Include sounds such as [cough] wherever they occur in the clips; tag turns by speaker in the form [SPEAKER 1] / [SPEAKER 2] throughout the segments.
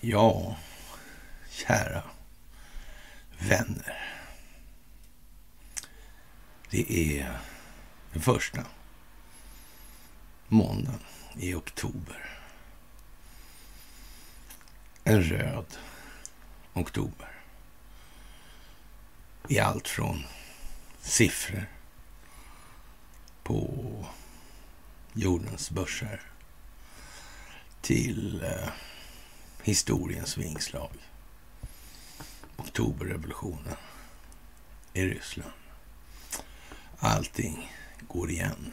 [SPEAKER 1] Ja, kära vänner. Det är den första måndagen i oktober. En röd oktober. I allt från siffror på jordens börser till eh, historiens vingslag. Oktoberrevolutionen i Ryssland. Allting går igen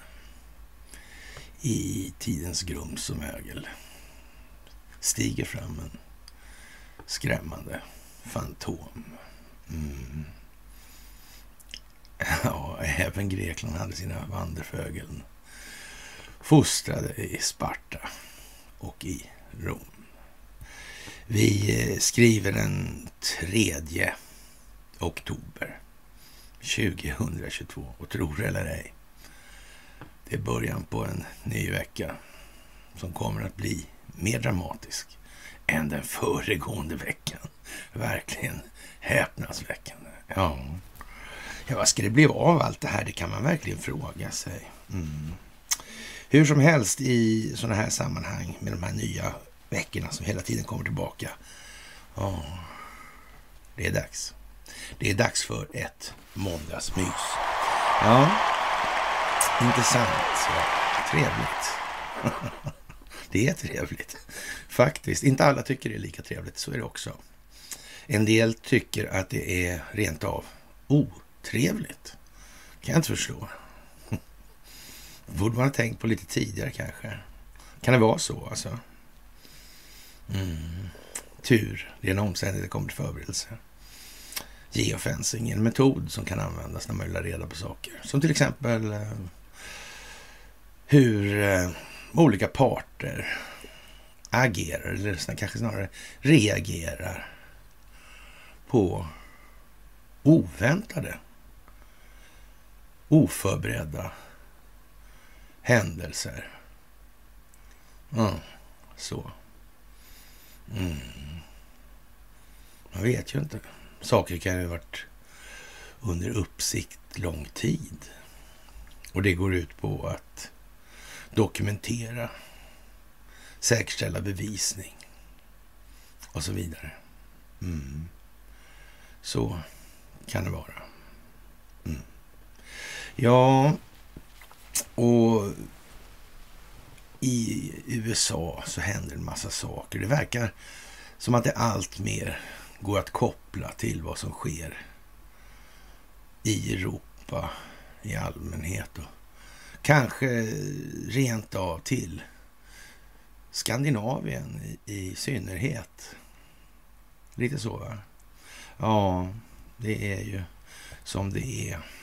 [SPEAKER 1] i tidens grums och mögel. Stiger fram en skrämmande fantom. Mm. [laughs] Ja, även Grekland hade sina vanderfögeln fostrade i Sparta och i Rom. Vi eh, skriver den 3 oktober 2022 och tror eller ej. Det är början på en ny vecka som kommer att bli mer dramatisk än den föregående veckan. Verkligen häpnadsväckande. Ja ja, vad ska det bli av allt det här? Det kan man verkligen fråga sig. Mm. Hur som helst i sådana här sammanhang med de här nya veckorna som hela tiden kommer tillbaka. Ja, det är dags. Det är dags för ett måndagsmys. Ja, intressant. Ja, trevligt. [laughs] det är trevligt, faktiskt. Inte alla tycker det är lika trevligt, så är det också. En del tycker att det är rent av otrevligt kan jag inte förstå. borde man ha tänkt på lite tidigare kanske. Kan det vara så alltså? Mm. Tur, det är en omständighet det kommer till förberedelse. Geofencing är en metod som kan användas när man vill ha reda på saker. Som till exempel eh, hur eh, olika parter agerar, eller kanske snarare reagerar på oväntade, oförberedda händelser. Mm, så. Mm. Man vet ju inte. Saker kan ju ha varit under uppsikt lång tid. Och det går ut på att dokumentera, säkerställa bevisning och så vidare. Mm. Så kan det vara. Ja, och i USA så händer en massa saker. Det verkar som att det allt mer går att koppla till vad som sker i Europa i allmänhet och kanske rent av till Skandinavien i, i synnerhet. Lite så, va? Ja, det är ju som det är.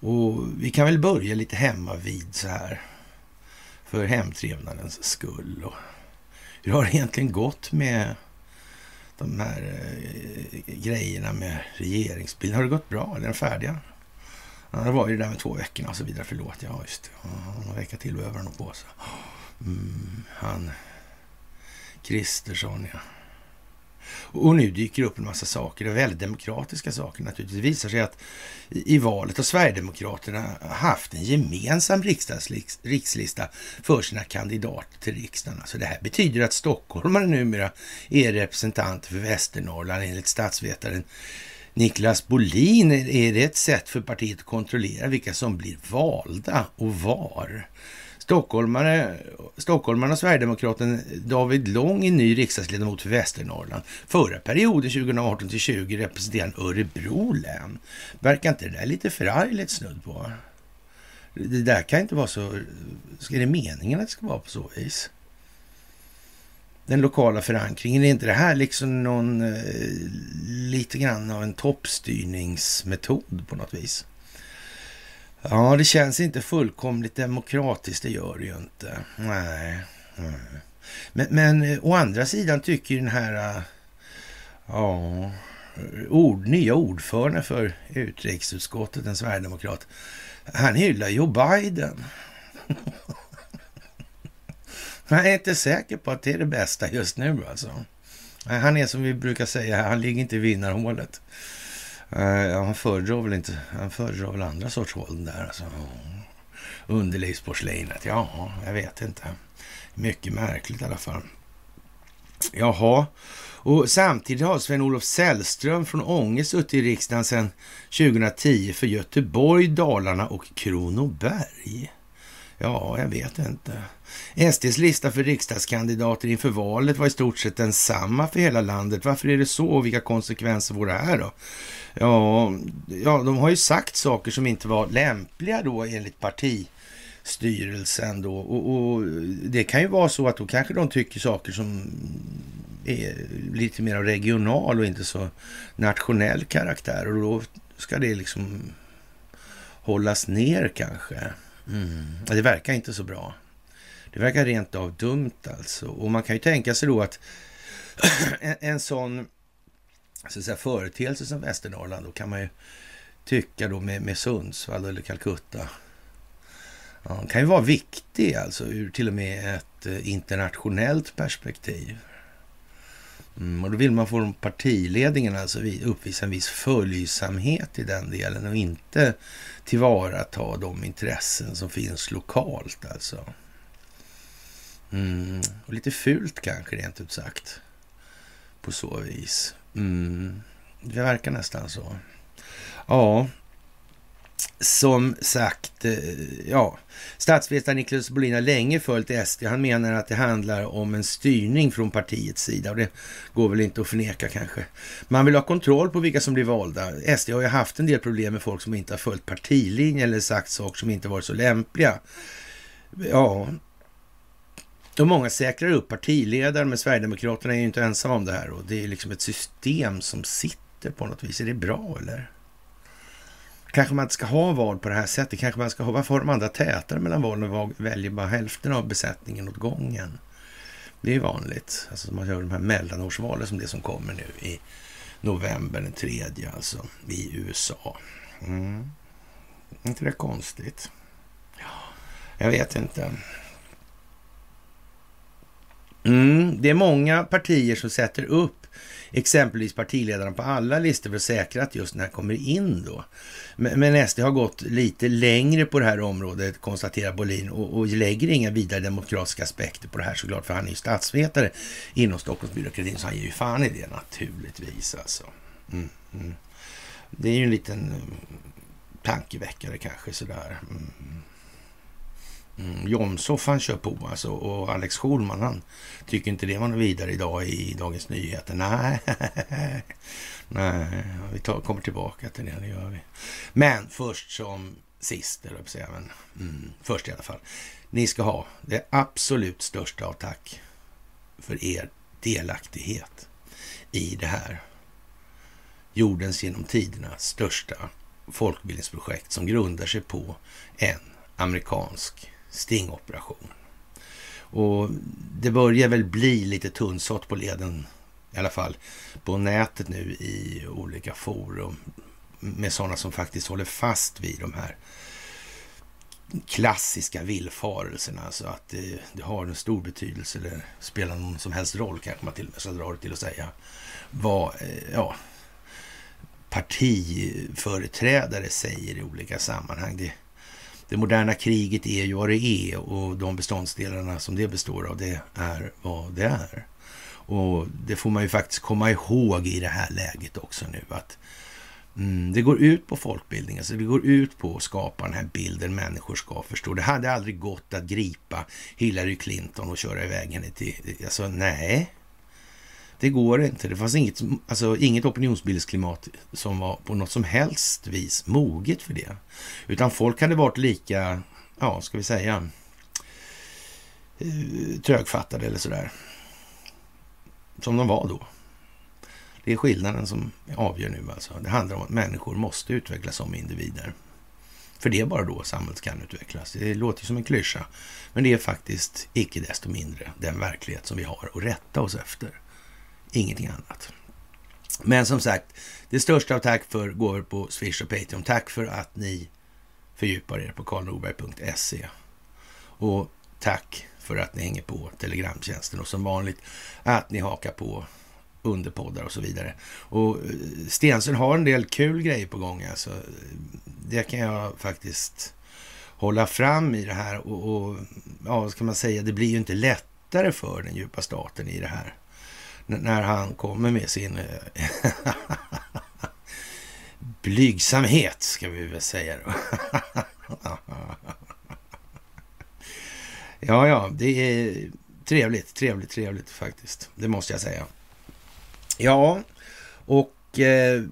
[SPEAKER 1] Och vi kan väl börja lite hemma vid så här för hemtrevnadens skull. Och hur har det egentligen gått med de här eh, grejerna med regeringsbilden? Har det gått bra? Är den färdiga? Ja, det var ju det där med två veckorna och så vidare. Förlåt, ja just det. Ja, någon vecka till behöver han nog på sig. Mm, han Kristersson, ja. Och nu dyker det upp en massa saker, väldigt demokratiska saker naturligtvis. Det visar sig att i valet har Sverigedemokraterna haft en gemensam rikslista för sina kandidater till riksdagen. Så det här betyder att stockholmare numera är representanter för Västernorrland enligt statsvetaren Niklas Bolin. Är det ett sätt för partiet att kontrollera vilka som blir valda och var? Stockholmare, stockholmarna och Sverigedemokraten David Lång är ny riksdagsledamot för Västernorrland. Förra perioden 2018 till 20 representerade han Örebro län. Verkar inte det där lite förargligt snudd på? Det där kan inte vara så... Är det meningen att det ska vara på så vis? Den lokala förankringen, är inte det här liksom någon... Eh, lite grann av en toppstyrningsmetod på något vis? Ja, det känns inte fullkomligt demokratiskt, det gör det ju inte. Nej. Mm. Men, men eh, å andra sidan tycker ju den här... Eh, ja, ord, nya ordförande för utrikesutskottet, en sverigedemokrat, han hyllar Joe Biden. [laughs] Jag är inte säker på att det är det bästa just nu alltså. Han är som vi brukar säga, han ligger inte i vinnarhålet. Uh, han föredrar väl inte, han föredrar väl andra sorts våld där alltså. Underlivsporslinet, ja, jag vet inte. Mycket märkligt i alla fall. Jaha, och samtidigt har Sven-Olof Sällström från Ånge suttit i riksdagen sedan 2010 för Göteborg, Dalarna och Kronoberg. Ja, jag vet inte. SDs lista för riksdagskandidater inför valet var i stort sett densamma för hela landet. Varför är det så och vilka konsekvenser får det här då? Ja, ja, de har ju sagt saker som inte var lämpliga då enligt partistyrelsen då. Och, och det kan ju vara så att då kanske de tycker saker som är lite mer regional och inte så nationell karaktär. Och då ska det liksom hållas ner kanske. Mm. Det verkar inte så bra. Det verkar rent av dumt alltså. Och man kan ju tänka sig då att [clears throat] en, en sån så att säga, företeelse som Västernorrland, då kan man ju tycka då med, med Sundsvall eller Calcutta. Ja, kan ju vara viktig alltså ur till och med ett eh, internationellt perspektiv. Mm, och då vill man från partiledningen alltså uppvisa en viss följsamhet i den delen och inte tillvarata de intressen som finns lokalt alltså. Mm, och lite fult kanske rent ut sagt. På så vis. Mm, det verkar nästan så. Ja, som sagt, eh, ja, statsvetaren Niklas Bolin har länge följt SD. Han menar att det handlar om en styrning från partiets sida och det går väl inte att förneka kanske. Man vill ha kontroll på vilka som blir valda. SD har ju haft en del problem med folk som inte har följt partilinjen eller sagt saker som inte varit så lämpliga. Ja, och många säkrar upp partiledare, men Sverigedemokraterna är ju inte ensamma om det här och det är liksom ett system som sitter på något vis. Är det bra eller? Kanske man inte ska ha val på det här sättet. Kanske man ska ha, varför har de andra tätare mellan valen och väljer bara hälften av besättningen åt gången? Det är vanligt. Alltså man gör de här mellanårsvalen som det som kommer nu i november den tredje, alltså i USA. Mm. inte det konstigt? Jag vet inte. Mm, det är många partier som sätter upp exempelvis partiledarna på alla listor för att säkra att just den här kommer in då. Men, men SD har gått lite längre på det här området, konstaterar Bolin, och, och lägger inga vidare demokratiska aspekter på det här såklart, för han är ju statsvetare inom Stockholmsbyråkratin, så han ger ju fan i det naturligtvis alltså. Mm, mm. Det är ju en liten mm, tankeväckare kanske sådär. Mm. mm. Mm, Jomshof han kör på alltså och Alex Schulman han tycker inte det var något vidare idag i Dagens Nyheter. Nej, [laughs] nej, vi tar, kommer tillbaka till det, det gör vi. Men först som sist, eller jag säga, men mm, först i alla fall. Ni ska ha det absolut största av tack för er delaktighet i det här jordens genom tiderna största folkbildningsprojekt som grundar sig på en amerikansk stingoperation. Och det börjar väl bli lite tunnsått på leden, i alla fall på nätet nu i olika forum med sådana som faktiskt håller fast vid de här klassiska villfarelserna. Alltså att det, det, har en stor betydelse, eller spelar någon som helst roll kanske man till och med ska dra det till att säga, vad eh, ja, partiföreträdare säger i olika sammanhang. Det, det moderna kriget är ju vad det är och de beståndsdelarna som det består av, det är vad det är. Och det får man ju faktiskt komma ihåg i det här läget också nu att mm, det går ut på folkbildning, alltså det går ut på att skapa den här bilden människor ska förstå. Det hade aldrig gått att gripa Hillary Clinton och köra iväg henne till, alltså nej, det går inte. Det fanns inget, alltså, inget opinionsbildningsklimat som var på något som helst vis moget för det. Utan folk hade varit lika, ja, ska vi säga, eh, trögfattade eller sådär. Som de var då. Det är skillnaden som avgör nu alltså. Det handlar om att människor måste utvecklas som individer. För det är bara då samhället kan utvecklas. Det låter som en klyscha, men det är faktiskt icke desto mindre den verklighet som vi har att rätta oss efter. Ingenting annat. Men som sagt, det största av tack för går på Swish och Patreon. Tack för att ni fördjupar er på karlnorberg.se. Och tack för att ni hänger på Telegramtjänsten och som vanligt att ni hakar på underpoddar och så vidare. Och eh, Stensson har en del kul grejer på gång. Alltså. Det kan jag faktiskt hålla fram i det här. Och, och ja, vad ska man säga, det blir ju inte lättare för den djupa staten i det här. När han kommer med sin eh, [laughs] blygsamhet, ska vi väl säga då. [laughs] ja, ja, det är trevligt, trevligt, trevligt faktiskt. Det måste jag säga. Ja, och eh,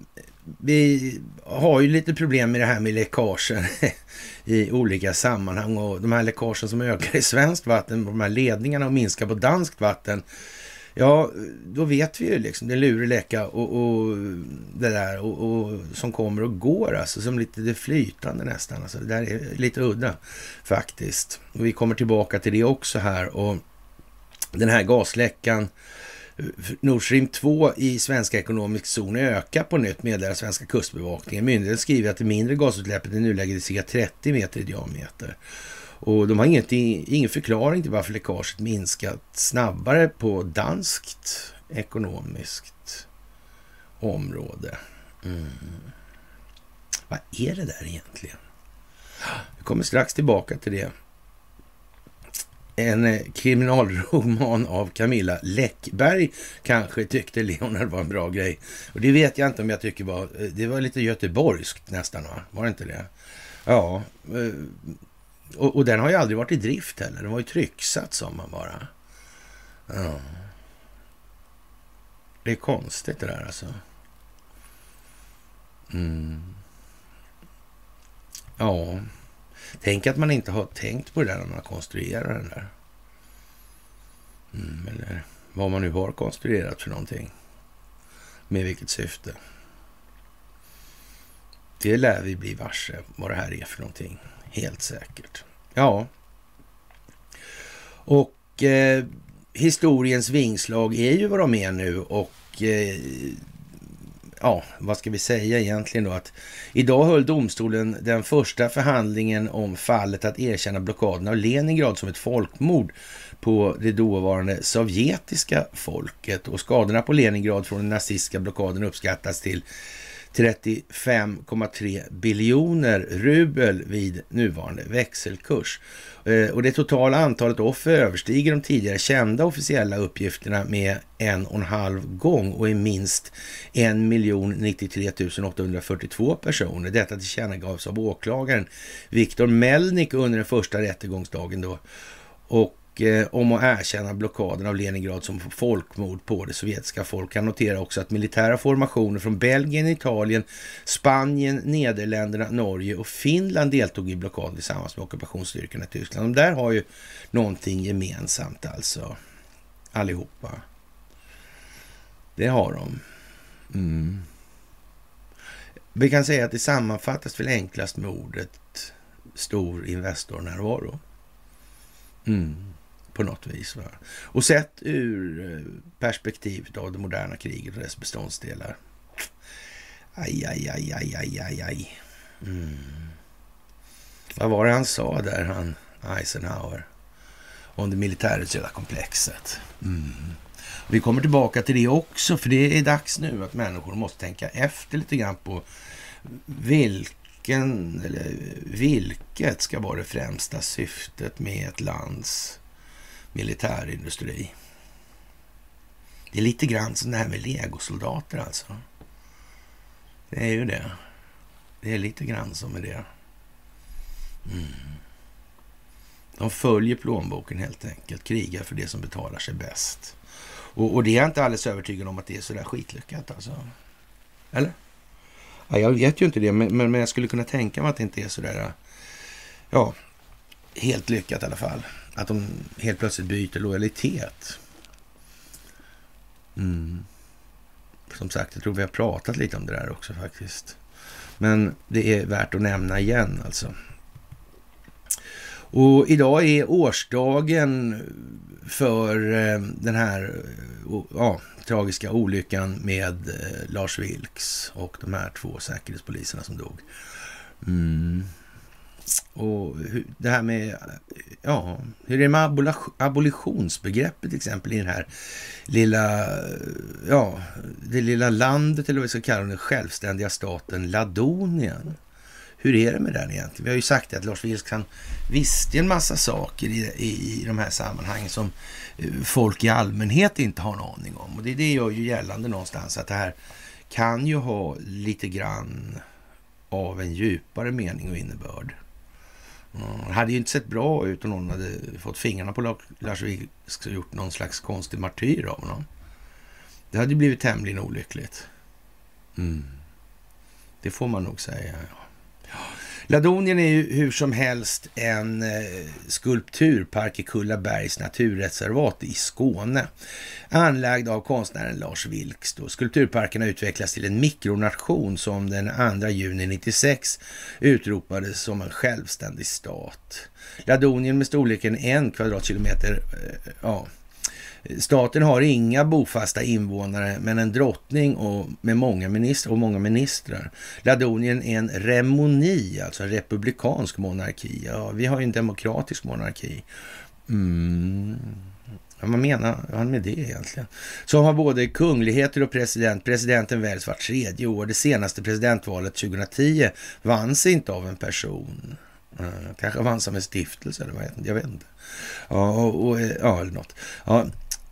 [SPEAKER 1] vi har ju lite problem med det här med läckagen [laughs] i olika sammanhang och de här läckagen som ökar i svenskt vatten, de här ledningarna och minskar på danskt vatten. Ja, då vet vi ju liksom, det är lurig läcka och, och det där och, och, som kommer och går alltså, som lite det flytande nästan. Alltså, det där är lite udda faktiskt. Och vi kommer tillbaka till det också här och den här gasläckan Nord Stream 2 i svenska ekonomisk zon ökar på nytt, meddelar svenska kustbevakningen. Myndigheten skriver att det mindre gasutsläppet i nuläget är cirka 30 meter i diameter. Och de har inget, ingen förklaring till varför läckaget minskat snabbare på danskt ekonomiskt område. Mm. Vad är det där egentligen? Vi kommer strax tillbaka till det en eh, kriminalroman av Camilla Läckberg kanske tyckte Leonard var en bra grej. Och det vet jag inte om jag tycker var... Eh, det var lite göteborgskt nästan, va? Var det inte det? Ja. Eh, och, och den har ju aldrig varit i drift heller. Den var ju trycksatt, sa man bara. Ja. Det är konstigt det där alltså. Mm. Ja. Tänk att man inte har tänkt på det där när man konstruerar den där. Mm, eller vad man nu har konstruerat för någonting. Med vilket syfte. Det lär vi bli varse vad det här är för någonting. Helt säkert. Ja. Och eh, historiens vingslag är ju vad de är nu och eh, ja, vad ska vi säga egentligen då? Att idag höll domstolen den första förhandlingen om fallet att erkänna blockaden av Leningrad som ett folkmord på det dåvarande sovjetiska folket. Och skadorna på Leningrad från den nazistiska blockaden uppskattas till 35,3 biljoner rubel vid nuvarande växelkurs. Eh, och det totala antalet offer överstiger de tidigare kända officiella uppgifterna med en och en halv gång och är minst 1 93 842 personer. Detta tillkännagavs av åklagaren Viktor Melnik under den första rättegångsdagen då. Och Eh, om att erkänna blockaden av Leningrad som folkmord på det sovjetiska folket. Han noterar också att militära formationer från Belgien, Italien, Spanien, Nederländerna, Norge och Finland deltog i blockaden tillsammans med ockupationsstyrkorna i Tyskland. De där har ju någonting gemensamt alltså, allihopa. Det har de. Mm. Vi kan säga att det sammanfattas väl enklast med ordet stor Investornärvaro. Mm på något vis. Va? Och sett ur eh, perspektivet av det moderna kriget och dess beståndsdelar. Aj, aj, aj, aj, aj, aj, aj. Mm. Vad var det han sa där, han Eisenhower? Om det militärindustriella komplexet. Mm. Vi kommer tillbaka till det också, för det är dags nu att människor måste tänka efter lite grann på vilken, eller vilket ska vara det främsta syftet med ett lands militärindustri. Det är lite grann som det här med legosoldater alltså. Det är ju det. Det är lite grann som med det. Mm. De följer plånboken helt enkelt, krigar för det som betalar sig bäst. Och, och det är jag inte alldeles övertygad om att det är sådär skitlyckat alltså. Eller? Ja, jag vet ju inte det, men, men, jag skulle kunna tänka mig att det inte är sådär, ja, helt lyckat i alla fall. Att de helt plötsligt byter lojalitet. Mm. Som sagt, jag tror vi har pratat lite om det där också faktiskt. Men det är värt att nämna igen alltså. Och idag är årsdagen för eh, den här eh, ja, tragiska olyckan med eh, Lars Vilks och de här två säkerhetspoliserna som dog. Mm. Och det här med, ja, hur är det med abolitionsbegreppet till exempel i den här lilla, ja, det lilla landet eller vad vi ska kalla den självständiga staten Ladonien. Hur är det med den egentligen? Vi har ju sagt att Lars Vilks han visste en massa saker i, i, i de här sammanhangen som eh, folk i allmänhet inte har en aning om. Och det, det gör ju gällande någonstans att det här kan ju ha lite grann av en djupare mening och innebörd. Det hade ju inte sett bra ut om någon hade fått fingrarna på Lars Vilks och gjort någon slags konstig martyr av honom. Det hade ju blivit tämligen olyckligt. Mm. Det får man nog säga. Ja. Ladonien är ju hur som helst en eh, skulpturpark i Kullabergs naturreservat i Skåne. Anlagd av konstnären Lars Vilks. Då. Skulpturparken har utvecklats till en mikronation som den 2 juni 96 utropades som en självständig stat. Ladonien med storleken en kvadratkilometer eh, ja, Staten har inga bofasta invånare, men en drottning och med många ministrar och många ministrar. Ladonien är en remoni, alltså en republikansk monarki. Ja, vi har ju en demokratisk monarki. Mm. Ja, vad menar han med det egentligen? Som har både kungligheter och president. Presidenten väljs vart tredje år. Det senaste presidentvalet 2010 vanns inte av en person. Kanske vanns av en stiftelse, eller vad jag, jag vet inte. Ja, och, och, ja, eller något. Ja,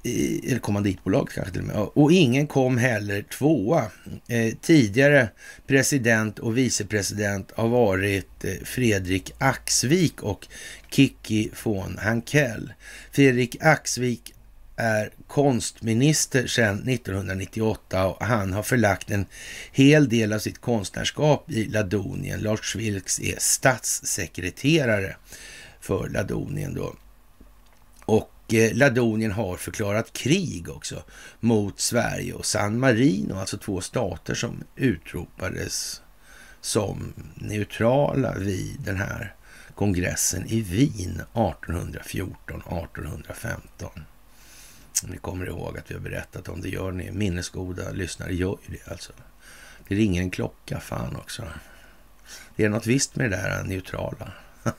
[SPEAKER 1] eller kommanditbolag kanske till och med. Och ingen kom heller tvåa. Eh, tidigare president och vicepresident har varit eh, Fredrik Axvik och Kiki von Hankell. Fredrik Axvik är konstminister sedan 1998 och han har förlagt en hel del av sitt konstnärskap i Ladonien. Lars Vilks är statssekreterare för Ladonien då. Och eh, Ladonien har förklarat krig också mot Sverige och San Marino, alltså två stater som utropades som neutrala vid den här kongressen i Wien 1814-1815. Ni kommer ihåg att vi har berättat om det, gör ni. Minnesgoda lyssnare gör ju det alltså. Det ringer en klocka, fan också. Det är något visst med det där neutrala. [laughs]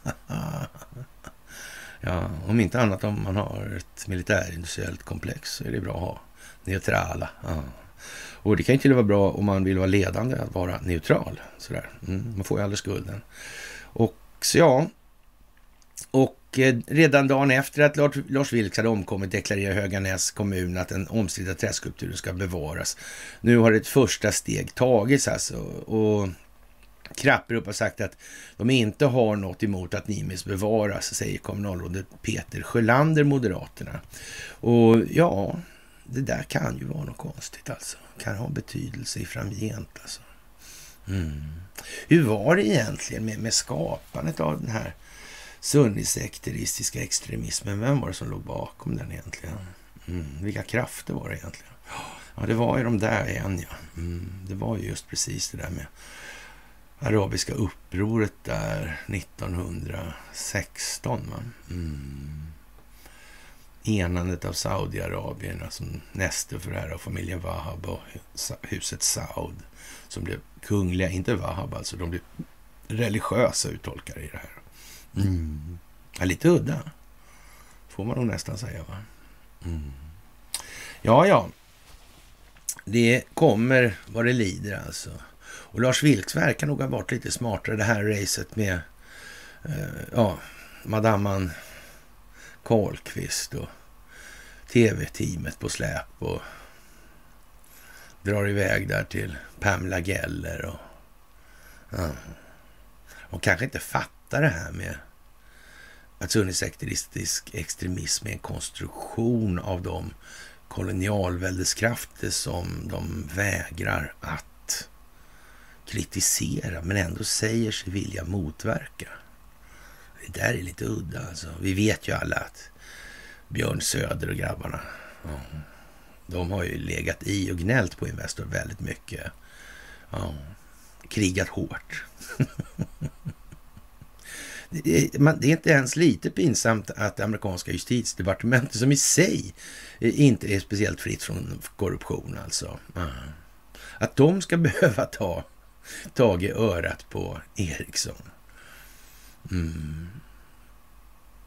[SPEAKER 1] Ja, om inte annat om man har ett militärindustriellt komplex så är det bra att ha neutrala. Ja. Och det kan ju till och med vara bra om man vill vara ledande att vara neutral. Sådär. Mm, man får ju aldrig skulden. Och så ja, och eh, redan dagen efter att Lars, Lars Vilks hade omkommit deklarerar Höganäs kommun att den omstridda träskulpturen ska bevaras. Nu har ett första steg tagits alltså. Och Krapperup har sagt att de inte har något emot att Nimis bevaras, säger kommunalrådet Peter Sjölander, Moderaterna. Och ja, det där kan ju vara något konstigt alltså. Kan ha betydelse i framgent alltså. Mm. Hur var det egentligen med, med skapandet av den här sunnisekteristiska extremismen? Vem var det som låg bakom den egentligen? Mm. Vilka krafter var det egentligen? Ja, det var ju de där igen ja. Mm. Det var ju just precis det där med arabiska upproret där 1916. Mm. Enandet av Saudiarabien, alltså näste för det här av familjen Wahab och huset Saud som blev kungliga, inte Wahab alltså, de blev religiösa uttolkare i det här. Mm. Ja, lite udda, får man nog nästan säga. va? Mm. Ja, ja. Det kommer vad det lider alltså. Och Lars Vilks verkar nog ha varit lite smartare det här racet med eh, ja, madamman Karlqvist och tv-teamet på släp och drar iväg där till Pamela Geller och, ja, och kanske inte fattar det här med att sunnisekteristisk extremism är en konstruktion av de kolonialväldeskrafter som de vägrar att kritisera men ändå säger sig vilja motverka. Det där är lite udda alltså. Vi vet ju alla att Björn Söder och grabbarna, ja, de har ju legat i och gnällt på Investor väldigt mycket. Ja, krigat hårt. [laughs] Det är inte ens lite pinsamt att det amerikanska justitiedepartementet, som i sig inte är speciellt fritt från korruption alltså, att de ska [laughs] behöva ta Tagit örat på Eriksson. Mm.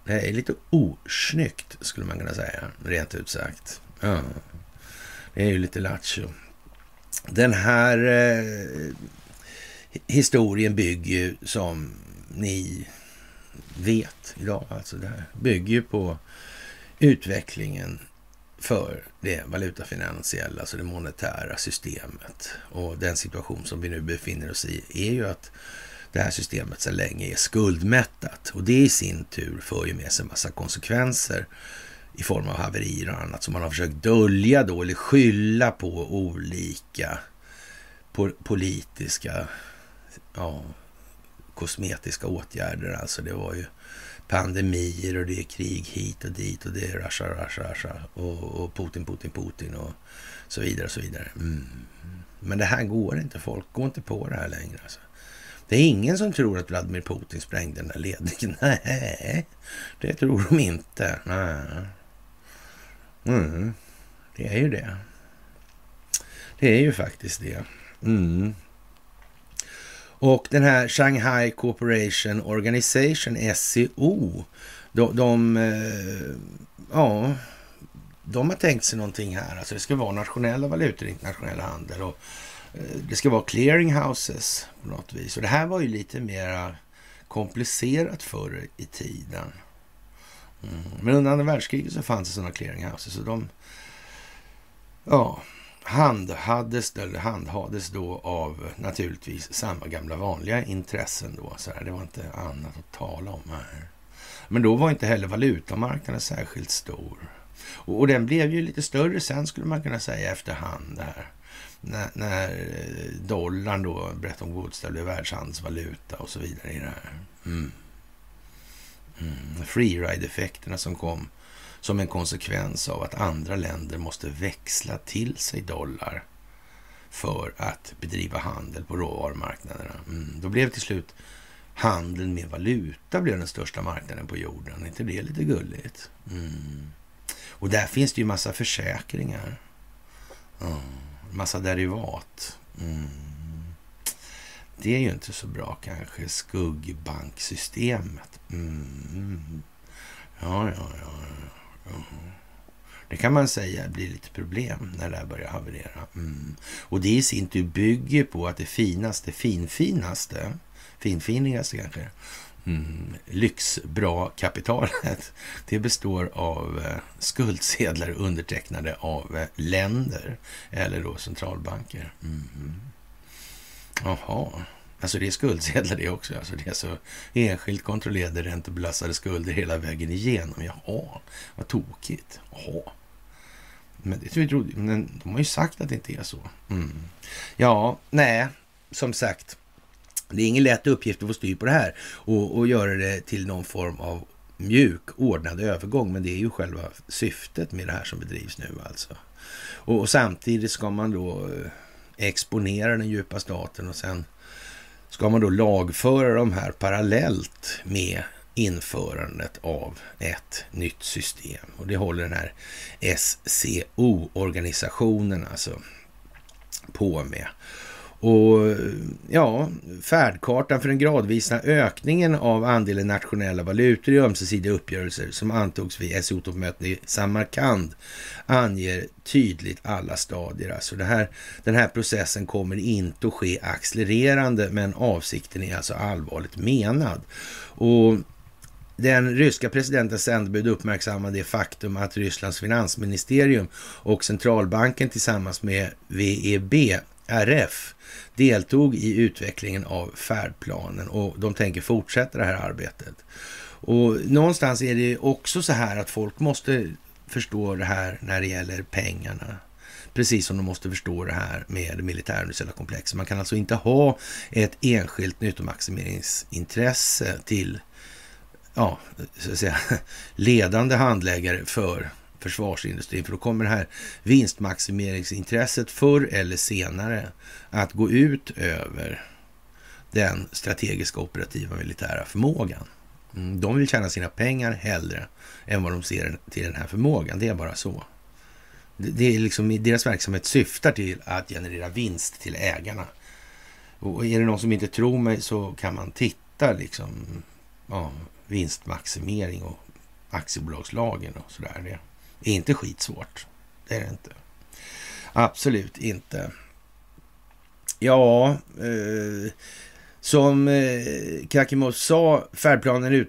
[SPEAKER 1] Det är lite osnyggt skulle man kunna säga, rent ut sagt. Ja. Det är ju lite lattjo. Den här eh, historien bygger ju som ni vet idag, alltså det här bygger ju på utvecklingen för det valutafinansiella, alltså det monetära systemet. Och den situation som vi nu befinner oss i är ju att det här systemet sedan länge är skuldmättat. Och det i sin tur för ju med sig en massa konsekvenser i form av haverier och annat som man har försökt dölja då eller skylla på olika politiska, ja, kosmetiska åtgärder. Alltså det var ju pandemier och det är krig hit och dit och det är Russia, Russia, Russia och, och Putin, Putin, Putin och så vidare och så vidare. Mm. Men det här går inte. Folk går inte på det här längre. Alltså. Det är ingen som tror att Vladimir Putin sprängde den där ledningen. [laughs] Nej, det tror de inte. Nej. Mm. Det är ju det. Det är ju faktiskt det. Mm. Och den här Shanghai Cooperation Organization, SCO, de, de, eh, ja, de har tänkt sig någonting här. Alltså det ska vara nationella valutor, internationell handel och eh, det ska vara clearinghouses på något vis. Och det här var ju lite mer komplicerat förr i tiden. Mm. Men under andra världskriget så fanns det sådana clearinghouses. Så de, ja, handhades, eller handhades då av naturligtvis samma gamla vanliga intressen då. Så här, det var inte annat att tala om här. Men då var inte heller valutamarknaden särskilt stor. Och, och den blev ju lite större sen skulle man kunna säga efterhand Här. När, när eh, dollarn då, Bretton Woods, blev världshandelsvaluta och så vidare i det här. Mm. Mm. Freeride-effekterna som kom som en konsekvens av att andra länder måste växla till sig dollar för att bedriva handel på råvarumarknaderna. Mm. Då blev till slut handeln med valuta blev den största marknaden på jorden. Är inte det lite gulligt? Mm. Och där finns det ju massa försäkringar. Mm. Massa derivat. Mm. Det är ju inte så bra kanske. Skuggbanksystemet. Mm. Ja, ja, ja. Det kan man säga blir lite problem när det här börjar haverera. Mm. Och det i sin tur bygger på att det finaste, finfinaste, finfinigaste kanske, mm, lyxbra kapitalet, [laughs] det består av eh, skuldsedlar undertecknade av eh, länder eller då centralbanker. Mm. Jaha. Alltså det är skuldsedlar det också. Alltså det är så enskilt kontrollerade räntebelastade skulder hela vägen igenom. Jaha, vad tokigt. Jaha. Men det trodde, men de har ju sagt att det inte är så. Mm. Ja, nej, som sagt. Det är ingen lätt uppgift att få styr på det här och, och göra det till någon form av mjuk, ordnad övergång. Men det är ju själva syftet med det här som bedrivs nu alltså. Och, och samtidigt ska man då eh, exponera den djupa staten och sen ska man då lagföra de här parallellt med införandet av ett nytt system. Och det håller den här SCO-organisationen alltså på med. Och ja, färdkartan för den gradvisa ökningen av andelen nationella valutor i ömsesidiga uppgörelser som antogs vid SO-toppmötet i Samarkand anger tydligt alla stadier. Alltså det här, den här processen kommer inte att ske accelererande, men avsikten är alltså allvarligt menad. Och den ryska presidentens sändebud uppmärksammade det faktum att Rysslands finansministerium och centralbanken tillsammans med VEB RF deltog i utvecklingen av färdplanen och de tänker fortsätta det här arbetet. Och någonstans är det också så här att folk måste förstå det här när det gäller pengarna. Precis som de måste förstå det här med det militärindustriella komplexet. Man kan alltså inte ha ett enskilt nyttomaximeringsintresse till ja, så att säga, [laughs] ledande handläggare för försvarsindustrin. För då kommer det här vinstmaximeringsintresset förr eller senare att gå ut över den strategiska operativa militära förmågan. Mm, de vill tjäna sina pengar hellre än vad de ser till den här förmågan. Det är bara så. Det är liksom, deras verksamhet syftar till att generera vinst till ägarna. Och är det någon som inte tror mig så kan man titta liksom, ja, vinstmaximering och aktiebolagslagen och sådär. Det är inte skitsvårt. Det är det inte. Absolut inte. Ja, eh, som eh, Kakimov sa, färdplanen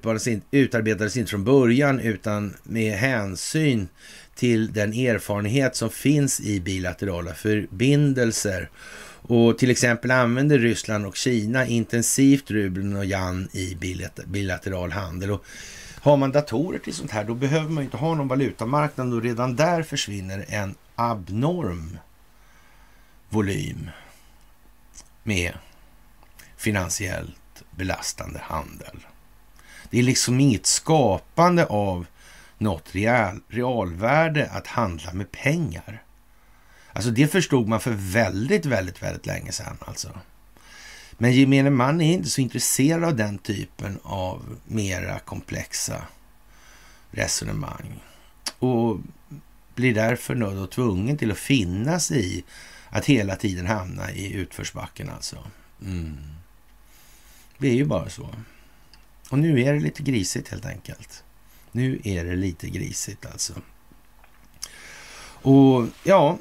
[SPEAKER 1] utarbetades inte från början utan med hänsyn till den erfarenhet som finns i bilaterala förbindelser. Och till exempel använder Ryssland och Kina intensivt rubeln och yan i bilateral handel. Och har man datorer till sånt här, då behöver man inte ha någon valutamarknad och redan där försvinner en abnorm volym med finansiellt belastande handel. Det är liksom inget skapande av något real, realvärde att handla med pengar. Alltså det förstod man för väldigt, väldigt, väldigt länge sedan alltså. Men gemene man är inte så intresserad av den typen av mera komplexa resonemang. Och blir därför nödd och tvungen till att finnas i att hela tiden hamna i utförsbacken alltså. Mm. Det är ju bara så. Och nu är det lite grisigt helt enkelt. Nu är det lite grisigt alltså. Och ja,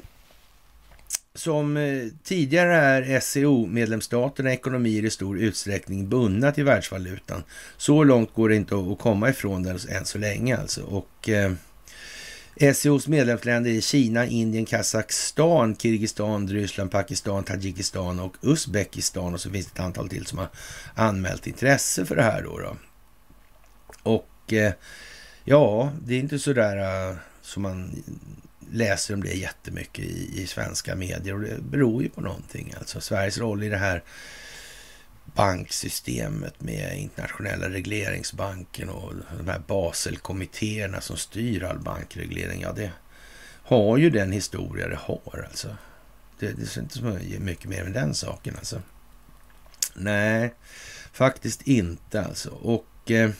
[SPEAKER 1] som eh, tidigare är SEO-medlemsstaterna ekonomier i stor utsträckning bundna till världsvalutan. Så långt går det inte att komma ifrån den än så länge alltså. Och eh, SEOs medlemsländer är Kina, Indien, Kazakstan, Kirgizistan, Ryssland, Pakistan, Tadzjikistan och Uzbekistan. Och så finns det ett antal till som har anmält intresse för det här då. då. Och eh, ja, det är inte så där uh, som man läser om det jättemycket i, i svenska medier och det beror ju på någonting. Alltså Sveriges roll i det här banksystemet med internationella regleringsbanken och de här Baselkommittéerna som styr all bankreglering. Ja, det har ju den historia det har alltså. Det, det är inte så mycket mer med den saken alltså. Nej, faktiskt inte alltså. Och eh,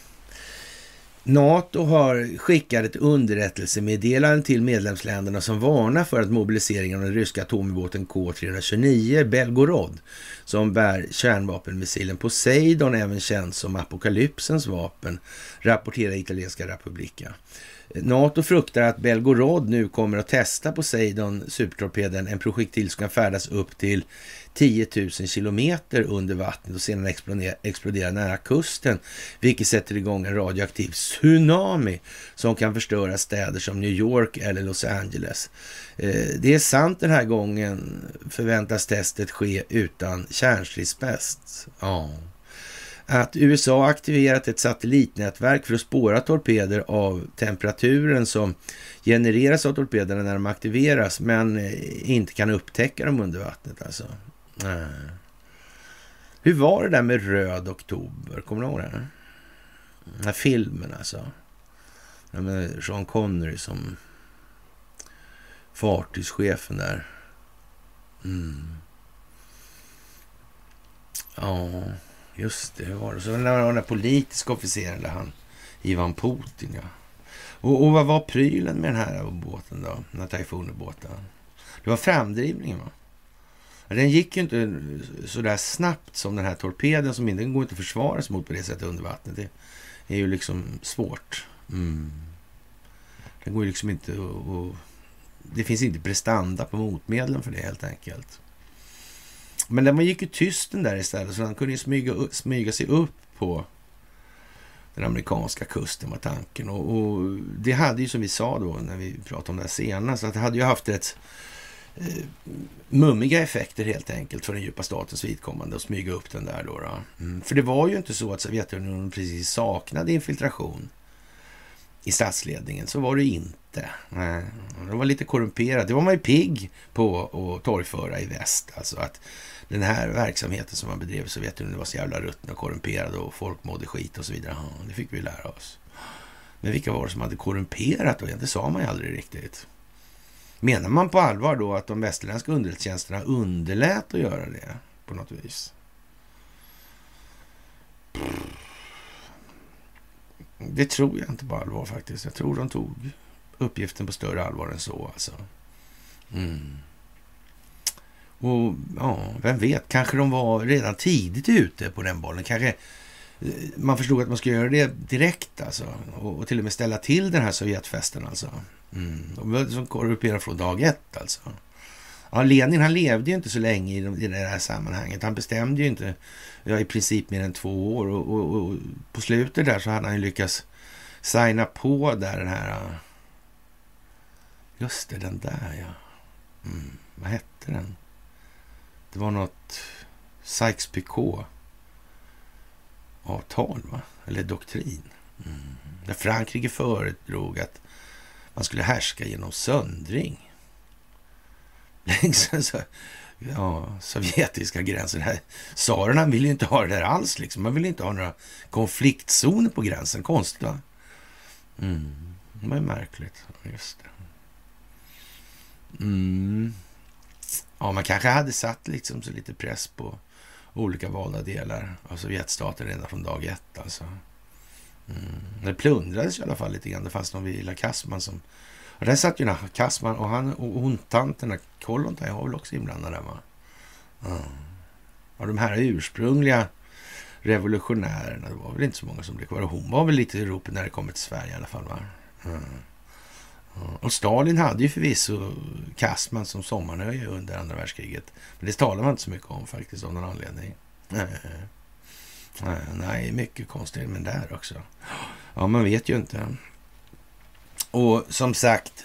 [SPEAKER 1] Nato har skickat ett underrättelsemeddelande till medlemsländerna som varnar för att mobiliseringen av den ryska atomubåten K329 Belgorod som bär kärnvapenmissilen Poseidon, även känd som apokalypsens vapen, rapporterar italienska republika. Nato fruktar att Belgorod nu kommer att testa Poseidon, supertorpeden, en projektil som kan färdas upp till 10 000 kilometer under vattnet och sedan explodera, exploderar nära kusten, vilket sätter igång en radioaktiv tsunami som kan förstöra städer som New York eller Los Angeles. Eh, det är sant den här gången förväntas testet ske utan kärnstridsspets. Ja att USA aktiverat ett satellitnätverk för att spåra torpeder av temperaturen som genereras av torpederna när de aktiveras, men eh, inte kan upptäcka dem under vattnet. Alltså. Hur var det där med Röd oktober? Kommer du ihåg det? Den här filmen alltså. med Sean Connery som fartygschefen där. Mm. Ja. Just det, hur var det? Så den där, den där politiska officeren där han, Ivan Putin ja. Och, och vad var prylen med den här båten då? Den här båten. Det var framdrivningen va? Den gick ju inte så där snabbt som den här torpeden som den går inte att försvara sig mot på det sättet under vattnet. Det är ju liksom svårt. Mm. Den går ju liksom inte att... Det finns inte prestanda på motmedlen för det helt enkelt. Men den gick ju tyst den där istället, så han kunde ju smyga, smyga sig upp på den amerikanska kusten var tanken. Och, och, det hade ju som vi sa då när vi pratade om det här senast, att det hade ju haft ett mummiga effekter helt enkelt för den djupa statens vidkommande och smyga upp den där då. då. Mm. För det var ju inte så att Sovjetunionen precis saknade infiltration i statsledningen. Så var det inte. Nej, de var lite korrumperade. Det var man ju pigg på att torgföra i väst. Alltså att den här verksamheten som man bedrev i Sovjetunionen var så jävla rutten och korrumperad och folk mådde skit och så vidare. Ja, det fick vi lära oss. Men vilka var det som hade korrumperat då? Det sa man ju aldrig riktigt. Menar man på allvar då att de västerländska underrättelsetjänsterna underlät att göra det på något vis? det tror jag inte på allvar faktiskt. Jag tror de tog uppgiften på större allvar än så alltså. Mm. Och ja, vem vet, kanske de var redan tidigt ute på den bollen. Kanske man förstod att man skulle göra det direkt alltså. Och, och till och med ställa till den här Sovjetfesten alltså. Mm. De var som korrumperade från dag ett alltså. Ja, Lenin han levde ju inte så länge i, i det här sammanhanget. Han bestämde ju inte ja, i princip mer än två år. Och, och, och på slutet där så hade han ju lyckats signa på där den här... Just det, den där ja. Mm, vad hette den? Det var något Sykes-Picot avtal, va? Eller doktrin. Mm. Där Frankrike föredrog att man skulle härska genom söndring. [laughs] Liksom Längs ja, sovjetiska gränsen. Tsarerna ville ju inte ha det där alls. Liksom. Man ville inte ha några konfliktzoner på gränsen. Konstigt, va? Mm. Det var märkligt. Just det. Mm. Ja, man kanske hade satt liksom så lite press på olika valda delar av Sovjetstaten redan från dag ett. Alltså. Mm. Det plundrades i alla fall lite grann. Det fanns någon vid La Kassman. som... Och där satt ju Kassman och han och hon tanten, Kollontaj var väl också inblandade. där va? Mm. Och de här ursprungliga revolutionärerna, det var väl inte så många som blev kvar. Hon var väl lite i ropet när det kom till Sverige i alla fall va? Mm. Och Stalin hade ju förvisso Kasman som sommarnöje under andra världskriget. Men det talar man inte så mycket om faktiskt av någon anledning. Eh, eh, nej, mycket konstigt men där också. Ja, man vet ju inte. Och som sagt,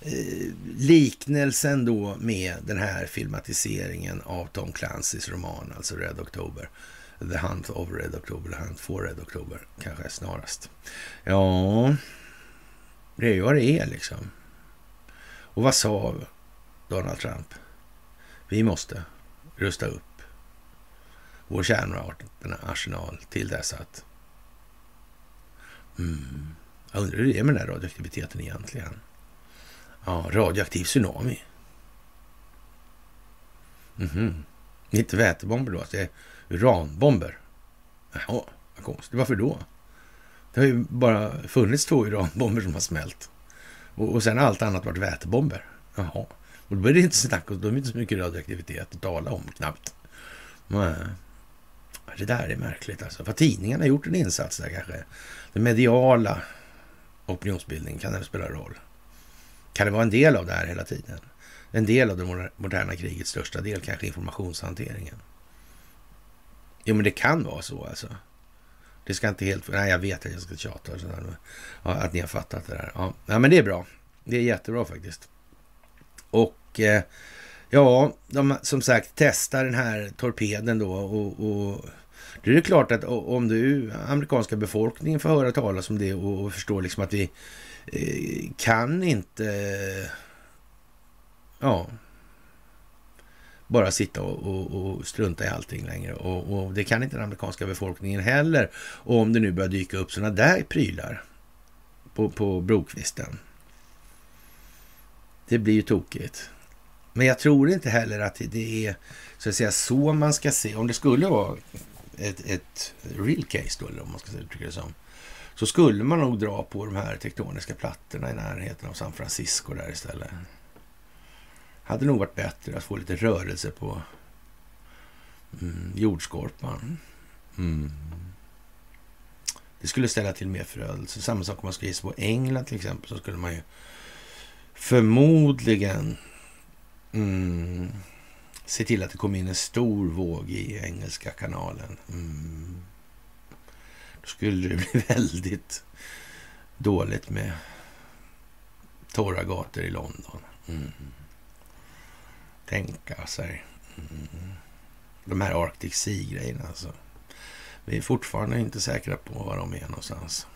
[SPEAKER 1] eh, liknelsen då med den här filmatiseringen av Tom Clancys roman, alltså Red October. The Hunt of Red October, The Hunt for Red October, kanske snarast. Ja, det är ju vad det är liksom. Och vad sa Donald Trump? Vi måste rusta upp vår kärnvapenarsenal till dess att... Mm. Jag undrar hur det är med den här radioaktiviteten egentligen. Ja, radioaktiv tsunami. Mhm. Mm inte vätebomber då, alltså, det är uranbomber. Jaha, vad konstigt. Varför då? Det har ju bara funnits två uranbomber som har smält. Och, och sen har allt annat varit vätebomber. Jaha. Och då är det inte snack om, då är det inte så mycket radioaktivitet att tala om knappt. Men, Det där är märkligt alltså. För tidningarna har gjort en insats där kanske. Den mediala opinionsbildningen, kan det spela roll? Kan det vara en del av det här hela tiden? En del av det moderna krigets största del, kanske informationshanteringen. Jo, men det kan vara så alltså. Det ska inte helt... Nej, jag vet att jag ska tjata. Så där, ja, att ni har fattat det där. Ja. ja, men det är bra. Det är jättebra faktiskt. Och eh, ja, de som sagt testar den här torpeden då och, och det är klart att om du, amerikanska befolkningen, får höra talas om det och, och förstår liksom att vi eh, kan inte... Ja, bara sitta och, och, och, strunta i allting längre. Och, och, det kan inte den amerikanska befolkningen heller. Och om det nu börjar dyka upp sådana där prylar på, på brokvisten. Det blir ju tokigt. Men jag tror inte heller att det är så att säga så man ska se. Om det skulle vara ett, ett real case då, eller om man ska uttrycka det som. Så skulle man nog dra på de här tektoniska plattorna i närheten av San Francisco där istället hade nog varit bättre att få lite rörelse på mm, jordskorpan. Mm. Det skulle ställa till mer förödelse. Samma sak om man skulle gissa på England till exempel, så skulle man ju förmodligen mm, se till att det kom in en stor våg i Engelska kanalen. Mm. Då skulle det [laughs] bli väldigt dåligt med torra gator i London. Mm tänka sig. Mm. De här Arctic Sea-grejerna alltså. Vi är fortfarande inte säkra på var de är någonstans.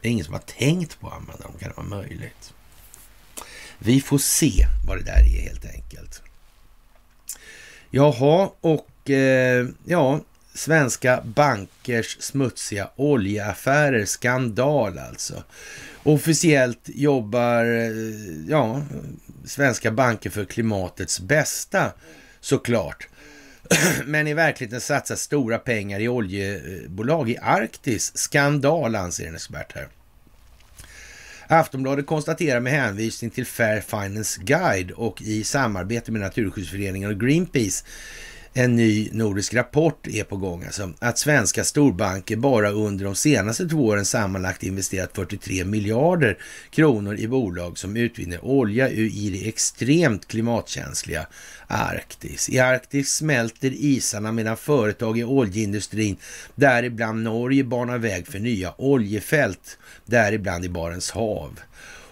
[SPEAKER 1] Det är ingen som har tänkt på att använda dem. Kan det vara möjligt? Vi får se vad det där är helt enkelt. Jaha, och eh, ja, svenska bankers smutsiga oljeaffärer. Skandal alltså. Officiellt jobbar eh, ja, svenska banker för klimatets bästa såklart. [clears throat] Men i verkligheten satsar stora pengar i oljebolag i Arktis. Skandal anser en expert här. Aftonbladet konstaterar med hänvisning till Fair Finance Guide och i samarbete med Naturskyddsföreningen och Greenpeace en ny nordisk rapport är på gång. Alltså, att svenska storbanker bara under de senaste två åren sammanlagt investerat 43 miljarder kronor i bolag som utvinner olja i det extremt klimatkänsliga Arktis. I Arktis smälter isarna medan företag i oljeindustrin, däribland Norge, banar väg för nya oljefält, däribland i Barents hav.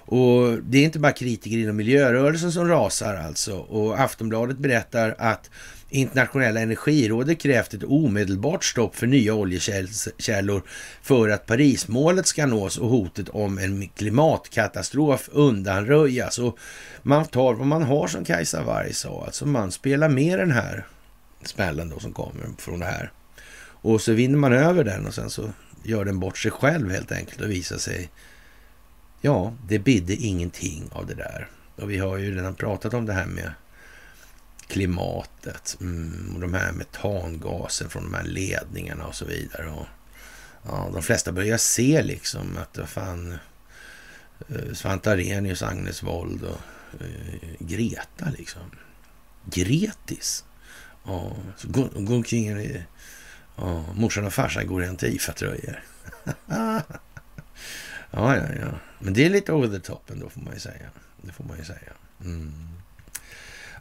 [SPEAKER 1] Och det är inte bara kritiker inom miljörörelsen som rasar alltså. Och Aftonbladet berättar att Internationella energirådet krävt ett omedelbart stopp för nya oljekällor för att Parismålet ska nås och hotet om en klimatkatastrof undanröjas. Och man tar vad man har som Kajsa Warg sa, alltså man spelar med den här smällen då som kommer från det här. Och så vinner man över den och sen så gör den bort sig själv helt enkelt och visar sig, ja, det bidde ingenting av det där. Och vi har ju redan pratat om det här med klimatet mm, och de här metangasen från de här ledningarna och så vidare. Och, ja, de flesta börjar se liksom att det fan eh, Svante Arrhenius, Agnes Wold och eh, Greta liksom. Gretis. Ja, så går, går omkring i... Ja, morsan och farsan går i Antifa-tröjor. [laughs] ja, ja, ja. Men det är lite over the top ändå får man ju säga. Det får man ju säga. Mm.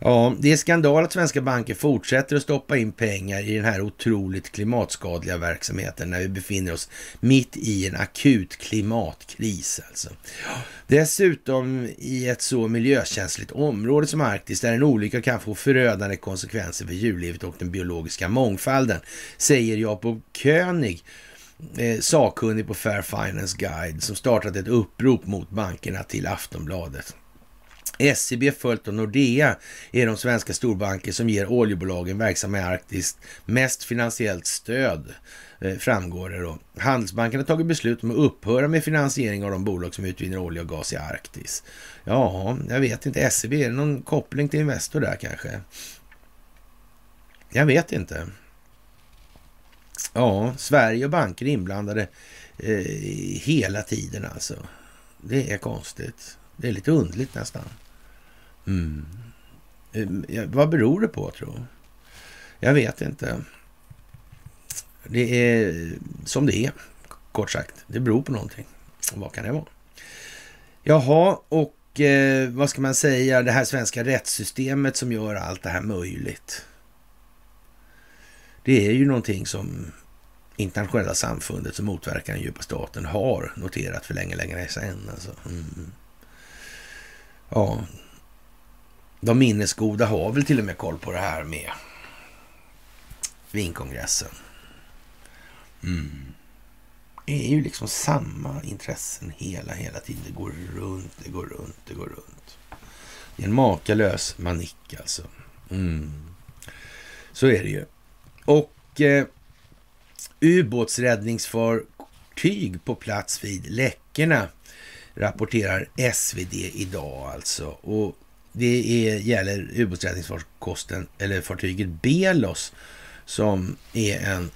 [SPEAKER 1] Ja, det är skandal att svenska banker fortsätter att stoppa in pengar i den här otroligt klimatskadliga verksamheten när vi befinner oss mitt i en akut klimatkris. Alltså. Dessutom i ett så miljökänsligt område som Arktis där en olycka kan få förödande konsekvenser för djurlivet och den biologiska mångfalden, säger Jakob König, eh, sakkunnig på Fair Finance Guide som startat ett upprop mot bankerna till Aftonbladet. SEB följt av Nordea är de svenska storbanker som ger oljebolagen verksamma i Arktis mest finansiellt stöd, eh, framgår det då. Handelsbanken har tagit beslut om att upphöra med finansiering av de bolag som utvinner olja och gas i Arktis. Ja, jag vet inte. SEB, är det någon koppling till Investor där kanske? Jag vet inte. Ja, Sverige och banker är inblandade eh, hela tiden alltså. Det är konstigt. Det är lite undligt nästan. Mm. Eh, vad beror det på, tror Jag vet inte. Det är som det är, kort sagt. Det beror på någonting. Vad kan det vara? Jaha, och eh, vad ska man säga, det här svenska rättssystemet som gör allt det här möjligt. Det är ju någonting som internationella samfundet som motverkar den djupa staten har noterat för länge, länge sedan. Alltså. Mm. Ja, de minnesgoda har väl till och med koll på det här med vinkongressen. Mm. Det är ju liksom samma intressen hela, hela tiden. Det går runt, det går runt, det går runt. Det är en makalös manick alltså. Mm. Så är det ju. Och eh, ubåtsräddningsfartyg på plats vid läckorna rapporterar SvD idag alltså. Och det är, gäller ubåtsräddningsfarkosten, eller fartyget Belos, som är en,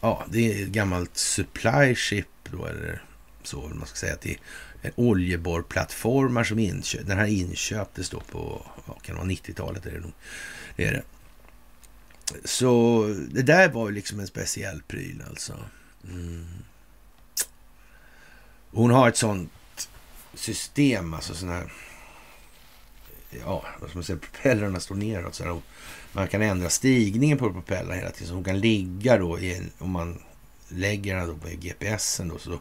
[SPEAKER 1] ja, det är ett gammalt supply ship då, eller så man ska säga, till oljeborrplattformar som inköp, den här inköptes då på, vad kan det vara, 90-talet är det nog. Det är det. Så det där var ju liksom en speciell pryl alltså. Mm. Hon har ett sånt system, alltså sån här ja, vad ska man säga, propellrarna står neråt. Så här, man kan ändra stigningen på propellrarna hela tiden. Så hon kan ligga då, i en, om man lägger den då på GPSen då, så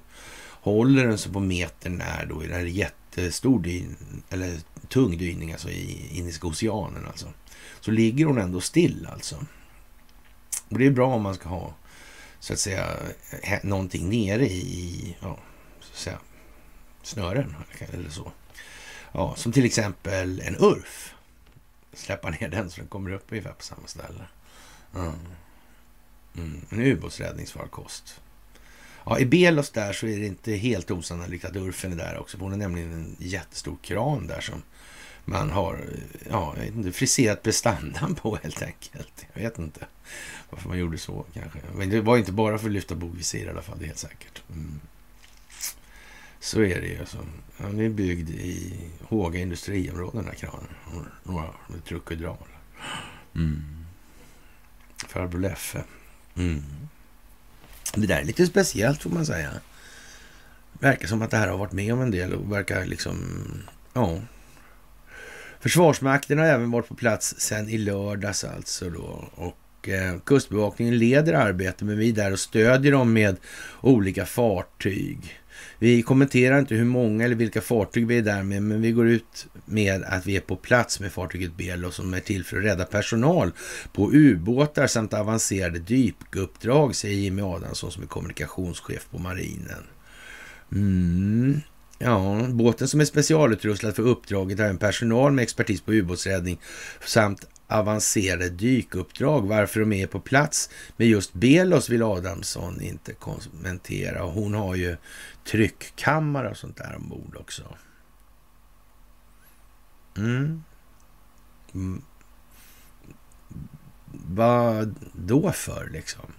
[SPEAKER 1] håller den sig på metern när då i den här jättestor dyn, eller tung dyning, alltså i Indiska oceanen alltså. Så ligger hon ändå still alltså. Och det är bra om man ska ha, så att säga, någonting nere i, ja, så att säga, snören eller så. Ja, som till exempel en URF. Släppa ner den så den kommer upp ungefär på samma ställe. Mm. Mm. En ubåtsräddningsfarkost. Ja, I Belos där så är det inte helt osannolikt att Urfen är där också. Hon har nämligen en jättestor kran där som man har ja, friserat prestandan på helt enkelt. Jag vet inte varför man gjorde så kanske. Men det var inte bara för att lyfta bogvisir i alla fall, det är helt säkert. Mm. Så är det ju. Alltså. Han är byggd i Håga industriområden, den här kranen. Några dral. Mm. Farbror Leffe. Mm. Det där är lite speciellt får man säga. Verkar som att det här har varit med om en del och verkar liksom, ja. Försvarsmakten har även varit på plats sen i lördags alltså då. Och eh, Kustbevakningen leder arbetet men vi är där och stödjer dem med olika fartyg. Vi kommenterar inte hur många eller vilka fartyg vi är där med, men vi går ut med att vi är på plats med fartyget Belo som är till för att rädda personal på ubåtar samt avancerade dykuppdrag, säger Jimmy Adamsson som är kommunikationschef på marinen. Mm. Ja, båten som är specialutrustad för uppdraget har en personal med expertis på ubåtsräddning samt avancerade dykuppdrag. Varför de är på plats med just Belos vill Adamsson inte kommentera. hon har ju tryckkammare och sånt där ombord också. Mm. mm. Vad då för liksom?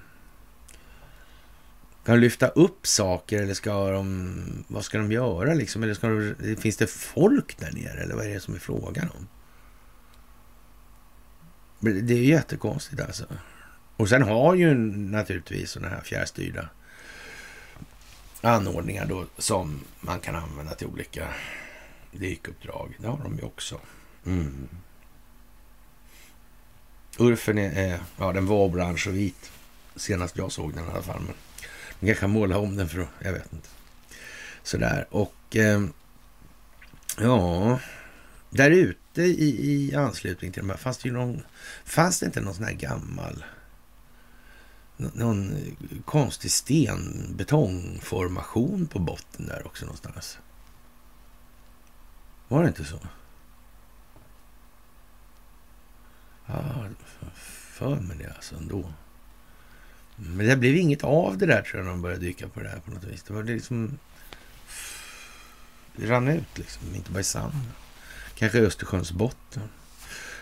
[SPEAKER 1] Kan de lyfta upp saker eller ska de, vad ska de göra liksom? Eller ska de, finns det folk där nere eller vad är det som är frågan om? Det är ju jättekonstigt alltså. Och sen har ju naturligtvis sådana här fjärrstyrda anordningar då som man kan använda till olika dykuppdrag. Det har de ju också. Mm. Urfen är, är, ja den var orange och vit senast jag såg den i alla fall. Men jag kanske måla om den för att, jag vet inte. Sådär och eh, ja, där ute i, i anslutning till de här fanns det ju någon, fanns det inte någon sån här gammal någon konstig stenbetongformation på botten där också någonstans. Var det inte så? Ja, för mig det alltså ändå. Men det blev inget av det där tror jag när de började dyka på det här på något vis. Det var liksom... Det rann ut liksom, inte bara i sanden. Kanske Östersjöns botten.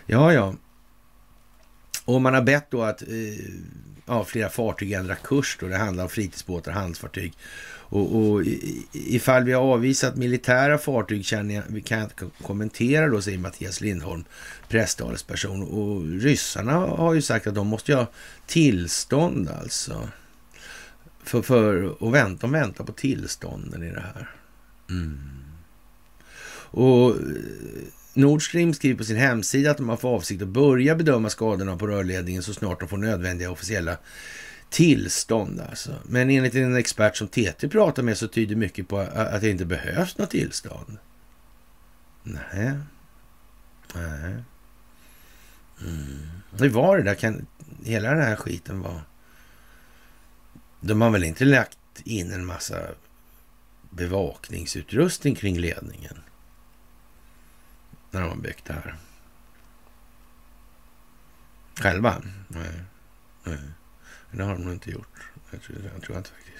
[SPEAKER 1] Ja, ja. Och man har bett då att eh, ja, flera fartyg ändrar kurs. Då. Det handlar om fritidsbåtar, handelsfartyg. Och, och ifall vi har avvisat militära fartyg känner jag, vi kan inte kommentera då, säger Mattias Lindholm, presstalesperson. Och ryssarna har ju sagt att de måste ha tillstånd alltså. För, för att vänta, de väntar på tillstånden i det här. Mm. Och eh, Nord Stream skriver på sin hemsida att de har för avsikt att börja bedöma skadorna på rörledningen så snart de får nödvändiga officiella tillstånd. Alltså. Men enligt en expert som TT pratar med så tyder mycket på att det inte behövs något tillstånd. Nej. Nej. Mm. Hur var det där? Kan hela den här skiten vara... De har väl inte lagt in en massa bevakningsutrustning kring ledningen? När de har byggt det här? Själva? Nej. Nej. Det har de nog inte gjort. Jag tror, jag tror inte faktiskt.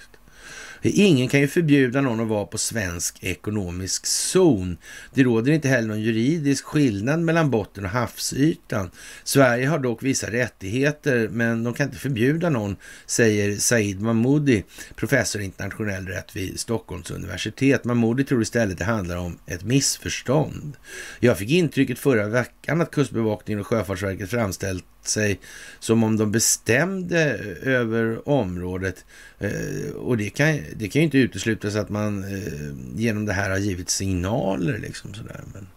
[SPEAKER 1] Ingen kan ju förbjuda någon att vara på svensk ekonomisk zon. Det råder inte heller någon juridisk skillnad mellan botten och havsytan. Sverige har dock vissa rättigheter, men de kan inte förbjuda någon, säger Said Mahmoudi, professor i internationell rätt vid Stockholms universitet. Mahmoudi tror istället det handlar om ett missförstånd. Jag fick intrycket förra veckan att Kustbevakningen och Sjöfartsverket framställt sig som om de bestämde över området. Eh, och det kan, det kan ju inte uteslutas att man eh, genom det här har givit signaler. liksom sådär. Men,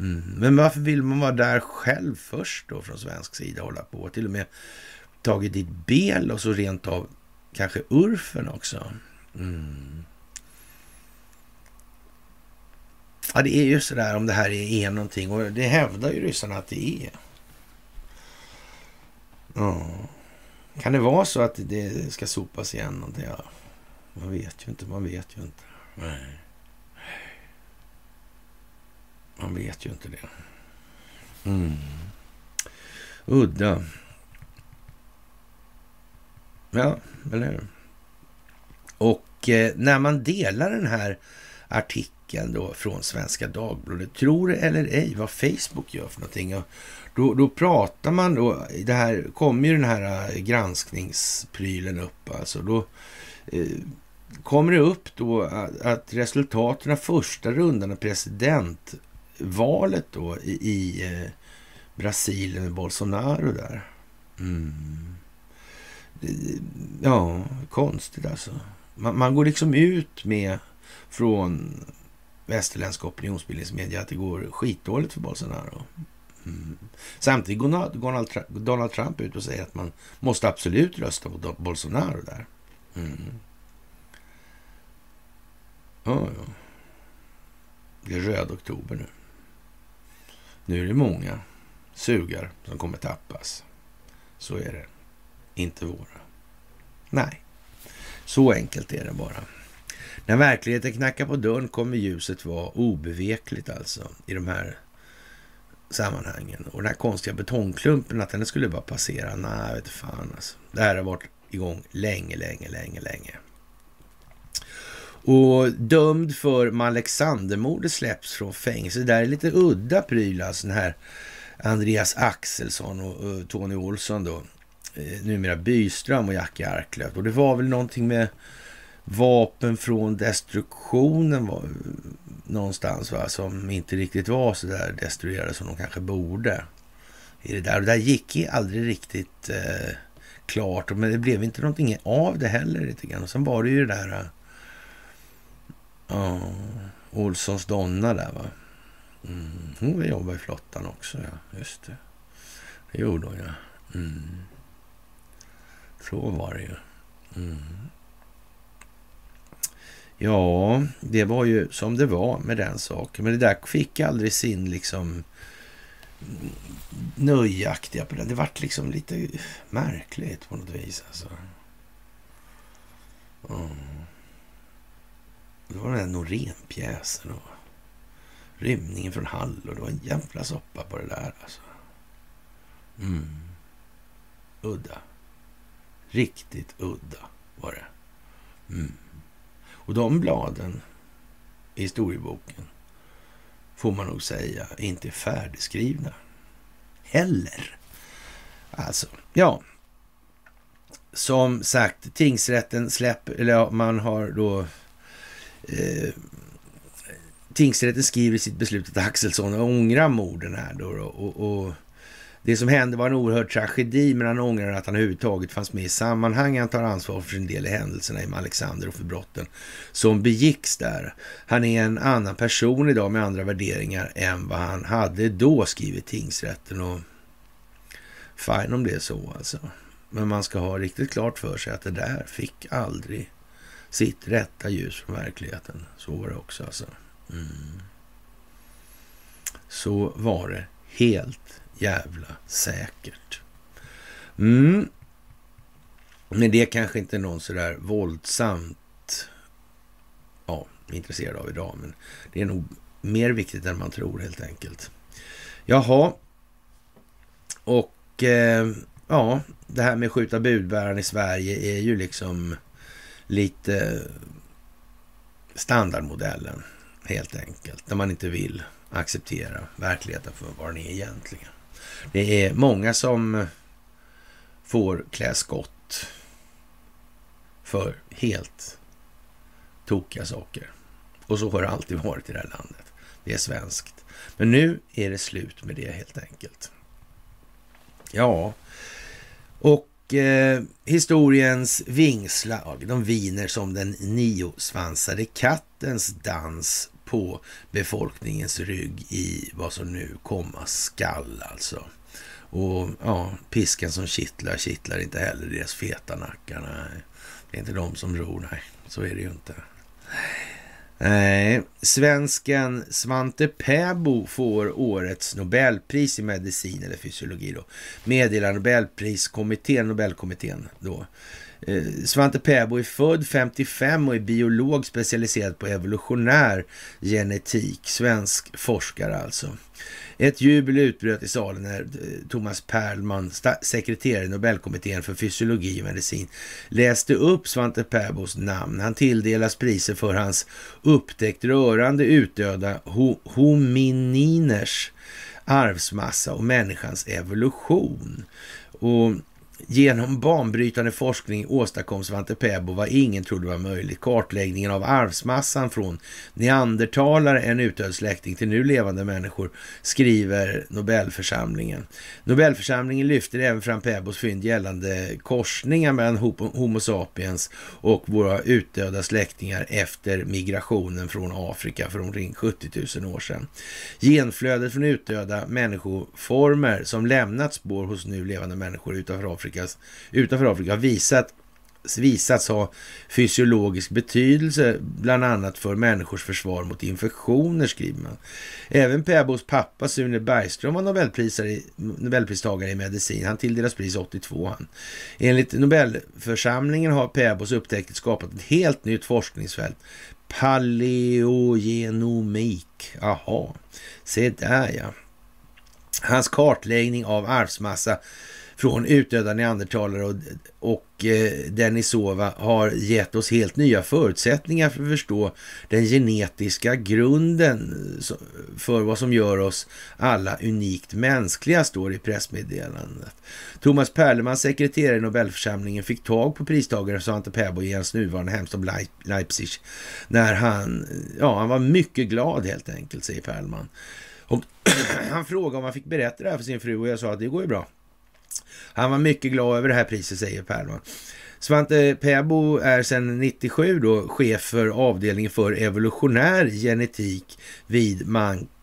[SPEAKER 1] mm. Men varför vill man vara där själv först då från svensk sida? Hålla på till och med tagit dit Bel och så rent av kanske Urfen också. Mm. Ja, det är ju sådär om det här är någonting och det hävdar ju ryssarna att det är. Ja. Kan det vara så att det ska sopas igen någonting? Ja. Man vet ju inte, man vet ju inte. Nej. Man vet ju inte det. Mm. Udda. Ja, eller hur? Och eh, när man delar den här artikeln då från Svenska Dagbladet. Tror det eller ej vad Facebook gör för någonting. Och då, då pratar man då, det här kommer ju den här eh, granskningsprylen upp alltså. Då eh, kommer det upp då att, att resultaten av första rundan av presidentvalet då i, i eh, Brasilien med Bolsonaro där. Mm. Ja, konstigt alltså. Man, man, går liksom ut med från västerländska opinionsbildningsmedia att det går skitdåligt för Bolsonaro. Mm. Samtidigt går Donald, Trump ut och säger att man måste absolut rösta på Bolsonaro där. Mm. Oh, ja. Det är röd oktober nu. Nu är det många sugar som kommer tappas. Så är det. Inte våra. Nej, så enkelt är det bara. När verkligheten knackar på dörren kommer ljuset vara obevekligt alltså i de här sammanhangen. Och den här konstiga betongklumpen, att den skulle bara passera. Nej, vet fan alltså. Det här har varit igång länge, länge, länge, länge. Och dömd för Malexandermordet släpps från fängelse. Det där är lite udda pryl alltså. Den här Andreas Axelsson och, och Tony Olsson då. Eh, numera Byström och Jackie Arklöv. Och det var väl någonting med vapen från destruktionen var, någonstans va, som inte riktigt var så där destruerade som de kanske borde. I det där. Och det där gick ju aldrig riktigt eh, klart, men det blev inte någonting av det heller lite grann. Och sen var det ju det där, eh, ja, uh, Olssons donna där va. Mm, hon jobbade i flottan också, ja. Just det. Det gjorde hon, ja. Mm. Så var det ju. Mm. Ja, det var ju som det var med den saken. Men det där fick aldrig sin liksom nöjaktiga på den. Det vart liksom lite märkligt på något vis. Alltså. Mm. Det var den där Norén-pjäsen och rymningen från Hall och det var en jävla soppa på det där. Alltså. Mm. Udda. Riktigt udda var det. Mm. Och de bladen i historieboken får man nog säga inte är färdigskrivna heller. Alltså, ja. Som sagt, tingsrätten släpper, eller ja, man har då eh, tingsrätten skriver i sitt beslut att Axelsson ångrar morden här då och, och det som hände var en oerhörd tragedi, men han ångrar att han överhuvudtaget fanns med i sammanhanget. Han tar ansvar för sin del i händelserna i Alexander och för brotten som begicks där. Han är en annan person idag med andra värderingar än vad han hade då, skriver tingsrätten. Och fine om det är så alltså. Men man ska ha riktigt klart för sig att det där fick aldrig sitt rätta ljus från verkligheten. Så var det också alltså. Mm. Så var det helt jävla säkert. Mm. Men det är kanske inte någon sådär våldsamt ja, intresserad av idag. Men det är nog mer viktigt än man tror helt enkelt. Jaha. Och eh, ja, det här med skjuta budbäraren i Sverige är ju liksom lite standardmodellen helt enkelt. När man inte vill acceptera verkligheten för vad den är egentligen. Det är många som får klä skott för helt tokiga saker. Och så har det alltid varit i det här landet. Det är svenskt. Men nu är det slut med det helt enkelt. Ja, och eh, historiens vingslag, de viner som den niosvansade kattens dans på befolkningens rygg i vad som nu komma skall alltså. Och ja, pisken som kittlar, kittlar inte heller deras feta nackar. Nej. Det är inte de som ror, nej. Så är det ju inte. Nej, svensken Svante Pääbo får årets Nobelpris i medicin eller fysiologi då. Meddelar Nobelpriskommittén, Nobelkommittén då. Eh, Svante Pääbo är född 55 och är biolog specialiserad på evolutionär genetik. Svensk forskare alltså. Ett jubel utbröt i salen när eh, Thomas Perlman, sekreterare i Nobelkommittén för fysiologi och medicin, läste upp Svante Pääbos namn. Han tilldelas priser för hans upptäckt rörande utdöda homininers arvsmassa och människans evolution. Och Genom banbrytande forskning åstadkom Svante Pääbo vad ingen trodde var möjligt. Kartläggningen av arvsmassan från neandertalare, en utdöd släkting, till nu levande människor, skriver Nobelförsamlingen. Nobelförsamlingen lyfter även fram Pääbos fynd gällande korsningar mellan Homo sapiens och våra utdöda släktingar efter migrationen från Afrika för omkring 70 000 år sedan. Genflödet från utdöda människoformer som lämnat spår hos nu levande människor utanför Afrika Afrikas, utanför Afrika har visat, visats ha fysiologisk betydelse, bland annat för människors försvar mot infektioner, skriver man. Även Pääbos pappa Sune Bergström var Nobelpristagare i medicin. Han tilldelas pris 82. Han. Enligt Nobelförsamlingen har Pääbos upptäckt skapat ett helt nytt forskningsfält. Paleogenomik. Aha, se där ja. Hans kartläggning av arvsmassa från utdöda neandertalare och, och eh, Denisova har gett oss helt nya förutsättningar för att förstå den genetiska grunden eh, för vad som gör oss alla unikt mänskliga, står i pressmeddelandet. Thomas Perleman, sekreterare i Nobelförsamlingen, fick tag på pristagaren Svante Pääbo i hans nuvarande hemstad Leipzig när han, eh, ja, han var mycket glad helt enkelt, säger Perleman. Och [clears throat] han frågade om han fick berätta det här för sin fru och jag sa att det går ju bra. Han var mycket glad över det här priset, säger Perlman. Svante Pääbo är sedan 97 då chef för avdelningen för evolutionär genetik vid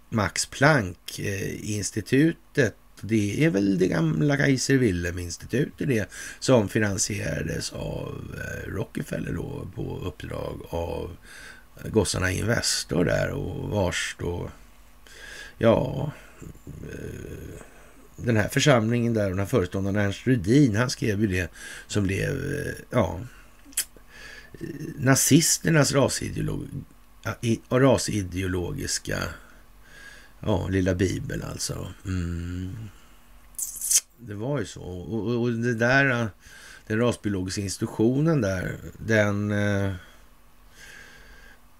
[SPEAKER 1] Max Planck-institutet. Eh, det är väl det gamla Kaiser Wilhelm-institutet det som finansierades av eh, Rockefeller då på uppdrag av eh, gossarna Investor där och vars då, ja, eh, den här församlingen där, den här föreståndaren Ernst Rudin, han skrev ju det som blev, eh, ja, nazisternas rasideolog, rasideologiska, ja, lilla bibel alltså. Mm. Det var ju så. Och, och, det där, eh, den rasbiologiska institutionen där, den eh,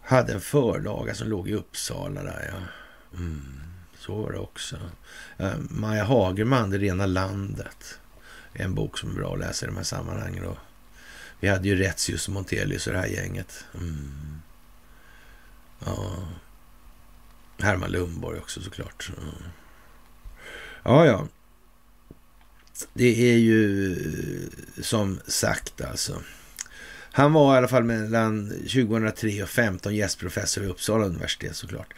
[SPEAKER 1] hade en förlaga som låg i Uppsala där, ja. Mm. Så var det också. Eh, Maja Hagerman, Det rena landet. En bok som är bra att läsa i de här sammanhangen. Och vi hade ju Retzius och Montelius och det här gänget. Mm. Ja. Herman Lundborg också såklart. Mm. Ja, ja. Det är ju eh, som sagt alltså. Han var i alla fall mellan 2003 och 2015 gästprofessor vid Uppsala universitet såklart.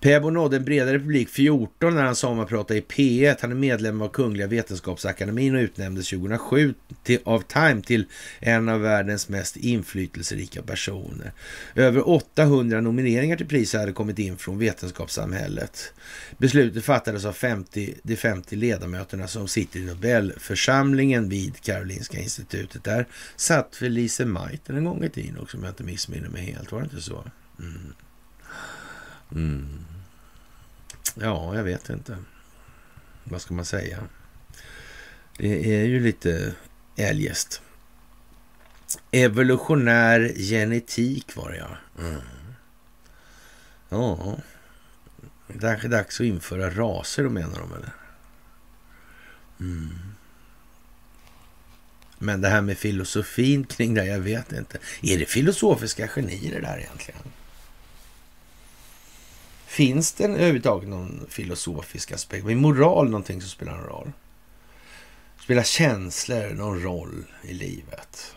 [SPEAKER 1] Pääbo nådde en bredare publik 14 när han sommarpratade i P1. Han är medlem av Kungliga Vetenskapsakademin och utnämndes 2007 till, av Time till en av världens mest inflytelserika personer. Över 800 nomineringar till priset hade kommit in från vetenskapssamhället. Beslutet fattades av 50, de 50 ledamöterna som sitter i Nobelförsamlingen vid Karolinska institutet. Där satt Felice Meitner en gång i tiden också om jag inte missminner mig helt. Var det inte så? Mm. Mm. Ja, jag vet inte. Vad ska man säga? Det är ju lite eljest. Evolutionär genetik var det ja. Mm. Ja, det är dags att införa raser då menar de eller? Mm. Men det här med filosofin kring det, jag vet inte. Är det filosofiska genier det där egentligen? Finns det överhuvudtaget någon filosofisk aspekt? Är moral någonting som spelar någon roll? Spelar känslor någon roll i livet?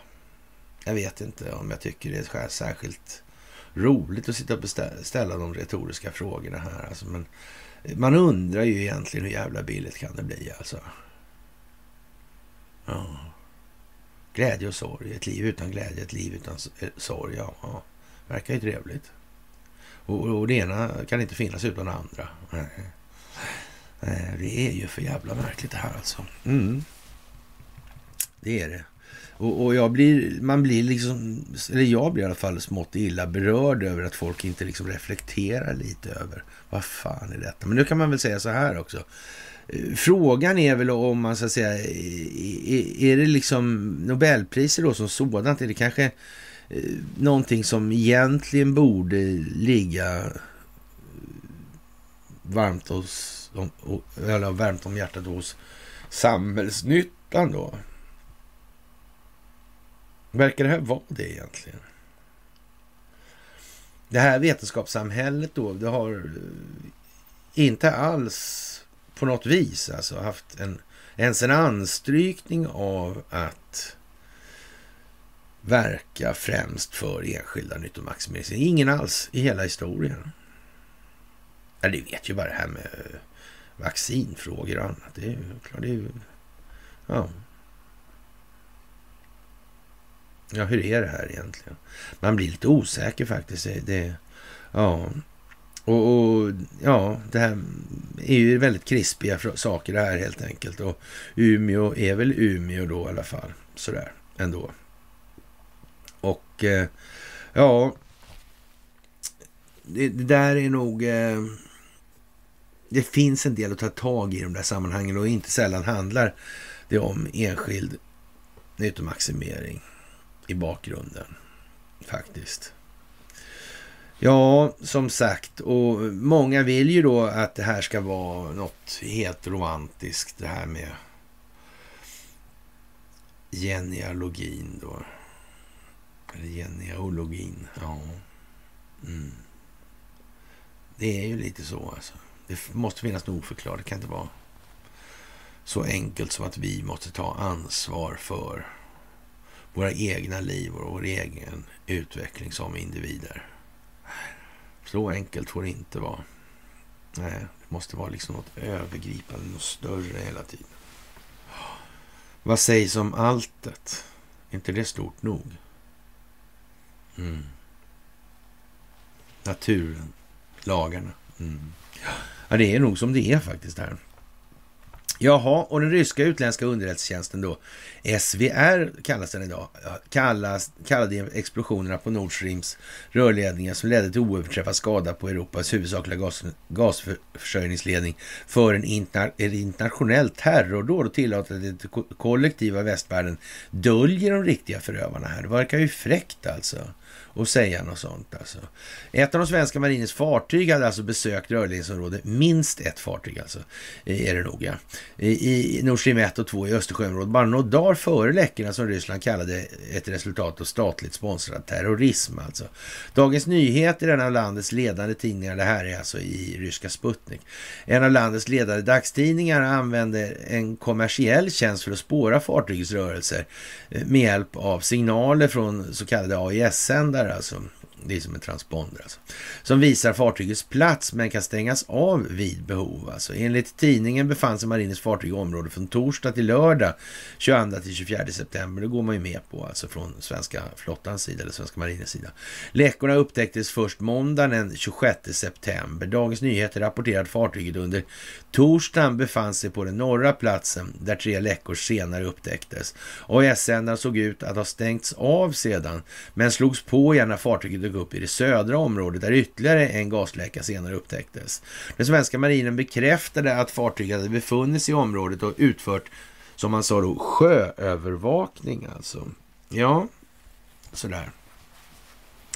[SPEAKER 1] Jag vet inte om jag tycker det är särskilt roligt att sitta och ställa de retoriska frågorna här. Alltså, men man undrar ju egentligen hur jävla billigt kan det bli alltså. Ja. Glädje och sorg. Ett liv utan glädje, ett liv utan eh, sorg. Ja, ja. verkar ju trevligt. Och, och det ena kan inte finnas utan det andra. Det är ju för jävla märkligt det här alltså. Mm. Det är det. Och, och, jag blir, man blir liksom, eller jag blir i alla fall smått illa berörd över att folk inte liksom reflekterar lite över vad fan är detta? Men nu kan man väl säga så här också. Frågan är väl om man så att säga, är det liksom Nobelpriser då som sådant? Är det kanske eh, någonting som egentligen borde ligga varmt, hos, eller varmt om hjärtat hos samhällsnyttan då? Verkar det här vara det egentligen? Det här vetenskapssamhället då, det har inte alls på något vis alltså haft en, ens en anstrykning av att verka främst för enskilda nyttomaximering. Ingen alls i hela historien. Ja, det vet ju bara det här med eh, vaccinfrågor och annat. Det är ju klart, det är ju... Ja. Ja, hur är det här egentligen? Man blir lite osäker faktiskt. Det, ja. Och, och, ja, det här är ju väldigt krispiga saker det här helt enkelt. Och Umeå är väl Umeå då i alla fall. Sådär ändå. Och eh, ja, det, det, där är nog... Eh, det finns en del att ta tag i i de där sammanhangen och inte sällan handlar det om enskild nyttomaximering i bakgrunden faktiskt. Ja, som sagt, och många vill ju då att det här ska vara något helt romantiskt, det här med genealogin då. Eller genealogin, ja. Mm. Det är ju lite så alltså. Det måste finnas något oförklarligt. Det kan inte vara så enkelt som att vi måste ta ansvar för våra egna liv och vår egen utveckling som individer. Så enkelt får det inte vara. Nej, det måste vara liksom något övergripande, något större hela tiden. Vad sägs om alltet? Är inte det stort nog? Mm. Naturen, lagarna. Mm. Ja, det är nog som det är faktiskt här. Jaha, och den ryska utländska underrättelsetjänsten då, SVR kallas den idag, kallas, kallade explosionerna på Nord Streams rörledningar som ledde till oöverträffad skada på Europas huvudsakliga gas, gasförsörjningsledning för en interna, ett internationellt terrordåd och tillåter att det kollektiva västvärlden döljer de riktiga förövarna här. Det verkar ju fräckt alltså och säga något sånt. Alltså. Ett av de svenska marinens fartyg hade alltså besökt rörledningsområdet, minst ett fartyg alltså, är det nog ja. I Nord Stream 1 och 2 i Östersjöområdet, bara några dagar före läckorna som Ryssland kallade ett resultat av statligt sponsrad terrorism alltså. Dagens Nyheter är en av landets ledande tidningar, det här är alltså i ryska Sputnik. En av landets ledande dagstidningar använder en kommersiell tjänst för att spåra fartygets rörelser eh, med hjälp av signaler från så kallade AIS-sändare där alltså. Det är som en transponder alltså. Som visar fartygets plats men kan stängas av vid behov. Alltså. Enligt tidningen befann sig marinens fartyg i området från torsdag till lördag 22 till 24 september. Det går man ju med på alltså från svenska flottans sida eller svenska marinens sida. Läckorna upptäcktes först måndagen den 26 september. Dagens Nyheter rapporterar att fartyget under torsdagen befann sig på den norra platsen där tre läckor senare upptäcktes. AIS-sändaren såg ut att ha stängts av sedan men slogs på igen när fartyget dök upp i det södra området där ytterligare en gasläcka senare upptäcktes. Den svenska marinen bekräftade att fartyget hade befunnit sig i området och utfört, som man sa då, sjöövervakning alltså. Ja, sådär.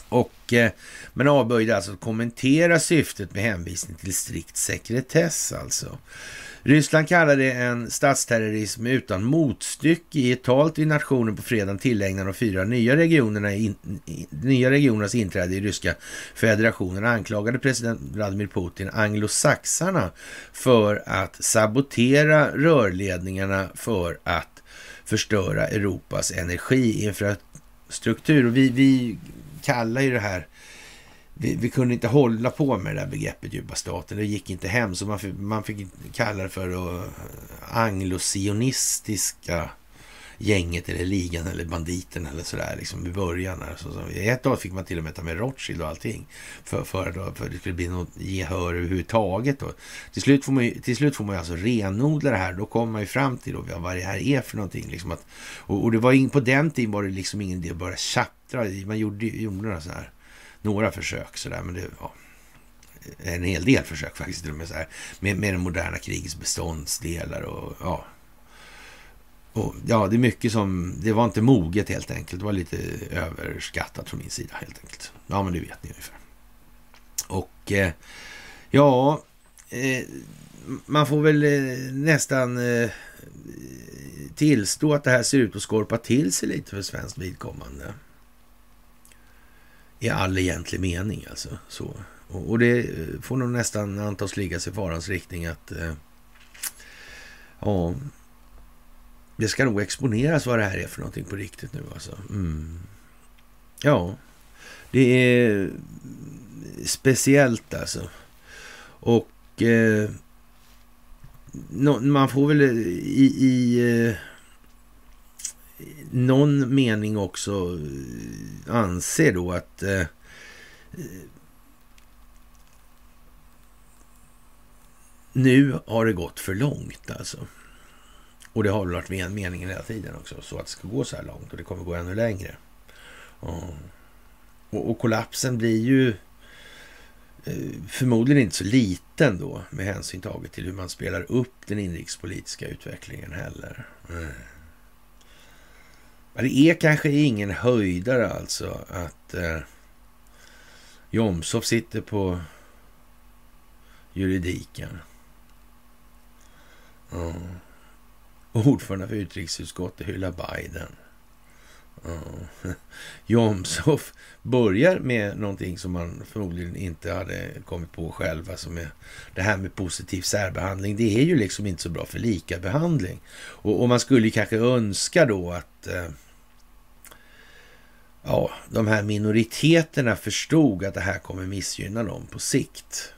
[SPEAKER 1] Och, eh, men avböjde alltså att kommentera syftet med hänvisning till strikt sekretess alltså. Ryssland kallar det en statsterrorism utan motstycke. I ett tal till nationen på fredagen tillägnade de fyra nya, regionerna in, nya regionernas inträde i ryska federationen anklagade president Vladimir Putin anglosaxarna för att sabotera rörledningarna för att förstöra Europas energiinfrastruktur. Och vi, vi kallar ju det här vi, vi, kunde inte hålla på med det där begreppet djupa staten. Det gick inte hem, så man fick, man fick kalla det för eh, anglosionistiska gänget eller ligan eller banditen eller sådär liksom i början. Alltså, så, ett tag fick man till och med ta med Rothschild och allting för, för, då, för det skulle bli något gehör överhuvudtaget. Då. Till, slut får man ju, till slut får man ju alltså renodla det här. Då kommer man ju fram till då, vad det här är för någonting. Liksom att, och, och det var in, på den tiden var det liksom ingen idé att börja tjattra. Man gjorde, gjorde några, så här, några försök sådär, men det var en hel del försök faktiskt med, så här, med, med den moderna krigets beståndsdelar och ja, och, ja, det är mycket som... Det var inte moget helt enkelt. Det var lite överskattat från min sida helt enkelt. Ja, men det vet ni ungefär. Och eh, ja, eh, man får väl eh, nästan eh, tillstå att det här ser ut att skorpa till sig lite för svenskt vidkommande. I all egentlig mening alltså. Så. Och, och det eh, får nog nästan antas ligga sig farans riktning att eh, ja, det ska nog exponeras vad det här är för någonting på riktigt nu alltså. Mm. Ja, det är speciellt alltså. Och eh, man får väl i, i eh, någon mening också eh, anser då att eh, nu har det gått för långt alltså. Och det har väl varit meningen hela tiden också, så att det ska gå så här långt och det kommer gå ännu längre. Och, och kollapsen blir ju eh, förmodligen inte så liten då med hänsyn taget till hur man spelar upp den inrikespolitiska utvecklingen heller. Mm. Det är kanske ingen höjdare alltså att eh, Jomshof sitter på juridiken. Mm. Ordförande för utrikesutskottet hyllar Biden. Mm. [laughs] Jomshof börjar med någonting som man förmodligen inte hade kommit på själv. Alltså med det här med positiv särbehandling. Det är ju liksom inte så bra för likabehandling. Och, och man skulle kanske önska då att eh, ja, de här minoriteterna förstod att det här kommer missgynna dem på sikt.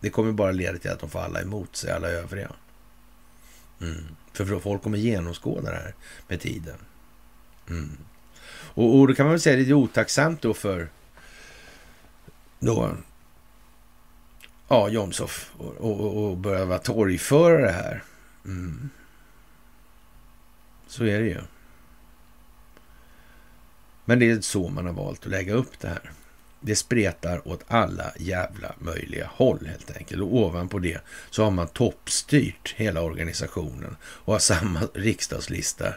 [SPEAKER 1] Det kommer bara leda till att de får alla emot sig, alla övriga. Mm. För folk kommer genomskåda det här med tiden. Mm. Och, och då kan man väl säga att det är otacksamt då för då, ja, Jomshof och, och, och börja vara torgförare här. Mm. Så är det ju. Men det är så man har valt att lägga upp det här. Det spretar åt alla jävla möjliga håll helt enkelt. Och ovanpå det så har man toppstyrt hela organisationen och har samma riksdagslista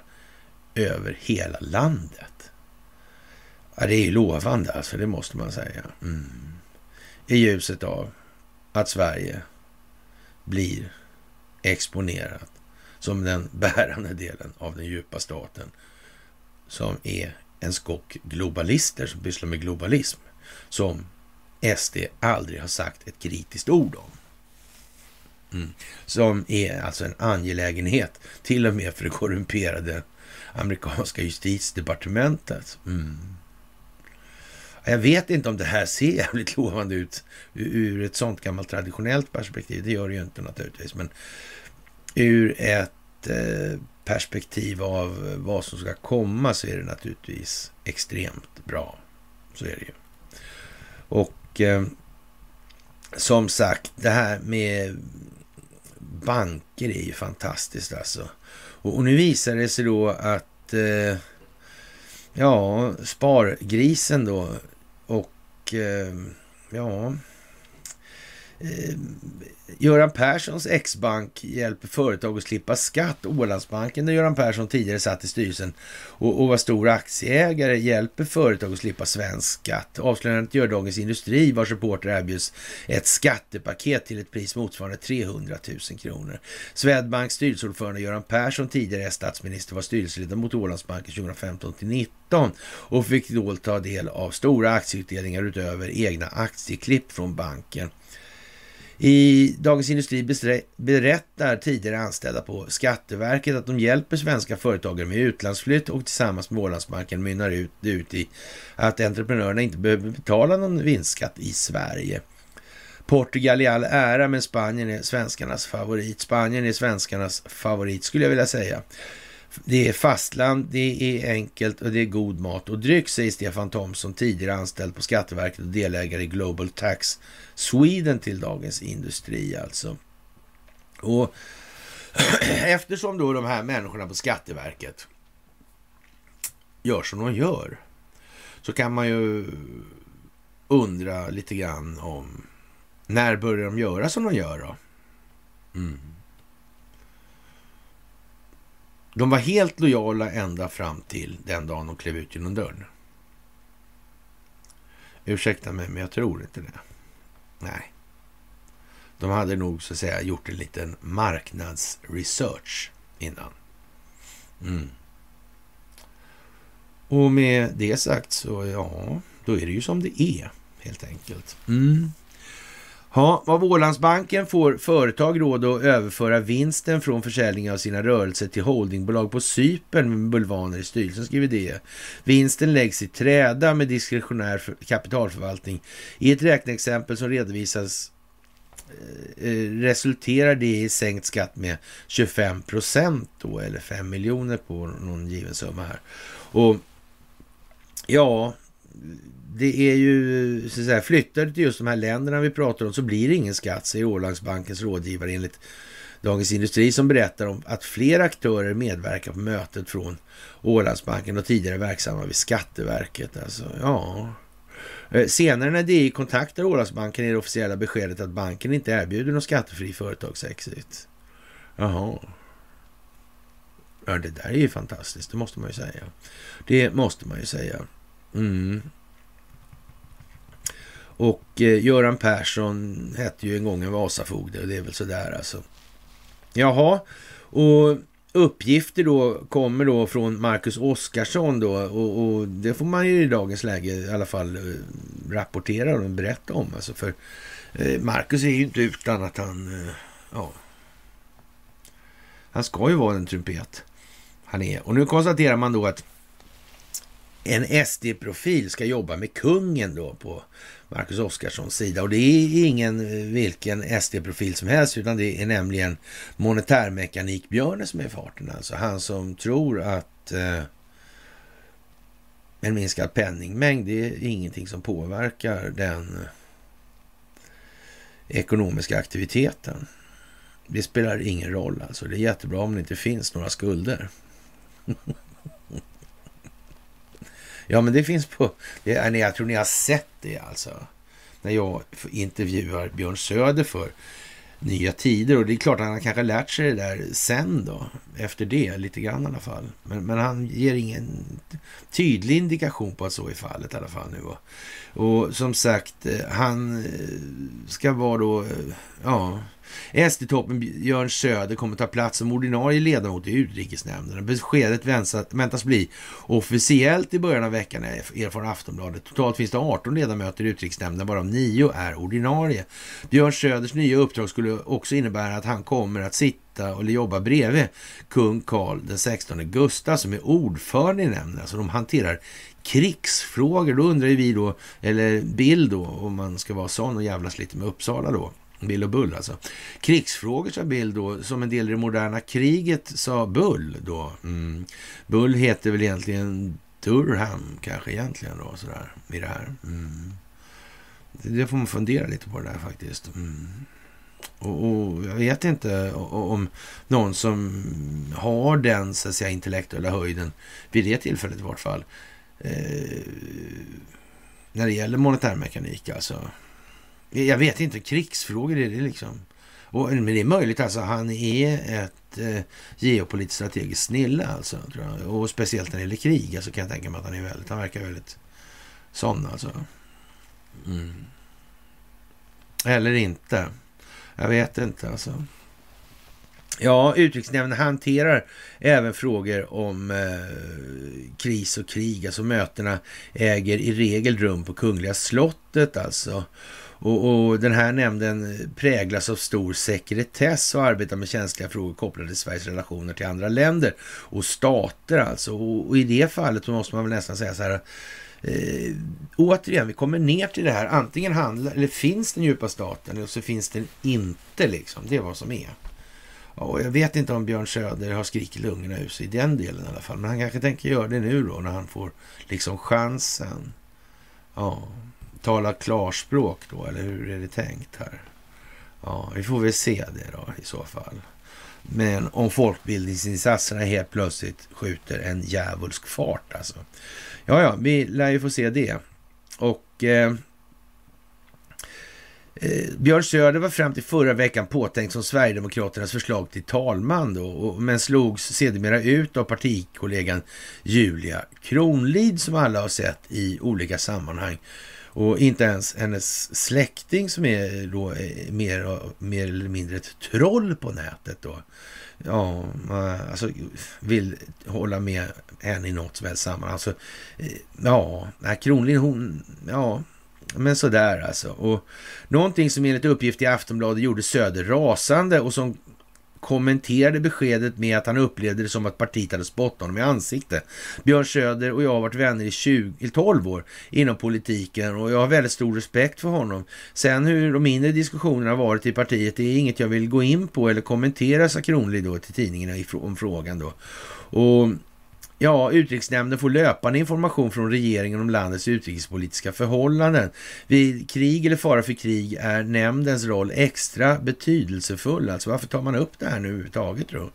[SPEAKER 1] över hela landet. Ja, det är ju lovande alltså, det måste man säga. Mm. I ljuset av att Sverige blir exponerat som den [laughs] bärande delen av den djupa staten som är en skock globalister som pysslar med globalism som SD aldrig har sagt ett kritiskt ord om. Mm. Som är alltså en angelägenhet till och med för det korrumperade amerikanska justitiedepartementet. Mm. Jag vet inte om det här ser jävligt lovande ut ur ett sånt gammalt traditionellt perspektiv. Det gör det ju inte naturligtvis. Men ur ett eh, perspektiv av vad som ska komma så är det naturligtvis extremt bra. Så är det ju. Och eh, som sagt, det här med banker är ju fantastiskt alltså. Och, och nu visar det sig då att eh, ja, Spargrisen då och eh, ja, Eh, Göran Perssons ex-bank hjälper företag att slippa skatt. Ålandsbanken, där Göran Persson tidigare satt i styrelsen och, och var stor aktieägare, hjälper företag att slippa svensk skatt. Avslöjandet gör Dagens Industri, vars reporter erbjuds ett skattepaket till ett pris motsvarande 300 000 kronor. Swedbanks styrelseordförande Göran Persson, tidigare statsminister, var styrelseledamot i Ålandsbanken 2015 till 19 och fick då ta del av stora aktieutdelningar utöver egna aktieklipp från banken. I Dagens Industri berättar tidigare anställda på Skatteverket att de hjälper svenska företagare med utlandsflytt och tillsammans med Ålandsbanken mynnar ut, ut i att entreprenörerna inte behöver betala någon vinstskatt i Sverige. Portugal i all ära, men Spanien är svenskarnas favorit. Spanien är svenskarnas favorit skulle jag vilja säga. Det är fastland, det är enkelt och det är god mat och dryck, säger Stefan Thomsson, tidigare anställd på Skatteverket och delägare i Global Tax Sweden till Dagens Industri alltså. Och [clears throat] eftersom då de här människorna på Skatteverket gör som de gör så kan man ju undra lite grann om när börjar de göra som de gör då? Mm. De var helt lojala ända fram till den dagen de klev ut genom dörren. Ursäkta mig, men jag tror inte det. Nej. De hade nog så att säga gjort en liten marknadsresearch innan. Mm. Och med det sagt så ja, då är det ju som det är helt enkelt. Mm. Ja, av Ålandsbanken får företag råd att överföra vinsten från försäljning av sina rörelser till holdingbolag på Cypern med bulvaner i styrelsen, skriver det. Vinsten läggs i träda med diskretionär kapitalförvaltning. I ett räkneexempel som redovisas eh, eh, resulterar det i sänkt skatt med 25 procent då, eller 5 miljoner på någon given summa här. Och ja, det är ju, så att säga, flyttar till just de här länderna vi pratar om så blir det ingen skatt, säger Ålandsbankens rådgivare enligt Dagens Industri som berättar om att fler aktörer medverkar på mötet från Ålandsbanken och tidigare verksamma vid Skatteverket. Alltså, ja. Eh, senare när DI kontaktar Ålandsbanken är det officiella beskedet att banken inte erbjuder någon skattefri företagsexit. Jaha. Ja, det där är ju fantastiskt, det måste man ju säga. Det måste man ju säga. Mm. Och eh, Göran Persson hette ju en gång en Vasafogde och det är väl sådär alltså. Jaha, och uppgifter då kommer då från Marcus Oskarsson då och, och, det får man ju i dagens läge i alla fall eh, rapportera och berätta om. Alltså för eh, Marcus är ju inte utan att han, ja, han ska ju vara en trumpet han är. Och nu konstaterar man då att en SD-profil ska jobba med kungen då på Marcus Oskarssons sida. Och det är ingen eh, vilken SD-profil som helst, utan det är nämligen monetärmekanik-Björne som är i farten. Alltså han som tror att eh, en minskad penningmängd, det är ingenting som påverkar den eh, ekonomiska aktiviteten. Det spelar ingen roll alltså. Det är jättebra om det inte finns några skulder. [laughs] Ja, men det finns på... Det är, jag tror ni har sett det alltså. När jag intervjuar Björn Söder för Nya Tider. Och det är klart att han kanske lärt sig det där sen då. Efter det, lite grann i alla fall. Men, men han ger ingen tydlig indikation på att så är fallet i alla fall nu. Och som sagt, eh, han eh, ska vara då, eh, ja, SD-toppen Björn Söder kommer ta plats som ordinarie ledamot i utrikesnämnden. Beskedet väntas bli officiellt i början av veckan, erfar Aftonbladet. Totalt finns det 18 ledamöter i utrikesnämnden, varav 9 är ordinarie. Björn Söders nya uppdrag skulle också innebära att han kommer att sitta eller jobba bredvid kung Karl den 16 Gustav som är ordförande i nämnden. Alltså de hanterar krigsfrågor. Då undrar ju vi då, eller Bill då, om man ska vara sån och jävlas lite med Uppsala då. Bill och Bull alltså. Krigsfrågor sa Bill då, som en del i det moderna kriget sa Bull då. Mm. Bull heter väl egentligen Durham kanske egentligen då sådär i det här. Mm. Det får man fundera lite på det där faktiskt. Mm. Och, och, jag vet inte om någon som har den så att säga, intellektuella höjden vid det tillfället i vart fall. Eh, när det gäller monetärmekanik alltså. Jag vet inte, krigsfrågor är det liksom. Och, men det är möjligt alltså, han är ett eh, geopolitiskt strategiskt snille alltså. Tror jag. Och speciellt när det gäller krig, alltså kan jag tänka mig att han är väldigt, han verkar väldigt sån alltså. Mm. Eller inte. Jag vet inte alltså. Ja, utrikesnämnden hanterar även frågor om eh, kris och krig. Alltså mötena äger i regel rum på Kungliga slottet alltså. Och, och, den här nämnden präglas av stor sekretess och arbetar med känsliga frågor kopplade till Sveriges relationer till andra länder och stater alltså. Och, och i det fallet måste man väl nästan säga så här Eh, återigen, vi kommer ner till det här. Antingen handlar, eller finns den djupa staten eller så finns den inte. liksom. Det är vad som är. Och jag vet inte om Björn Söder har skrikit lungorna ur sig i den delen i alla fall. Men han kanske tänker göra det nu då när han får liksom chansen. Ja, tala klarspråk då, eller hur är det tänkt här? Ja, vi får väl se det då i så fall. Men om folkbildningsinsatserna helt plötsligt skjuter en djävulsk fart alltså. Ja, ja, vi lär ju få se det. Och eh, eh, Björn Söder var fram till förra veckan påtänkt som Sverigedemokraternas förslag till talman då, och, men slogs sedermera ut av partikollegan Julia Kronlid som alla har sett i olika sammanhang. Och inte ens hennes släkting som är då eh, mer, mer eller mindre ett troll på nätet då. Ja, eh, alltså vill hålla med henne i något som helst sammanhang. Alltså, eh, ja, ja, Kronlid hon, ja, men sådär alltså. Och någonting som enligt uppgift i Aftonbladet gjorde Söder rasande och som kommenterade beskedet med att han upplevde det som att partiet hade spottat honom i ansiktet. Björn Söder och jag har varit vänner i 20, 12 år inom politiken och jag har väldigt stor respekt för honom. Sen hur de inre diskussionerna har varit i partiet, det är inget jag vill gå in på eller kommentera, sa Kronlid då till tidningarna om frågan då. Och Ja, utrikesnämnden får löpande information från regeringen om landets utrikespolitiska förhållanden. Vid krig eller fara för krig är nämndens roll extra betydelsefull. Alltså varför tar man upp det här nu överhuvudtaget då?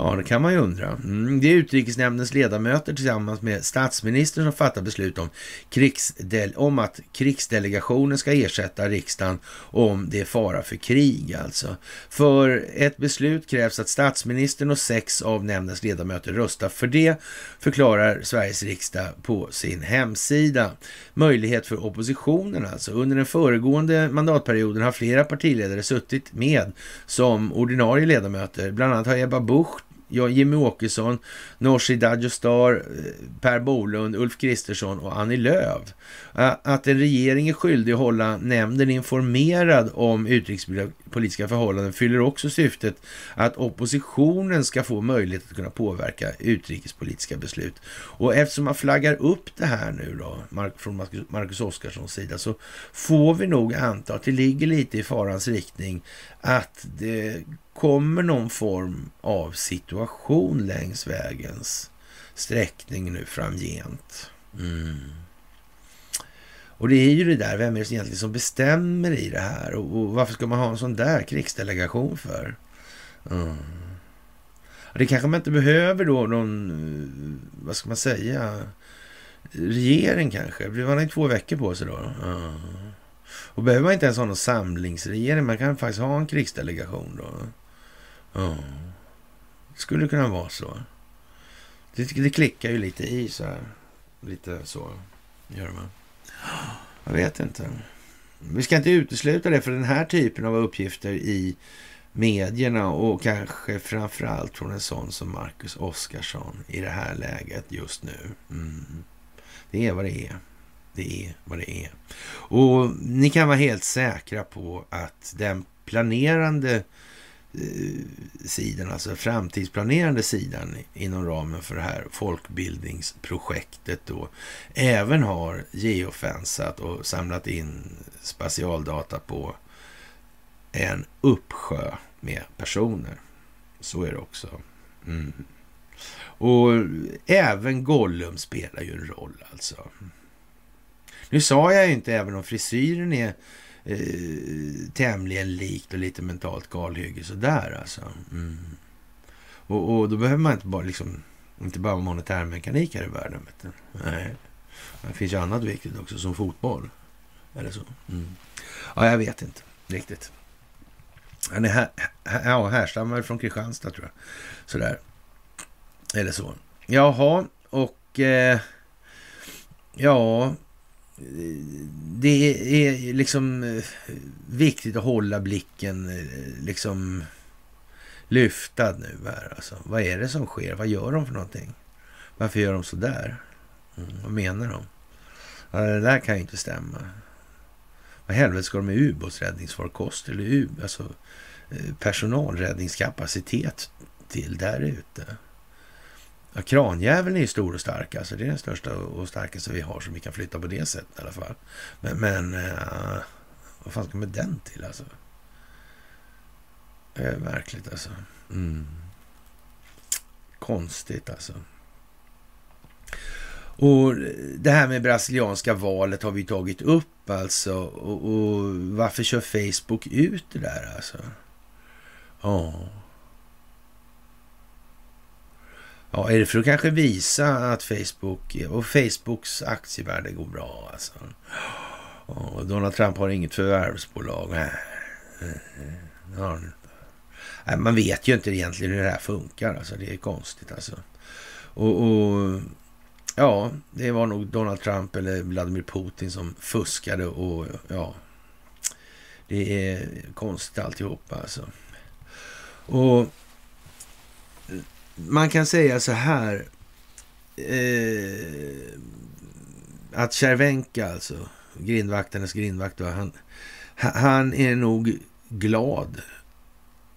[SPEAKER 1] Ja, det kan man ju undra. Mm, det är utrikesnämndens ledamöter tillsammans med statsministern som fattar beslut om, krigsdel om att krigsdelegationen ska ersätta riksdagen om det är fara för krig alltså. För ett beslut krävs att statsministern och sex av nämndens ledamöter röstar för det, förklarar Sveriges riksdag på sin hemsida. Möjlighet för oppositionen alltså. Under den föregående mandatperioden har flera partiledare suttit med som ordinarie ledamöter. Bland annat har Ebba Busch ja, Jimmy Åkesson, Nooshi Dadgostar, eh, Per Bolund, Ulf Kristersson och Annie Lööf. Att en regering är skyldig att hålla nämnden informerad om utrikespolitiska förhållanden fyller också syftet att oppositionen ska få möjlighet att kunna påverka utrikespolitiska beslut. Och eftersom man flaggar upp det här nu då, från Marcus Oskarssons sida, så får vi nog anta att det ligger lite i farans riktning att det kommer någon form av situation längs vägens sträckning nu framgent. Mm. Och det är ju det där, vem är det egentligen som bestämmer i det här? Och, och varför ska man ha en sån där krigsdelegation för? Mm. Det kanske man inte behöver då någon, eh, vad ska man säga, regering kanske. Man har ju två veckor på sig då. Mm. Och behöver man inte ens ha någon samlingsregering, man kan faktiskt ha en krigsdelegation då. Ja, det skulle kunna vara så. Det, det klickar ju lite i så här. Lite så gör man. Jag vet inte. Vi ska inte utesluta det för den här typen av uppgifter i medierna och kanske framförallt från en sån som Marcus Oskarsson i det här läget just nu. Mm. Det är vad det är. Det är vad det är. Och ni kan vara helt säkra på att den planerande eh, sidan, alltså framtidsplanerande sidan inom ramen för det här folkbildningsprojektet då, även har geofensat och samlat in specialdata på en uppsjö med personer. Så är det också. Mm. Och även Gollum spelar ju en roll alltså. Nu sa jag ju inte även om frisyren är eh, tämligen likt och lite mentalt galhygge sådär alltså. Mm. Och, och, då behöver man inte bara liksom, inte bara monetärmekanik här i världen. Vet Nej. Det finns ju annat viktigt också, som fotboll. Eller så. Mm. Ja, jag vet inte riktigt. Han är här, här, ja, härstammar från Kristianstad tror jag. Sådär. Eller så. Jaha, och eh, ja, det är liksom eh, viktigt att hålla blicken eh, liksom lyftad nu här. Alltså, vad är det som sker? Vad gör de för någonting? Varför gör de så där? Mm, vad menar de? Ja, det där kan ju inte stämma. Vad helvete ska de med ubåtsräddningsfarkost eller alltså, eh, personalräddningskapacitet till där ute? Ja, kranjäveln är ju stor och stark. Alltså det är den största och starkaste vi har som vi kan flytta på det sättet i alla fall. Men, men uh, vad fan ska med den till alltså? Det är märkligt alltså. Mm. Konstigt alltså. Och det här med brasilianska valet har vi tagit upp alltså. Och, och varför kör Facebook ut det där alltså? Ja. Ja, är det för att kanske visa att Facebook och Facebooks aktievärde går bra alltså? Och Donald Trump har inget förvärvsbolag. Nej, Nej, man vet ju inte egentligen hur det här funkar. Alltså, det är konstigt alltså. Och, och, ja, det var nog Donald Trump eller Vladimir Putin som fuskade och ja, det är konstigt alltihopa alltså. Och man kan säga så här. Eh, att Cervenka, alltså grindvaktarnas grindvakt, han, han är nog glad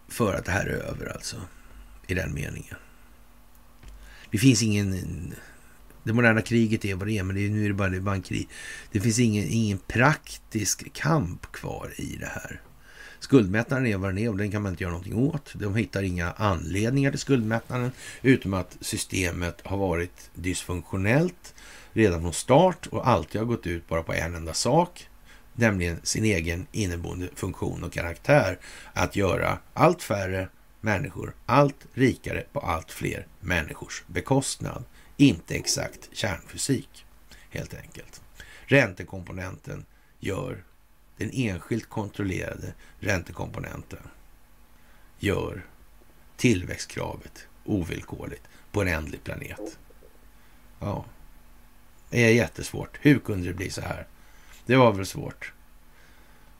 [SPEAKER 1] för att det här är över alltså. I den meningen. Det finns ingen... Det moderna kriget är vad det är, men det är, nu är det bara, det är bara en krig. Det finns ingen, ingen praktisk kamp kvar i det här. Skuldmättnaden är vad den är och den kan man inte göra någonting åt. De hittar inga anledningar till skuldmättnaden utom att systemet har varit dysfunktionellt redan från start och alltid har gått ut bara på en enda sak, nämligen sin egen inneboende funktion och karaktär att göra allt färre människor allt rikare på allt fler människors bekostnad. Inte exakt kärnfysik, helt enkelt. Räntekomponenten gör den enskilt kontrollerade räntekomponenten gör tillväxtkravet ovillkorligt på en ändlig planet. Ja, det är jättesvårt. Hur kunde det bli så här? Det var väl svårt.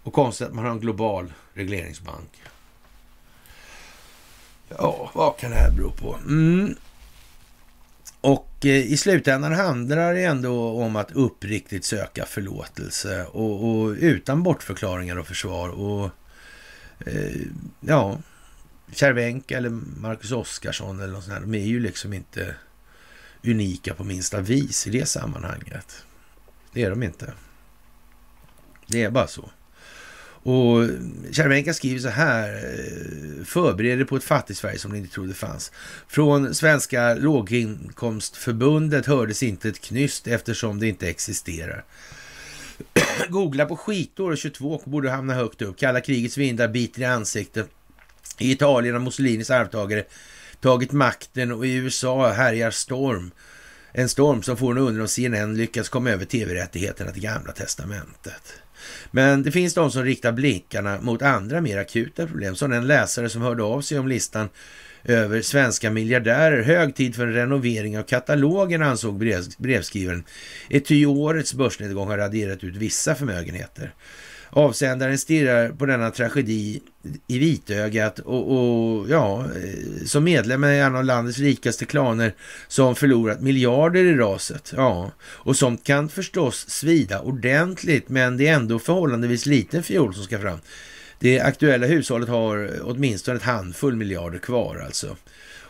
[SPEAKER 1] Och konstigt att man har en global regleringsbank. Ja, vad kan det här bero på? Mm. Och eh, i slutändan handlar det ändå om att uppriktigt söka förlåtelse och, och utan bortförklaringar och försvar. Och eh, ja, Cervenka eller Marcus Oskarsson eller något sånt här, de är ju liksom inte unika på minsta vis i det sammanhanget. Det är de inte. Det är bara så. Och Cervenka skriver så här, eh, förbereder på ett fattigt Sverige som ni inte trodde fanns. Från Svenska låginkomstförbundet hördes inte ett knyst eftersom det inte existerar. [clears throat] Googla på skitår och 22 borde hamna högt upp. Kalla krigets vindar biter i ansiktet. I Italien har Mussolinis arvtagare tagit makten och i USA härjar storm. En storm som får en undra om CNN lyckas komma över tv-rättigheterna till Gamla Testamentet. Men det finns de som riktar blickarna mot andra mer akuta problem, som den läsare som hörde av sig om listan över svenska miljardärer. Hög tid för en renovering av katalogen, ansåg brev, brevskrivaren. ety årets börsnedgång har raderat ut vissa förmögenheter. Avsändaren stirrar på denna tragedi i vitögat och, och ja, eh, som medlem i en av landets rikaste klaner som förlorat miljarder i raset. Ja, och som kan förstås svida ordentligt, men det är ändå förhållandevis liten fiol som ska fram. Det aktuella hushållet har åtminstone ett handfull miljarder kvar alltså.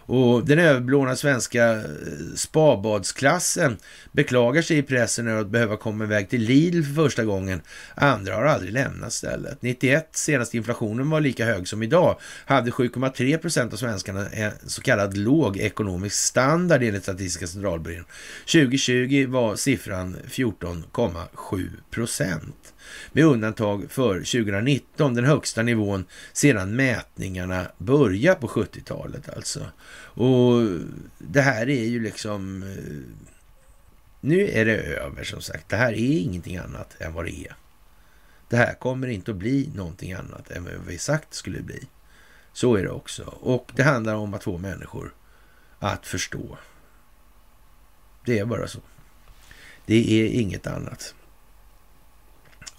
[SPEAKER 1] Och den överblåna svenska eh, spabadsklassen beklagar sig i pressen över att behöva komma iväg till Lidl för första gången. Andra har aldrig lämnat stället. 91, senast inflationen var lika hög som idag, hade 7,3 procent av svenskarna en så kallad låg ekonomisk standard enligt Statistiska centralbyrån. 2020 var siffran 14,7 procent med undantag för 2019, den högsta nivån sedan mätningarna började på 70-talet alltså. Och det här är ju liksom... Eh, nu är det över som sagt. Det här är ingenting annat än vad det är. Det här kommer inte att bli någonting annat än vad vi sagt skulle bli. Så är det också. Och det handlar om att få människor att förstå. Det är bara så. Det är inget annat.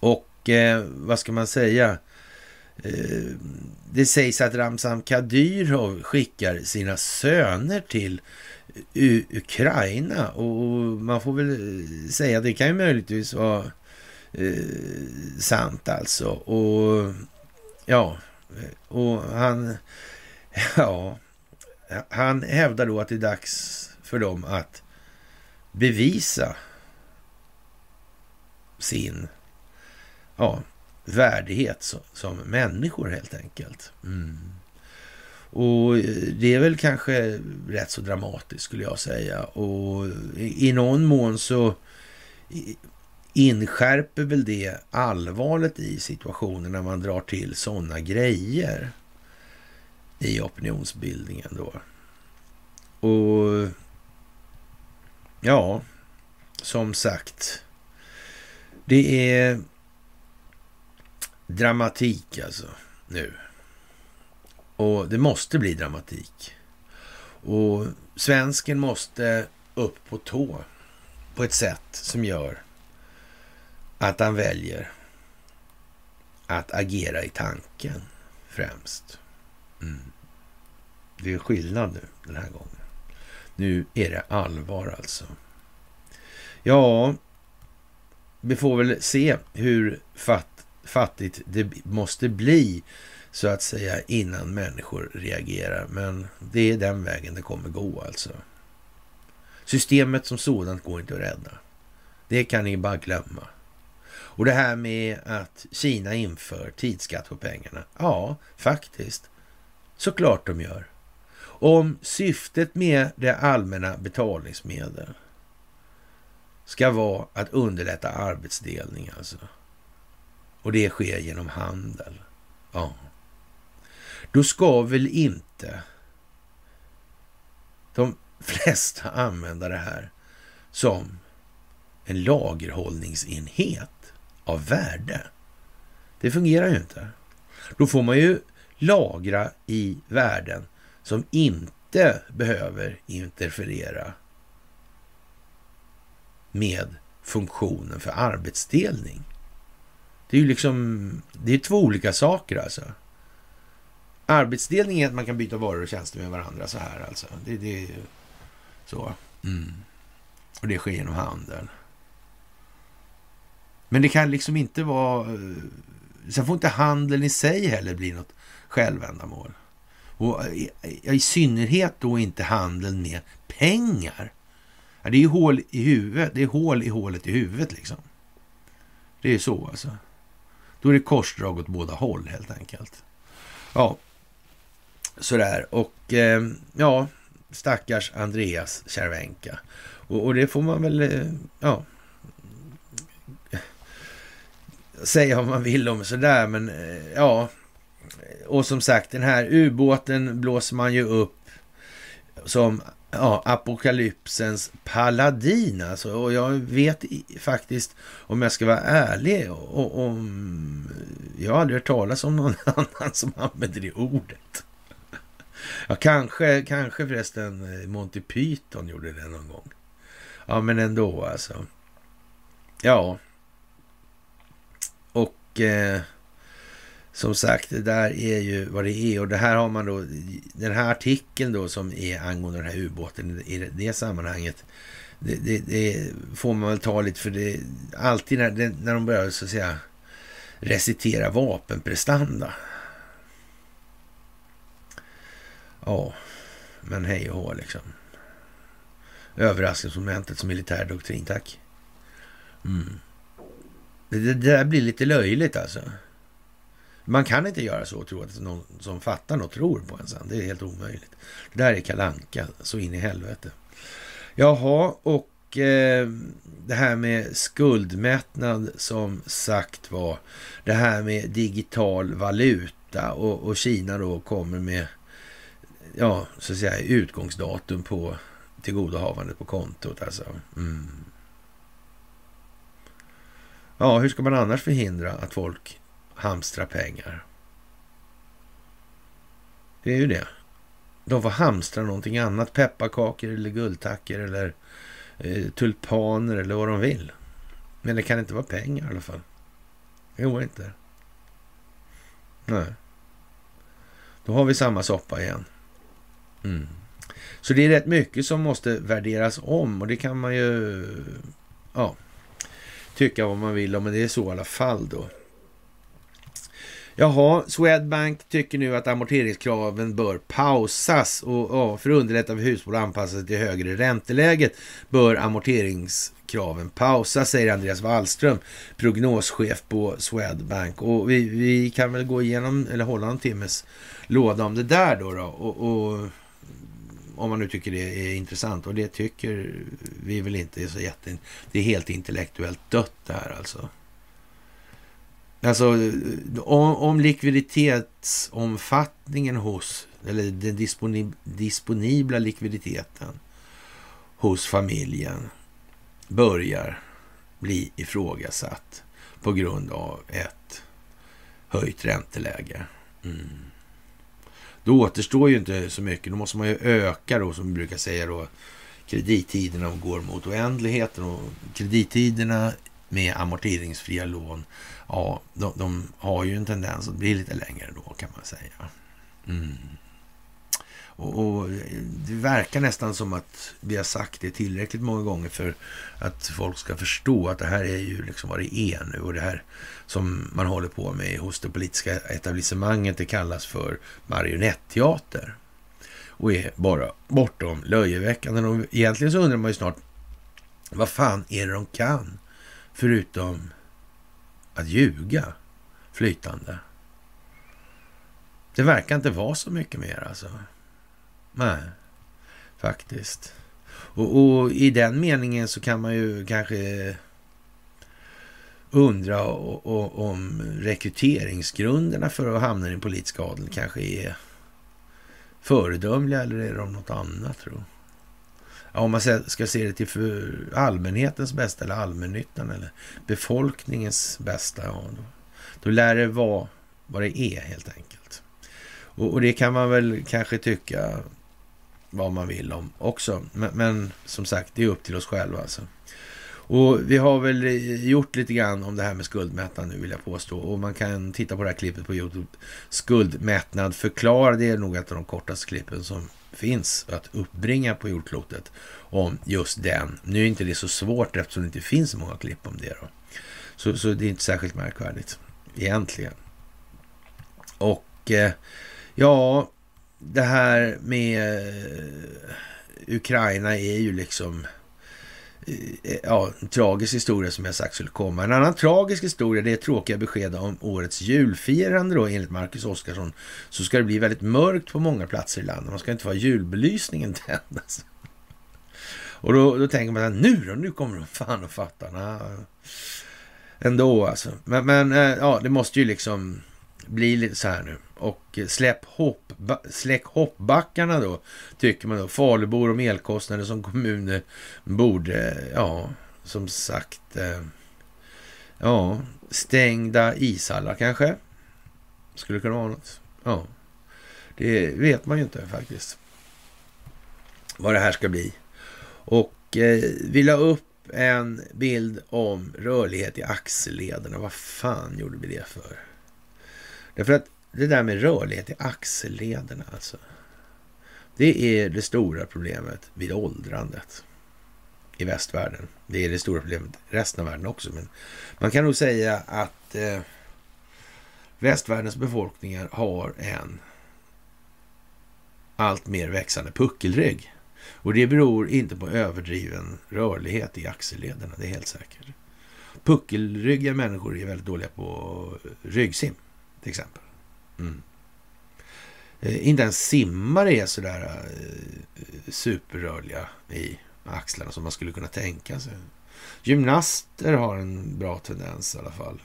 [SPEAKER 1] Och eh, vad ska man säga? Eh, det sägs att Ramzan Kadyrov skickar sina söner till U Ukraina och man får väl eh, säga att det kan ju möjligtvis vara eh, sant alltså. Och ja, eh, och han, [laughs] ja, han hävdar då att det är dags för dem att bevisa sin ja, värdighet som, som människor helt enkelt. Mm. Och eh, det är väl kanske rätt så dramatiskt skulle jag säga. Och i någon mån så inskärper väl det allvaret i situationen när man drar till sådana grejer i opinionsbildningen då. Och ja, som sagt, det är dramatik alltså nu. Och det måste bli dramatik. Och svensken måste upp på tå på ett sätt som gör att han väljer att agera i tanken främst. Mm. Det är skillnad nu den här gången. Nu är det allvar alltså. Ja, vi får väl se hur fatt, fattigt det måste bli så att säga innan människor reagerar. Men det är den vägen det kommer gå alltså. Systemet som sådant går inte att rädda. Det kan ni bara glömma. Och det här med att Kina inför tidsskatt på pengarna. Ja, faktiskt. Såklart de gör. Om syftet med det allmänna betalningsmedel ska vara att underlätta arbetsdelning alltså. Och det sker genom handel. Ja. Då ska väl inte de [laughs] flesta använda det här som en lagerhållningsenhet av värde. Det fungerar ju inte. Då får man ju lagra i värden som inte behöver interferera med funktionen för arbetsdelning. Det är ju liksom, det är två olika saker alltså. Arbetsdelning är att man kan byta varor och tjänster med varandra så här alltså. Det, det är så. Mm. Och det sker genom handel. Men det kan liksom inte vara... Sen får inte handeln i sig heller bli något självändamål. Och i, i synnerhet då inte handeln med pengar. Ja, det är ju hål i huvudet. Det är hål i hålet i huvudet liksom. Det är ju så alltså. Då är det korsdrag åt båda håll helt enkelt. Ja, sådär. Och eh, ja, stackars Andreas Cervenka. Och, och, det får man väl, eh, ja, säga vad man vill om sådär, men eh, ja. Och som sagt, den här ubåten blåser man ju upp som ja, apokalypsens paladin. Alltså. Och jag vet faktiskt, om jag ska vara ärlig, och, om, jag har aldrig hört talas om någon [laughs] annan som använder det ordet. Ja, kanske, kanske förresten eh, Monty Python gjorde det någon gång. Ja, men ändå alltså. Ja. Och eh, som sagt, det där är ju vad det är. Och det här har man då, den här artikeln då som är angående den här ubåten i det sammanhanget. Det, det, det, får man väl ta lite för det, alltid när, när de börjar så att säga recitera vapenprestanda. Ja, men hej och hå liksom. Överraskningsmomentet som militär doktrin, tack. Mm. Det, det där blir lite löjligt alltså. Man kan inte göra så och tro att någon som fattar något tror på en sen. Det är helt omöjligt. Det där är kalanka så in i helvete. Jaha, och eh, det här med skuldmättnad som sagt var. Det här med digital valuta och, och Kina då kommer med ja, så att säga utgångsdatum på tillgodohavandet på kontot. Alltså. Mm. Ja, hur ska man annars förhindra att folk Hamstra pengar? Det är ju det. De får hamstra någonting annat. Pepparkakor eller guldtackor eller eh, tulpaner eller vad de vill. Men det kan inte vara pengar i alla fall. Det går inte. Nej. Då har vi samma soppa igen. Mm. Så det är rätt mycket som måste värderas om och det kan man ju ja, tycka vad man vill om, men det är så i alla fall då. Jaha, Swedbank tycker nu att amorteringskraven bör pausas och ja, för att underlätta för hushåll att anpassa sig till högre ränteläget bör amorteringskraven pausas, säger Andreas Wallström, prognoschef på Swedbank. Och vi, vi kan väl gå igenom, eller hålla en timmes låda om det där då. då och, och, om man nu tycker det är intressant. Och det tycker vi väl inte är så jätte... Det är helt intellektuellt dött det här alltså. Alltså om, om likviditetsomfattningen hos, eller den disponib disponibla likviditeten hos familjen börjar bli ifrågasatt på grund av ett höjt ränteläge. Mm. Då återstår ju inte så mycket. Då måste man ju öka då, som vi brukar säga då, kredittiderna och går mot oändligheten. Och kredittiderna med amorteringsfria lån, ja, de, de, har ju en tendens att bli lite längre då kan man säga. Mm. Och, och, Det verkar nästan som att vi har sagt det tillräckligt många gånger för att folk ska förstå att det här är ju liksom vad det är nu och det här som man håller på med hos det politiska etablissemanget det kallas för marionetteater och är bara bortom löjeväckande. Och egentligen så undrar man ju snart vad fan är det de kan förutom att ljuga flytande? Det verkar inte vara så mycket mer alltså. Nej, faktiskt. Och, och, i den meningen så kan man ju kanske undra och, och, om rekryteringsgrunderna för att hamna i den politiska adeln kanske är föredömliga eller är de något annat tro? Ja, om man ska se det till för allmänhetens bästa eller allmännyttan eller befolkningens bästa, ja, då, då lär det vara vad det är helt enkelt. Och, och det kan man väl kanske tycka vad man vill om också. Men, men, som sagt, det är upp till oss själva alltså. Och vi har väl eh, gjort lite grann om det här med skuldmättnad nu vill jag påstå. Och man kan titta på det här klippet på Youtube. Skuldmättnad förklara. Det är nog ett av de kortaste klippen som finns att uppbringa på jordklotet om just den. Nu är inte det så svårt eftersom det inte finns så många klipp om det. Då. Så, så det är inte särskilt märkvärdigt egentligen. Och eh, ja, det här med eh, Ukraina är ju liksom eh, Eh, ja, en tragisk historia som jag sagt skulle komma. En annan tragisk historia det är tråkiga besked om årets julfirande då enligt Marcus Oskarsson. Så ska det bli väldigt mörkt på många platser i landet. Man ska inte få julbelysningen tänd. Alltså. Och då, då tänker man att nu då, nu kommer de fan att fatta. Nah, ändå alltså. Men, men eh, ja, det måste ju liksom bli lite så här nu. Och släpp hopp, släck hoppbackarna då, tycker man då. Falubor och elkostnader som kommuner borde, ja, som sagt, eh, ja, stängda ishallar kanske. Skulle kunna vara något. Ja, det vet man ju inte faktiskt. Vad det här ska bli. Och eh, vi la upp en bild om rörlighet i axellederna. Vad fan gjorde vi det för? Därför att det där med rörlighet i axellederna alltså. Det är det stora problemet vid åldrandet i västvärlden. Det är det stora problemet i resten av världen också. Men man kan nog säga att eh, västvärldens befolkningar har en allt mer växande puckelrygg. Och det beror inte på överdriven rörlighet i axellederna, det är helt säkert. Puckelryggiga människor är väldigt dåliga på ryggsim, till exempel. Mm. Inte ens simmare är sådär eh, superrörliga i axlarna som man skulle kunna tänka sig. Gymnaster har en bra tendens i alla fall.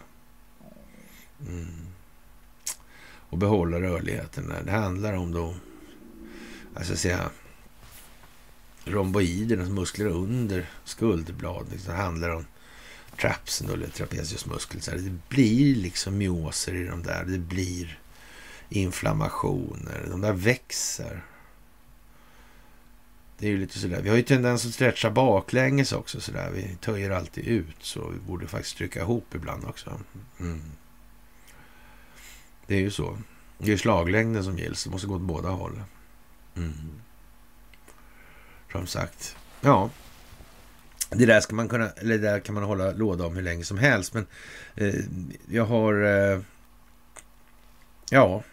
[SPEAKER 1] Mm. Och behålla rörligheten. Det handlar om då, alltså säga, romboidernas muskler under skulderbladet. Det handlar om trapsen, då, eller trapeziusmuskeln. Det blir liksom myoser i de där. Det blir inflammationer. De där växer. Det är ju lite sådär. Vi har ju tendens att stretcha baklänges också sådär. Vi töjer alltid ut så vi borde faktiskt trycka ihop ibland också. Mm. Det är ju så. Det är slaglängden som gills. Det måste gå åt båda håll. Mm. Som sagt. Ja. Det där, ska man kunna, eller där kan man hålla låda om hur länge som helst. Men eh, jag har... Eh, ja,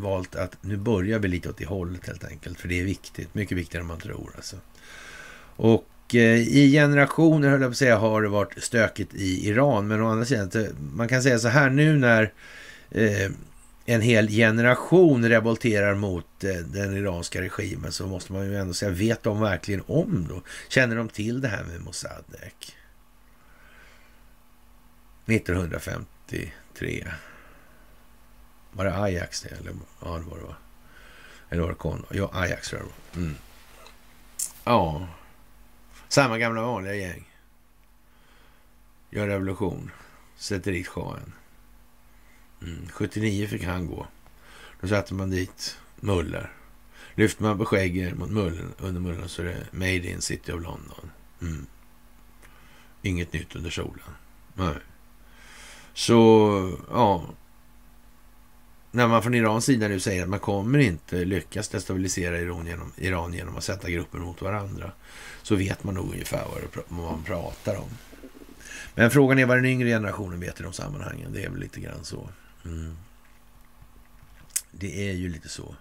[SPEAKER 1] valt att nu börjar vi lite åt det hållet helt enkelt. För det är viktigt, mycket viktigare än man tror alltså. Och eh, i generationer, höll jag på att säga, har det varit stökigt i Iran. Men å andra sidan, man kan säga så här nu när eh, en hel generation revolterar mot eh, den iranska regimen så måste man ju ändå säga, vet de verkligen om då? Känner de till det här med Mossadegh? 1953. Var det Ajax det? Eller, ja, det var det va? Eller var det Kon? Ja, Ajax tror jag det var. Mm. Ja, samma gamla vanliga gäng. Gör revolution. Sätter dit shahen. Mm. 79 fick han gå. Då satte man dit Muller. Lyfter man på skägget mot mullen, under mullen så är det Made in City of London. Mm. Inget nytt under solen. Nej. Så, ja. När man från Irans sida nu säger att man kommer inte lyckas destabilisera Iran genom, Iran genom att sätta grupper mot varandra så vet man nog ungefär vad, det, vad man pratar om. Men frågan är vad den yngre generationen vet i de sammanhangen. Det är väl lite grann så. Mm. Det är ju lite så.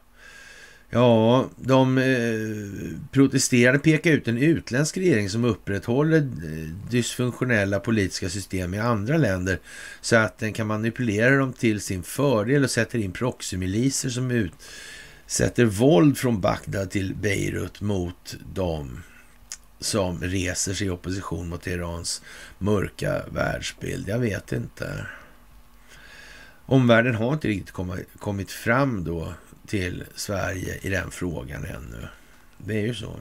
[SPEAKER 1] Ja, de eh, protesterade pekar ut en utländsk regering som upprätthåller eh, dysfunktionella politiska system i andra länder så att den kan manipulera dem till sin fördel och sätter in proxymiliser som utsätter våld från Bagdad till Beirut mot dem som reser sig i opposition mot Irans mörka världsbild. Jag vet inte. Omvärlden har inte riktigt kommit fram då till Sverige i den frågan ännu. Det är ju så.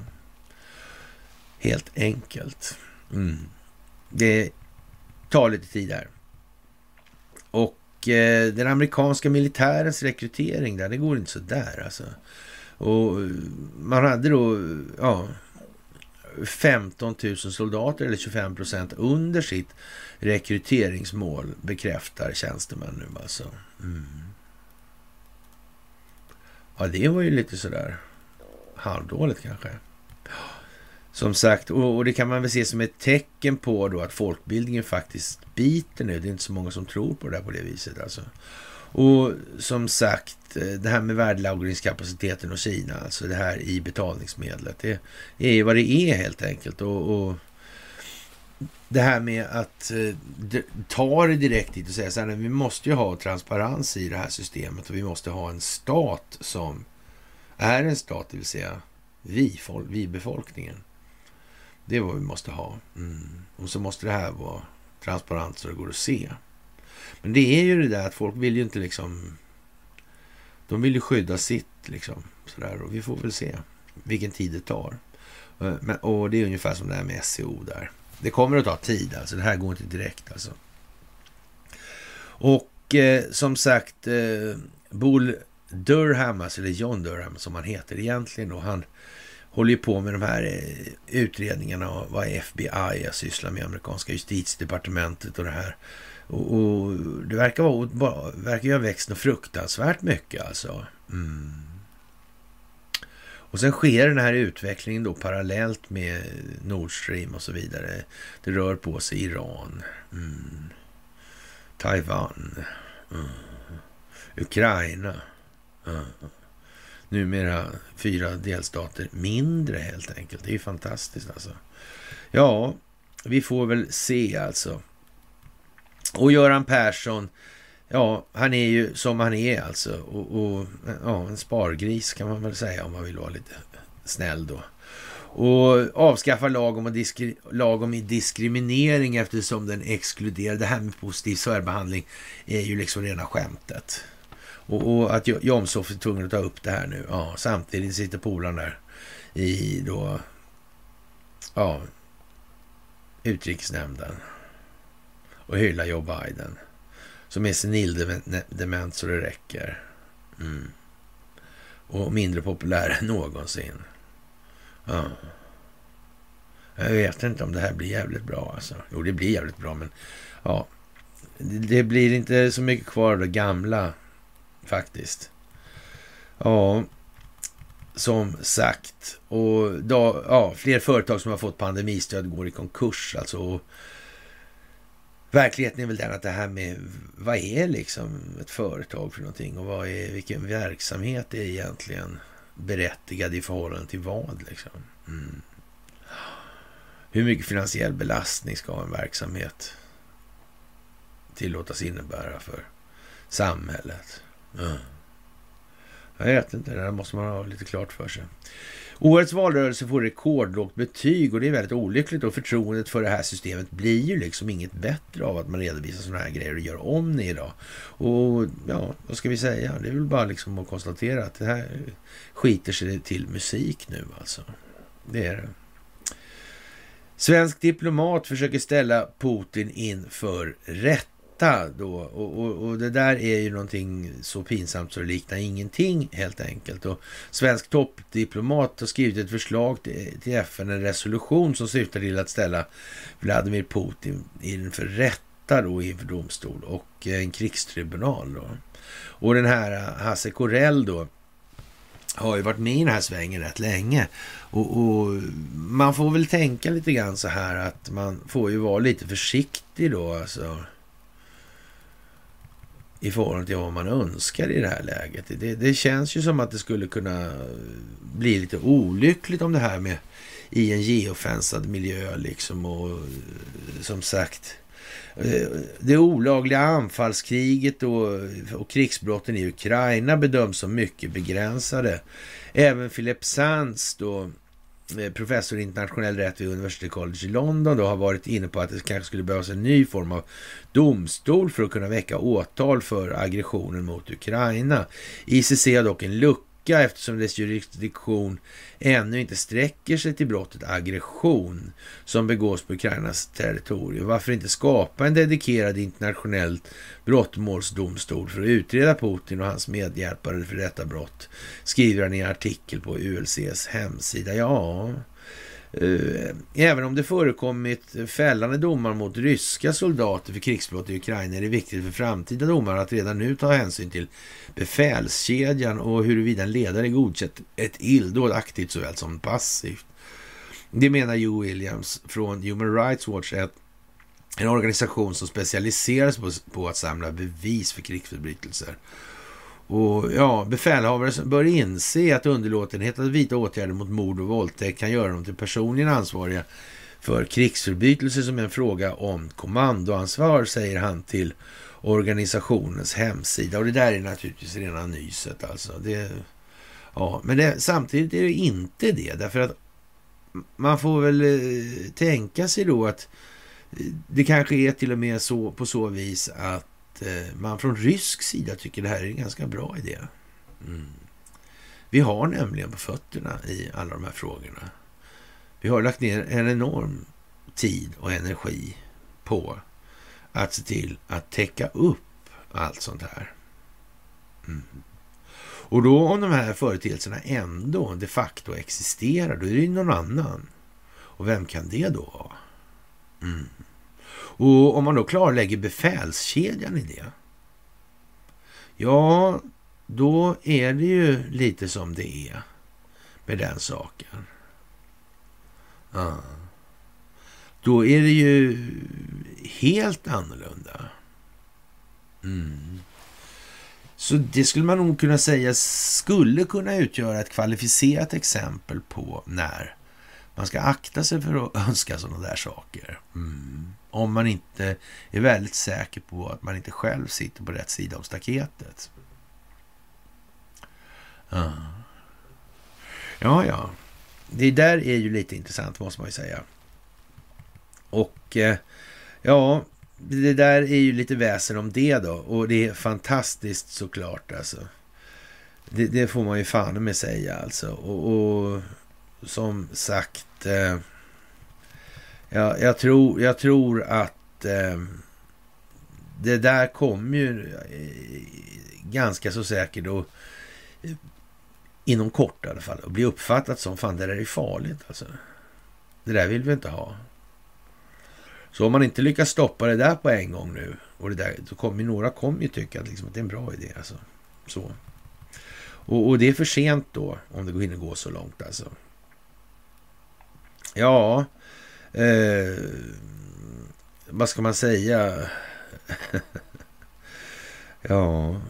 [SPEAKER 1] Helt enkelt. Mm. Det tar lite tid här. Och eh, den amerikanska militärens rekrytering där, det går inte så där alltså. Och eh, man hade då, ja, 15 000 soldater eller 25 procent under sitt rekryteringsmål bekräftar tjänstemän nu alltså. Mm. Ja, det var ju lite sådär halvdåligt kanske. Som sagt, och, och, det kan man väl se som ett tecken på då att folkbildningen faktiskt biter nu. Det är inte så många som tror på det där på det viset alltså. Och som sagt, eh, det här med värdelagringskapaciteten och Kina, alltså det här i betalningsmedlet, det är ju vad det är helt enkelt. Och, och det här med att eh, ta det direkt dit och säga så här, vi måste ju ha transparens i det här systemet och vi måste ha en stat som är en stat, det vill säga vi, folk, vi befolkningen. Det är vad vi måste ha. Mm. Och så måste det här vara transparent så det går att se. Men det är ju det där att folk vill ju inte liksom... De vill ju skydda sitt liksom. Sådär. Och vi får väl se vilken tid det tar. Eh, men, och det är ungefär som det här med SEO där. Det kommer att ta tid alltså. Det här går inte direkt alltså. Och eh, som sagt, eh, Bull Durham, alltså, eller John Durham som han heter egentligen och han håller ju på med de här eh, utredningarna och vad FBI sysslar med, amerikanska justitiedepartementet och det här. Och, och det verkar, vara, verkar ju ha växt något fruktansvärt mycket alltså. Mm. Och sen sker den här utvecklingen då parallellt med Nord Stream och så vidare. Det rör på sig Iran, mm. Taiwan, mm. Ukraina. Mm. Numera fyra delstater mindre helt enkelt. Det är ju fantastiskt alltså. Ja, vi får väl se alltså. Och Göran Persson, ja, han är ju som han är alltså. Och, och ja, en spargris kan man väl säga om man vill vara lite snäll då. Och avskaffa lag om, diskri lag om diskriminering eftersom den exkluderar. Det här med positiv särbehandling är ju liksom rena skämtet. Och, och att Jomshof är tvungen att ta upp det här nu. Ja, samtidigt sitter polaren där i då, ja, utrikesnämnden och hyllar Joe Biden. Som är senildement så det räcker. Mm. Och mindre populär än någonsin. Ja. Jag vet inte om det här blir jävligt bra alltså. Jo, det blir jävligt bra, men ja. Det blir inte så mycket kvar av det gamla faktiskt. Ja, som sagt. Och då, ja, fler företag som har fått pandemistöd går i konkurs alltså. Och verkligheten är väl den att det här med vad är liksom ett företag för någonting och vad är, vilken verksamhet är egentligen berättigad i förhållande till vad liksom. Mm. Hur mycket finansiell belastning ska en verksamhet tillåtas innebära för samhället? Mm. Jag vet inte, det där måste man ha lite klart för sig. Årets valrörelse får rekordlågt betyg och det är väldigt olyckligt och förtroendet för det här systemet blir ju liksom inget bättre av att man redovisar sådana här grejer och gör om det idag. Och ja, vad ska vi säga? Det är väl bara liksom att konstatera att det här skiter sig till musik nu alltså. Det är det. Svensk diplomat försöker ställa Putin inför rätt detta då. Och, och, och, det där är ju någonting så pinsamt så det liknar ingenting helt enkelt. Och svensk toppdiplomat har skrivit ett förslag till, till FN, en resolution som syftar till att ställa Vladimir Putin inför rätta då inför domstol och en krigstribunal då. Och den här eh, Hasse Corell då har ju varit med i den här svängen rätt länge. Och, och, man får väl tänka lite grann så här att man får ju vara lite försiktig då alltså i förhållande till vad man önskar i det här läget. Det, det, känns ju som att det skulle kunna bli lite olyckligt om det här med i en geofensad miljö liksom och som sagt eh, det olagliga anfallskriget och, och krigsbrotten i Ukraina bedöms som mycket begränsade. Även Philip Sands då Eh, professor i internationell rätt vid University College i London då har varit inne på att det kanske skulle behövas en ny form av domstol för att kunna väcka åtal för aggressionen mot Ukraina. ICC har dock en lucka eftersom dess jurisdiktion ännu inte sträcker sig till brottet aggression som begås på Ukrainas territorium. Varför inte skapa en dedikerad internationell brottmålsdomstol för att utreda Putin och hans medhjälpare för detta brott? Skriver han i en artikel på ULCs hemsida. Ja, Eh, även om det förekommit fällande domar mot ryska soldater för krigsbrott i Ukraina är det viktigt för framtida domar att redan nu ta hänsyn till befälskedjan och huruvida en ledare godkänt ett illdåd aktivt såväl som passivt. Det menar Joe Williams från Human Rights Watch, en organisation som specialiserar sig på, på att samla bevis för krigsförbrytelser. Och ja, befälhavare bör inse att underlåtenhet att vidta åtgärder mot mord och våldtäkt kan göra dem till personligen ansvariga för krigsförbrytelser som är en fråga om kommandoansvar, säger han till organisationens hemsida. Och det där är naturligtvis rena nyset alltså. Det, ja, men det, samtidigt är det inte det, därför att man får väl eh, tänka sig då att eh, det kanske är till och med så på så vis att Eh, man från rysk sida tycker det här är en ganska bra idé. Mm. Vi har nämligen på fötterna i alla de här frågorna. Vi har lagt ner en enorm tid och energi på att se till att täcka upp allt sånt här. Mm. Och då om de här företeelserna ändå de facto existerar, då är det ju någon annan. Och vem kan det då vara? Mm. Och om man då klarlägger befälskedjan i det, ja, då är det ju lite som det är med den saken. Ja. Då är det ju helt annorlunda. Mm. Så det skulle man nog kunna säga skulle kunna utgöra ett kvalificerat exempel på när man ska akta sig för att [laughs] önska sådana där saker. Mm. Om man inte är väldigt säker på att man inte själv sitter på rätt sida av staketet. Ja, ja. ja. Det där är ju lite intressant måste man ju säga. Och eh, ja, det där är ju lite väsen om det då. Och det är fantastiskt såklart alltså. Det, det får man ju fan med säga alltså. Och, och som sagt, eh, ja, jag, tror, jag tror att eh, det där kommer ju eh, ganska så säkert och eh, inom kort i alla fall, att bli uppfattat som fan det där är farligt alltså. Det där vill vi inte ha. Så om man inte lyckas stoppa det där på en gång nu, och det där, då kommer några kommer ju tycka att, liksom, att det är en bra idé. Alltså. Så. Och, och, det är för sent då, om det går in och går så långt alltså. Ja, eh, vad ska man säga? [laughs] ja,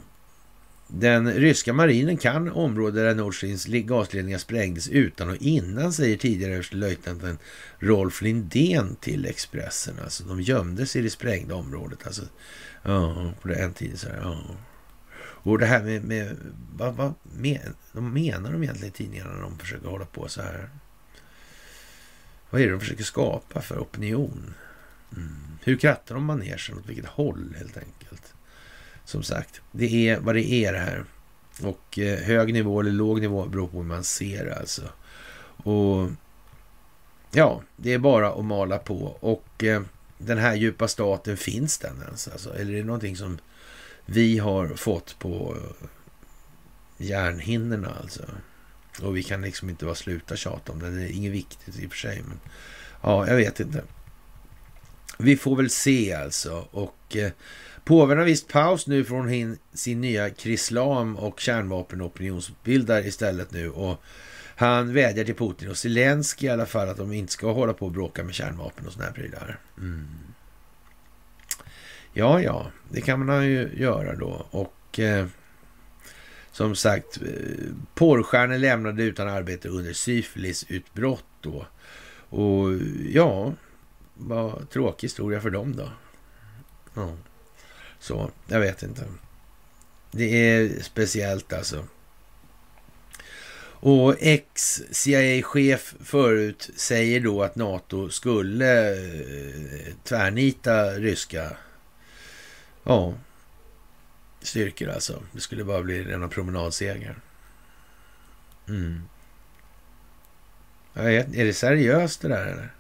[SPEAKER 1] den ryska marinen kan området där Nord Streams gasledningar sprängdes utan och innan, säger tidigare överstelöjtnanten Rolf Lindén till Expressen. Alltså de gömde sig i det sprängda området. Alltså, ja, på den tiden. Så här, ja. Och det här med, med vad, vad men, de menar de egentligen i tidningarna när de försöker hålla på så här? Vad är det de försöker skapa för opinion? Mm. Hur krattar de manegen? Åt vilket håll helt enkelt? Som sagt, det är vad det är det här. Och eh, hög nivå eller låg nivå beror på hur man ser det alltså. Och ja, det är bara att mala på. Och eh, den här djupa staten, finns den ens? Alltså? Eller är det någonting som vi har fått på järnhinnorna hjärnhinnorna alltså? Och vi kan liksom inte bara sluta tjata om det. Det är inget viktigt i och för sig. Men ja, jag vet inte. Vi får väl se alltså. Och eh, Påven har visst paus nu från sin nya krislam och kärnvapenopinionsbildar istället nu. Och han vädjar till Putin och Zelensky i alla fall att de inte ska hålla på och bråka med kärnvapen och såna här prylar. Mm. Ja, ja, det kan man ju göra då. Och eh, som sagt, eh, porrstjärnor lämnade utan arbete under syfilisutbrott då. Och ja, vad tråkig historia för dem då. Ja. Så, jag vet inte. Det är speciellt alltså. Och ex-CIA-chef förut säger då att NATO skulle eh, tvärnita ryska ja, styrkor alltså. Det skulle bara bli rena promenadseger. Mm. Vet, är det seriöst det där eller?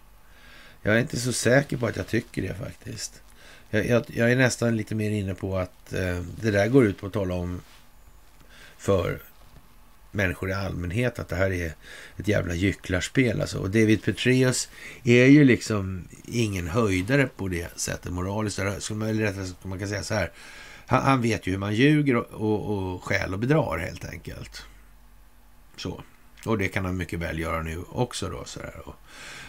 [SPEAKER 1] Jag är inte så säker på att jag tycker det faktiskt. Jag, jag, jag är nästan lite mer inne på att eh, det där går ut på att tala om för människor i allmänhet att det här är ett jävla gycklarspel. Alltså. Och David Petraeus är ju liksom ingen höjdare på det sättet moraliskt. Eller rättare sagt, man kan säga så här. Han, han, vet ju hur man ljuger och, och, och skäl och bedrar helt enkelt. Så. Och det kan han mycket väl göra nu också då. Så där. Och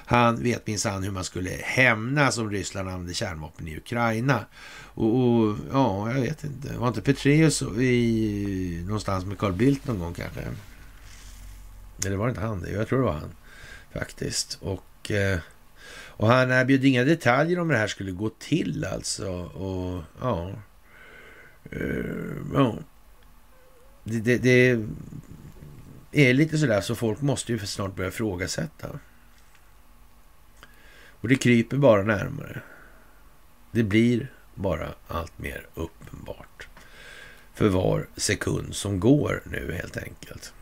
[SPEAKER 1] han vet minsann hur man skulle hämnas om Ryssland använde kärnvapen i Ukraina. Och, och, ja, jag vet inte. Var inte Petreus i, någonstans med Carl Bildt någon gång kanske? Eller var det inte han? Jag tror det var han faktiskt. Och, eh, och han erbjöd inga detaljer om det här skulle gå till alltså. Och ja, Eh, ja. Det, det, det, är lite sådär så folk måste ju snart börja ifrågasätta. Och det kryper bara närmare. Det blir bara allt mer uppenbart för var sekund som går nu helt enkelt.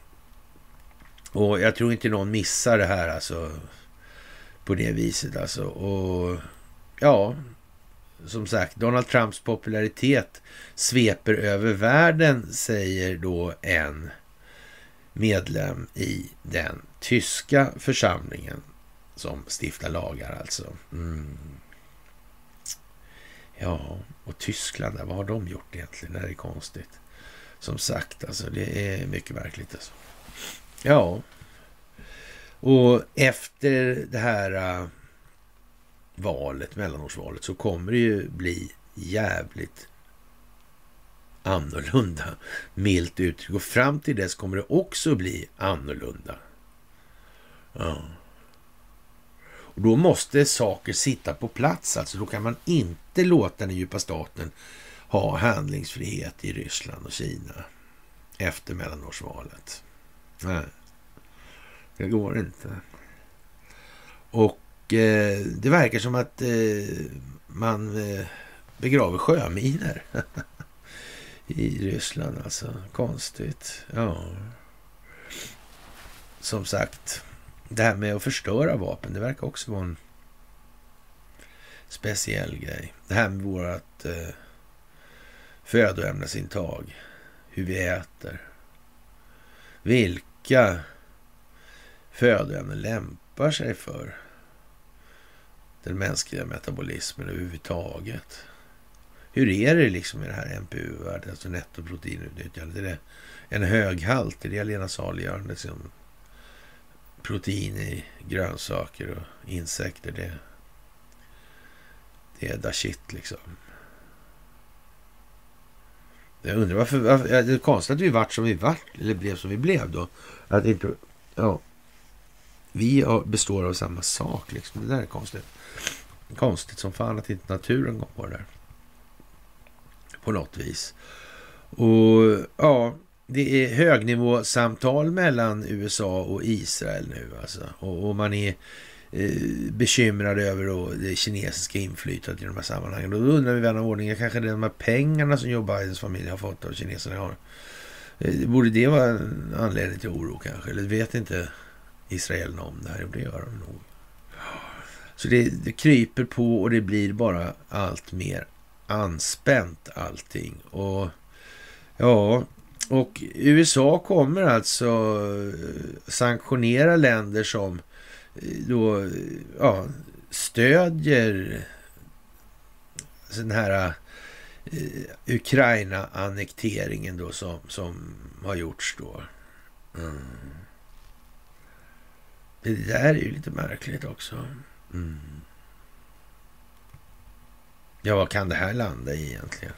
[SPEAKER 1] Och jag tror inte någon missar det här alltså på det viset alltså. Och ja, som sagt, Donald Trumps popularitet sveper över världen, säger då en medlem i den tyska församlingen som stiftar lagar alltså. Mm. Ja, och Tyskland, vad har de gjort egentligen? Det är konstigt. Som sagt, alltså det är mycket märkligt. Alltså. Ja, och efter det här äh, valet, mellanårsvalet, så kommer det ju bli jävligt annorlunda, milt uttryck. Och fram till dess kommer det också bli annorlunda. Ja. Och då måste saker sitta på plats. Alltså då kan man inte låta den djupa staten ha handlingsfrihet i Ryssland och Kina efter mellanårsvalet. Nej, det går inte. Och eh, det verkar som att eh, man eh, begraver sjöminer [laughs] i Ryssland. Alltså konstigt. Ja. Som sagt, det här med att förstöra vapen, det verkar också vara en speciell grej. Det här med vårt eh, födoämnesintag, hur vi äter. Vilka födoämnen lämpar sig för den mänskliga metabolismen överhuvudtaget? Hur är det liksom i det här NPU-värdet, alltså nettoproteinutnyttjande? Är det en hög halt? Är det allena saliggörande? Liksom? protein i grönsaker och insekter. Det, Det är da shit liksom. Jag undrar varför, varför det är konstigt att vi vart som vi vart, eller blev som vi blev då. Att inte, ja. Vi består av samma sak liksom. Det där är konstigt. Konstigt som fan att inte naturen går på det där. På något vis. Och ja, det är högnivåsamtal mellan USA och Israel nu alltså. Och, och man är eh, bekymrad över då, det kinesiska inflytandet i de här sammanhangen. Och då undrar vi vän av ordning, kanske det är de här pengarna som Joe Bidens familj har fått av kineserna har. Eh, borde det vara en anledning till oro kanske? Eller vet inte israelerna om det här? Det gör de nog. Så det, det kryper på och det blir bara allt mer anspänt allting. Och ja, och USA kommer alltså eh, sanktionera länder som eh, då ja, stödjer den här uh, Ukraina-annekteringen då som, som har gjorts då. Mm. Det där är ju lite märkligt också. Mm. Ja, vad kan det här landa i egentligen?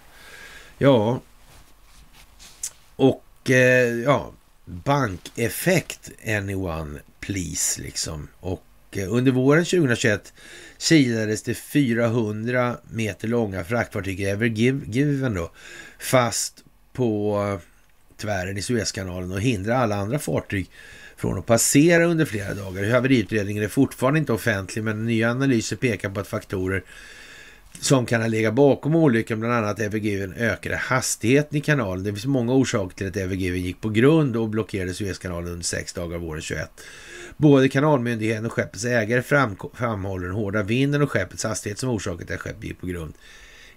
[SPEAKER 1] Ja, och eh, ja, bankeffekt anyone please liksom. Och eh, under våren 2021 kilades det 400 meter långa fraktfartyg, Ever Given då fast på tvären i Suezkanalen och hindrade alla andra fartyg från att passera under flera dagar. Haveriutredningen är fortfarande inte offentlig men nya analyser pekar på att faktorer som kan ha legat bakom olyckan, bland annat Evergiven ökade hastigheten i kanalen. Det finns många orsaker till att Evergiven gick på grund och blockerade Suezkanalen under sex dagar våren 21. Både kanalmyndigheten och skeppets ägare framhåller den hårda vinden och skeppets hastighet som orsaken till att skeppet gick på grund.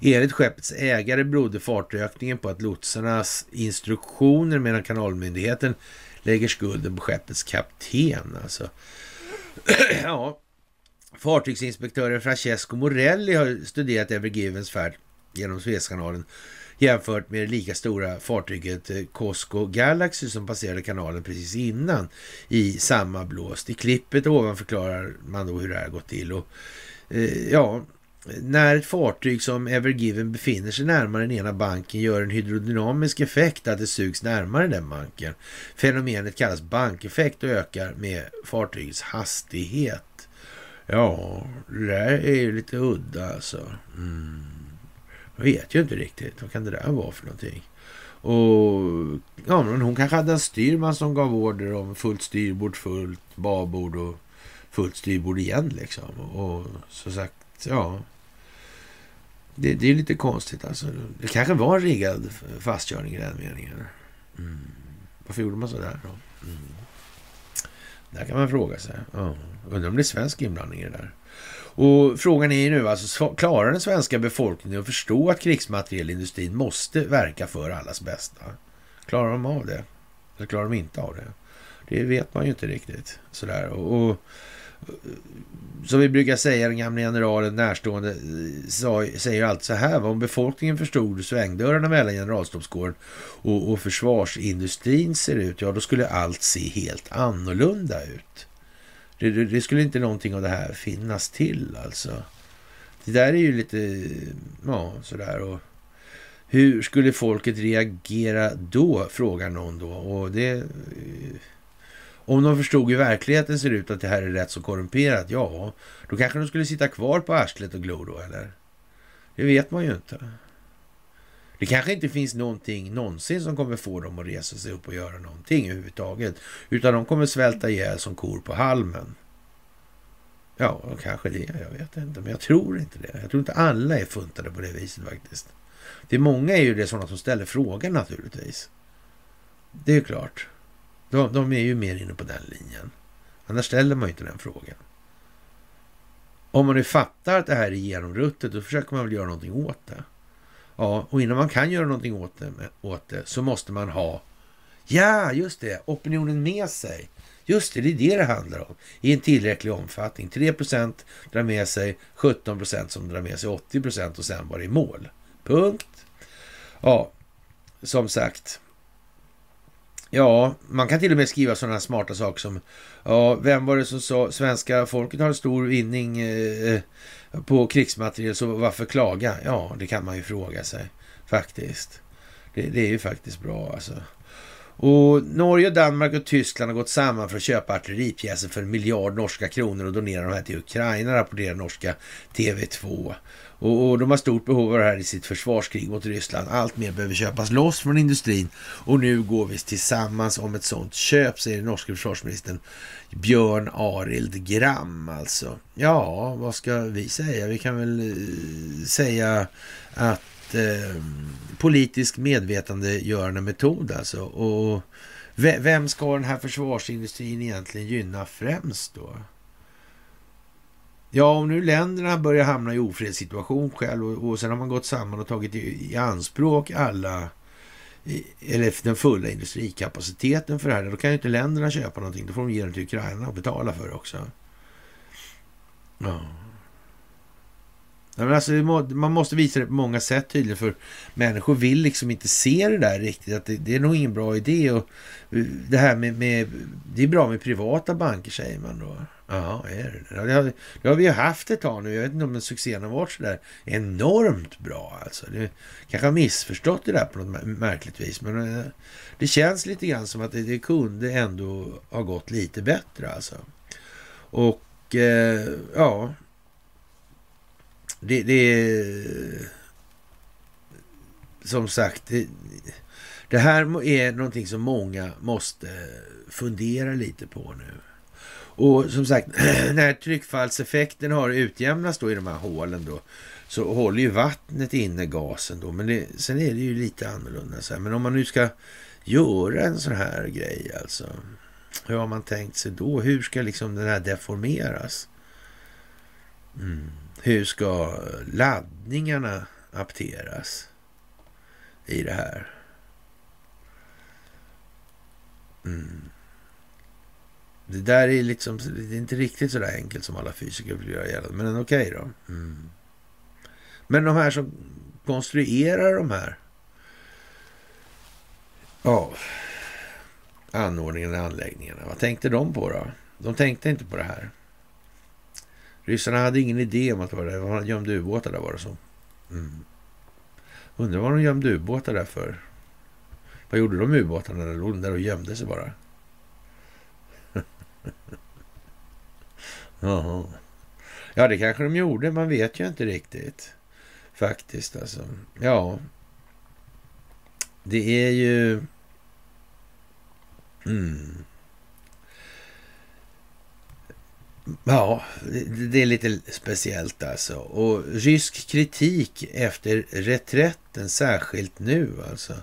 [SPEAKER 1] Enligt skeppets ägare berodde fartökningen på att lotsarnas instruktioner medan kanalmyndigheten lägger skulden på skeppets kapten. Alltså. [clears throat] ja, Fartygsinspektören Francesco Morelli har studerat Evergivens färd genom Suezkanalen jämfört med det lika stora fartyget eh, Cosco Galaxy som passerade kanalen precis innan i samma blåst. I klippet ovan förklarar man då hur det här gått till. Och, eh, ja, när ett fartyg som Evergiven befinner sig närmare den ena banken gör en hydrodynamisk effekt att det sugs närmare den banken. Fenomenet kallas bankeffekt och ökar med fartygets hastighet. Ja, det där är ju lite udda alltså. Mm. Jag vet ju inte riktigt. Vad kan det där vara för någonting? Och ja, men hon kanske hade en styrman som gav order om fullt styrbord, fullt babord och fullt styrbord igen liksom. Och så sagt, ja. Det, det är lite konstigt alltså. Det kanske var en riggad fastkörning i den meningen. Mm. Varför gjorde man så där då? Mm. Där kan man fråga sig. Oh. Undrar om det är svensk inblandning i det där. Och frågan är ju nu, alltså, klarar den svenska befolkningen att förstå att krigsmaterielindustrin måste verka för allas bästa? Klarar de av det? Eller klarar de inte av det? Det vet man ju inte riktigt. Sådär. Och, och som vi brukar säga, den gamle generalen närstående sa, säger alltid så här. Om befolkningen förstod svängdörrarna mellan generalstabskåren och, och försvarsindustrin ser ut, ja då skulle allt se helt annorlunda ut. Det, det, det, skulle inte någonting av det här finnas till alltså. Det där är ju lite, ja sådär och hur skulle folket reagera då, frågar någon då. Och det om de förstod hur verkligheten ser ut, att det här är rätt så korrumperat, ja, då kanske de skulle sitta kvar på arslet och glo då, eller? Det vet man ju inte. Det kanske inte finns någonting någonsin som kommer få dem att resa sig upp och göra någonting överhuvudtaget. Utan de kommer svälta ihjäl som kor på halmen. Ja, kanske det. Jag vet inte. Men jag tror inte det. Jag tror inte alla är funtade på det viset faktiskt. Det är många är ju det sådana som ställer frågan naturligtvis. Det är klart. De, de är ju mer inne på den linjen. Annars ställer man ju inte den frågan. Om man nu fattar att det här är genomruttet, då försöker man väl göra någonting åt det. Ja, och innan man kan göra någonting åt det, åt det så måste man ha, ja, just det, opinionen med sig. Just det, det är det det handlar om. I en tillräcklig omfattning. 3 procent drar med sig 17 procent som drar med sig 80 procent och sen var det i mål. Punkt. Ja, som sagt. Ja, man kan till och med skriva sådana smarta saker som ja, vem var det som sa svenska folket har en stor vinning eh, eh, på krigsmateriel så varför klaga? Ja, det kan man ju fråga sig faktiskt. Det, det är ju faktiskt bra alltså. Och Norge, Danmark och Tyskland har gått samman för att köpa artilleripjäser för en miljard norska kronor och donera de här till Ukraina, rapporterar norska TV2. Och, och, de har stort behov av det här i sitt försvarskrig mot Ryssland. Allt mer behöver köpas loss från industrin och nu går vi tillsammans om ett sånt köp, säger den norske försvarsministern Björn Arild Gram alltså. Ja, vad ska vi säga? Vi kan väl eh, säga att eh, politisk medvetandegörande metod alltså. Och vem ska den här försvarsindustrin egentligen gynna främst då? Ja, om nu länderna börjar hamna i ofredssituation själv och, och sen har man gått samman och tagit i, i anspråk alla eller den fulla industrikapaciteten för det här, då kan ju inte länderna köpa någonting. Då får de ge den till Ukraina och betala för det också. Ja. Men alltså, man måste visa det på många sätt tydligen, för människor vill liksom inte se det där riktigt. Att det, det är nog ingen bra idé. Och eh, det här med, med, det är bra med privata banker säger man då. Ja, är det det? Har, det har vi ju haft ett tag nu. Jag vet inte om succén har varit så där enormt bra. Alltså. Det kanske har missförstått det där på något märkligt vis. Men eh, det känns lite grann som att det, det kunde ändå ha gått lite bättre. Alltså. Och eh, ja, det, det som sagt, det, det här är någonting som många måste fundera lite på nu. Och som sagt, [clears throat] när tryckfallseffekten har utjämnats då i de här hålen då, så håller ju vattnet inne gasen då. Men det, sen är det ju lite annorlunda. Så här. Men om man nu ska göra en sån här grej alltså. Hur har man tänkt sig då? Hur ska liksom den här deformeras? Mm. Hur ska laddningarna apteras i det här? Mm. Det där är liksom, det är inte riktigt så där enkelt som alla fysiker vill göra gällande. Men okej okay då. Mm. Men de här som konstruerar de här ja, anordningarna, anläggningarna. Vad tänkte de på då? De tänkte inte på det här. Ryssarna hade ingen idé om att det var där. De gömde ubåtar där var det så. Mm. Undrar vad de gömde ubåtar där för. Vad gjorde de med ubåtarna? Där låg där och gömde sig bara. [laughs] Jaha. Ja, det kanske de gjorde. Man vet ju inte riktigt. Faktiskt alltså. Ja. Det är ju... Mm. Ja, det är lite speciellt alltså. Och rysk kritik efter reträtten, särskilt nu alltså.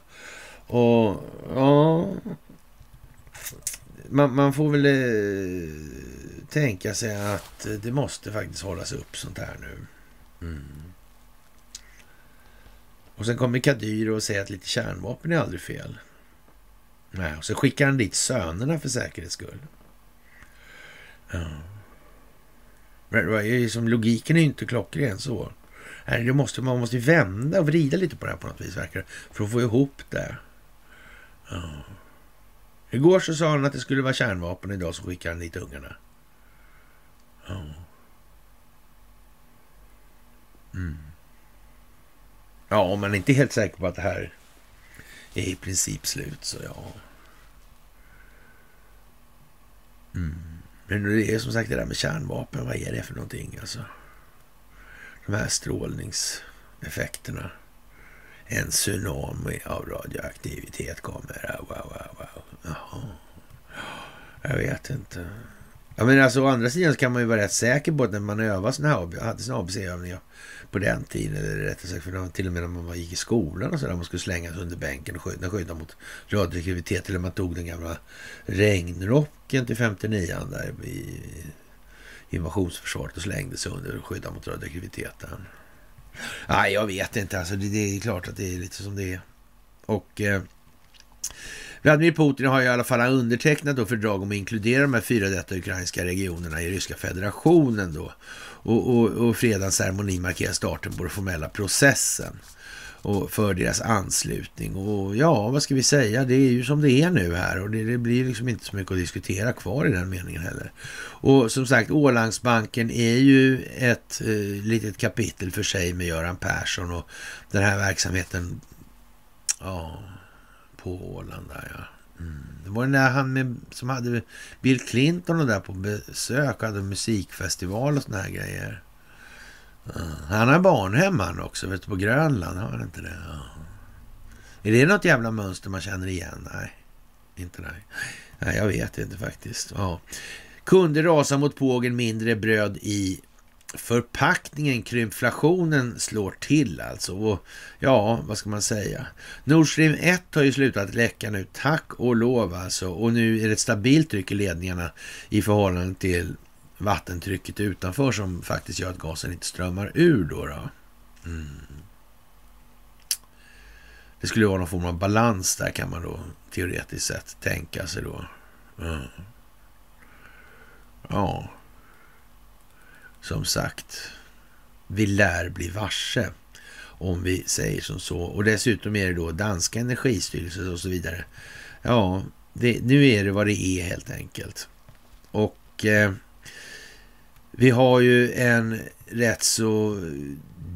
[SPEAKER 1] Och ja, man, man får väl eh, tänka sig att det måste faktiskt hållas upp sånt här nu. Mm. Och sen kommer Kadyr och säger att lite kärnvapen är aldrig fel. Nej, och så skickar han dit sönerna för säkerhets skull. Ja. Som logiken är ju inte klockren så. Det måste, man måste vända och vrida lite på det här på något vis, verkar För att få ihop det. Ja. Igår så sa han att det skulle vara kärnvapen, idag så skickar han dit ungarna. Ja. Mm. Ja, om man är inte helt säker på att det här är i princip slut, så ja. Mm. Men det är som sagt det där med kärnvapen, vad är det för någonting alltså? De här strålningseffekterna. En tsunami av radioaktivitet kommer. Wow, wow, wow. Jaha. Jag vet inte. Ja, men alltså, å andra sidan så kan man ju vara rätt säker på att när man övar såna här, hade såna ABC-övningar på den tiden, eller rättare sagt för till och med när man gick i skolan och sådär, man skulle slängas under bänken och skydda, skydda mot radioaktivitet, eller man tog den gamla regnrocken till 59 där i invasionsförsvaret och slängde sig under och skydda mot radioaktiviteten. Nej, jag vet inte. Alltså, det, det, är klart att det är lite som det är. Och eh, Vladimir Putin har i alla fall undertecknat då fördrag om att inkludera de här fyra detta ukrainska regionerna i ryska federationen då. Och, och, och fredagens ceremoni markerar starten på den formella processen. och för deras anslutning. Och ja, vad ska vi säga? Det är ju som det är nu här och det, det blir liksom inte så mycket att diskutera kvar i den meningen heller. Och som sagt, Ålandsbanken är ju ett eh, litet kapitel för sig med Göran Persson och den här verksamheten ja, på Åland där ja. Mm. Det var den där han med, som hade Bill Clinton och där på besök, hade musikfestival och såna här grejer. Han har barnhem han också, vet du, på Grönland. Har han inte det? Är det något jävla mönster man känner igen? Nej, inte nej. Nej, jag vet inte faktiskt. Ja. Kunde rasa mot pågen mindre bröd i förpackningen, krympflationen slår till alltså. Och ja, vad ska man säga? Nord Stream 1 har ju slutat läcka nu, tack och lov alltså. Och nu är det ett stabilt tryck i ledningarna i förhållande till vattentrycket utanför som faktiskt gör att gasen inte strömmar ur då. då. Mm. Det skulle vara någon form av balans där kan man då teoretiskt sett tänka sig då. Mm. Ja, som sagt, vi lär bli varse om vi säger som så. Och dessutom är det då danska energistyrelsen och så vidare. Ja, det, nu är det vad det är helt enkelt. Och eh, vi har ju en rätt så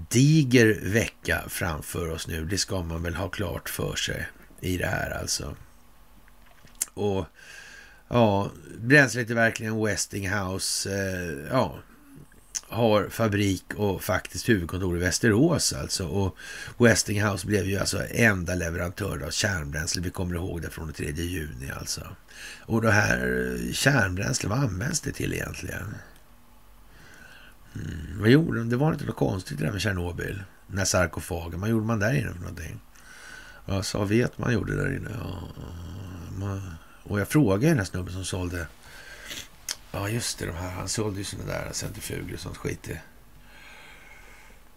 [SPEAKER 1] diger vecka framför oss nu. Det ska man väl ha klart för sig i det här alltså. Och ja, bränslet är verkligen Westinghouse. Eh, ja, har fabrik och faktiskt huvudkontor i Västerås alltså. Och Westinghouse blev ju alltså enda leverantör av kärnbränsle. Vi kommer ihåg det från den 3 juni alltså. Och det här kärnbränsle, vad används det till egentligen? Mm. Vad gjorde de? Det var inte något konstigt det där med Tjernobyl. Den här sarkofagen. Vad gjorde man där inne för någonting? Ja, så vet man gjorde där inne. Ja, man, och jag frågade den här snubben som sålde. Ja, just det. De här, han sålde ju sådana där centrifuger och sånt skit i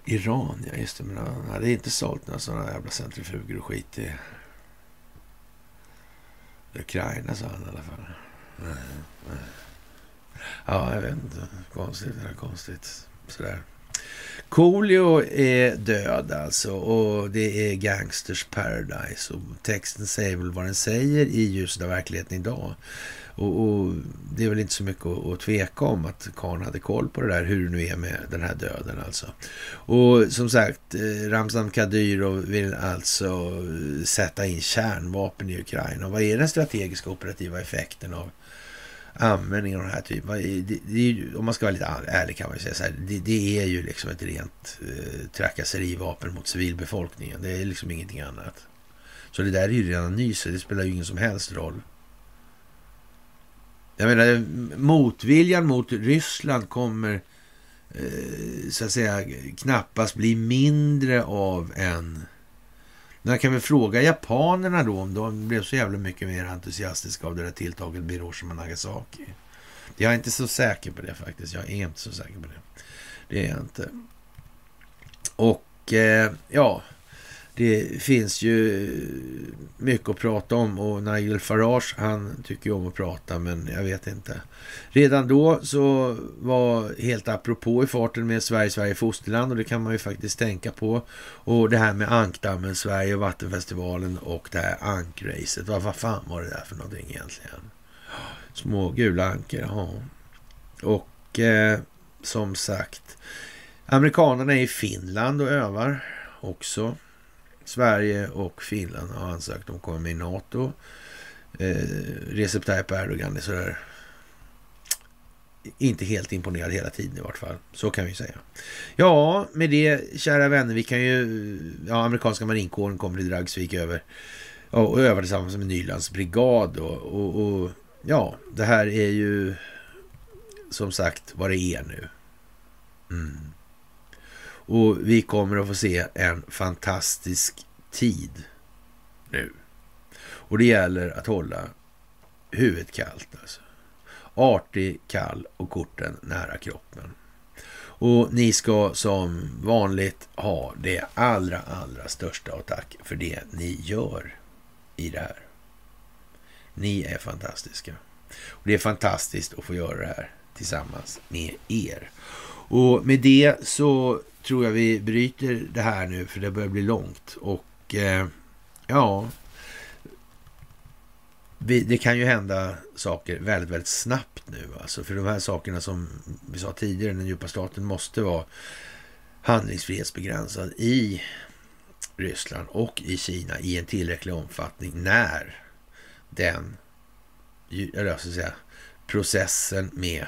[SPEAKER 1] Iran. Ja, just det. Men han hade inte sålt några sådana jävla centrifuger och skit i Ukraina, sa han i alla fall. Nej, nej. Ja, jag vet inte. Konstigt, det är konstigt. Sådär. Coolio är död alltså och det är Gangsters Paradise och texten säger väl vad den säger i ljuset av verkligheten idag. Och, och, det är väl inte så mycket att, att tveka om att Karn hade koll på det där, hur det nu är med den här döden alltså. Och som sagt, eh, Ramzan Kadyrov vill alltså eh, sätta in kärnvapen i Ukraina. Och vad är den strategiska operativa effekten av användning av den här typen. Det, det, om man ska vara lite ärlig kan man ju säga så här. Det, det är ju liksom ett rent eh, trakasserivapen mot civilbefolkningen. Det är liksom ingenting annat. Så det där är ju redan nyset. Det spelar ju ingen som helst roll. Jag menar, eh, motviljan mot Ryssland kommer eh, så att säga knappast bli mindre av en jag kan väl fråga japanerna då om de blev så jävla mycket mer entusiastiska av det där tilltaget vid Hiroshima Nagasaki. Jag är inte så säker på det faktiskt. Jag är inte så säker på det. Det är jag inte. Och eh, ja, det finns ju mycket att prata om och Nigel Farage han tycker ju om att prata men jag vet inte. Redan då så var helt apropå i farten med Sverige, Sverige fosterland och det kan man ju faktiskt tänka på. Och det här med Ankdammen, Sverige och Vattenfestivalen och det här ankracet. Vad, vad fan var det där för någonting egentligen? Små gula ankor, ja. Och eh, som sagt, amerikanerna är i Finland och övar också. Sverige och Finland har ansökt om att komma med i NATO. Eh, Recep Tayyip Erdogan är sådär inte helt imponerad hela tiden i vart fall. Så kan vi säga. Ja, med det kära vänner, vi kan ju... Ja, amerikanska marinkåren kommer till Dragsvik över och övar tillsammans med Nylands brigad. Och, och, och, ja, det här är ju som sagt vad det är nu. Mm. Och vi kommer att få se en fantastisk tid nu. Och det gäller att hålla huvudet kallt. Alltså. Artig, kall och korten nära kroppen. Och ni ska som vanligt ha det allra, allra största och tack för det ni gör i det här. Ni är fantastiska. Och Det är fantastiskt att få göra det här tillsammans med er. Och med det så tror jag vi bryter det här nu, för det börjar bli långt. Och eh, ja, vi, det kan ju hända saker väldigt, väldigt snabbt nu. Alltså, för de här sakerna som vi sa tidigare, den djupa staten måste vara handlingsfrihetsbegränsad i Ryssland och i Kina i en tillräcklig omfattning när den eller ska säga, processen med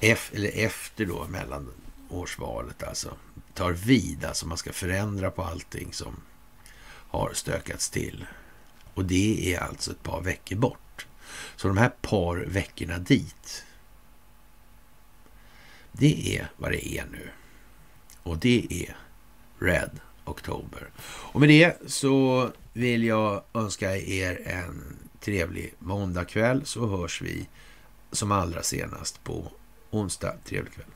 [SPEAKER 1] F, eller efter då mellan årsvalet alltså tar vid. Alltså man ska förändra på allting som har stökats till. Och det är alltså ett par veckor bort. Så de här par veckorna dit, det är vad det är nu. Och det är Red October. Och med det så vill jag önska er en trevlig måndagkväll så hörs vi som allra senast på onsdag. Trevlig kväll.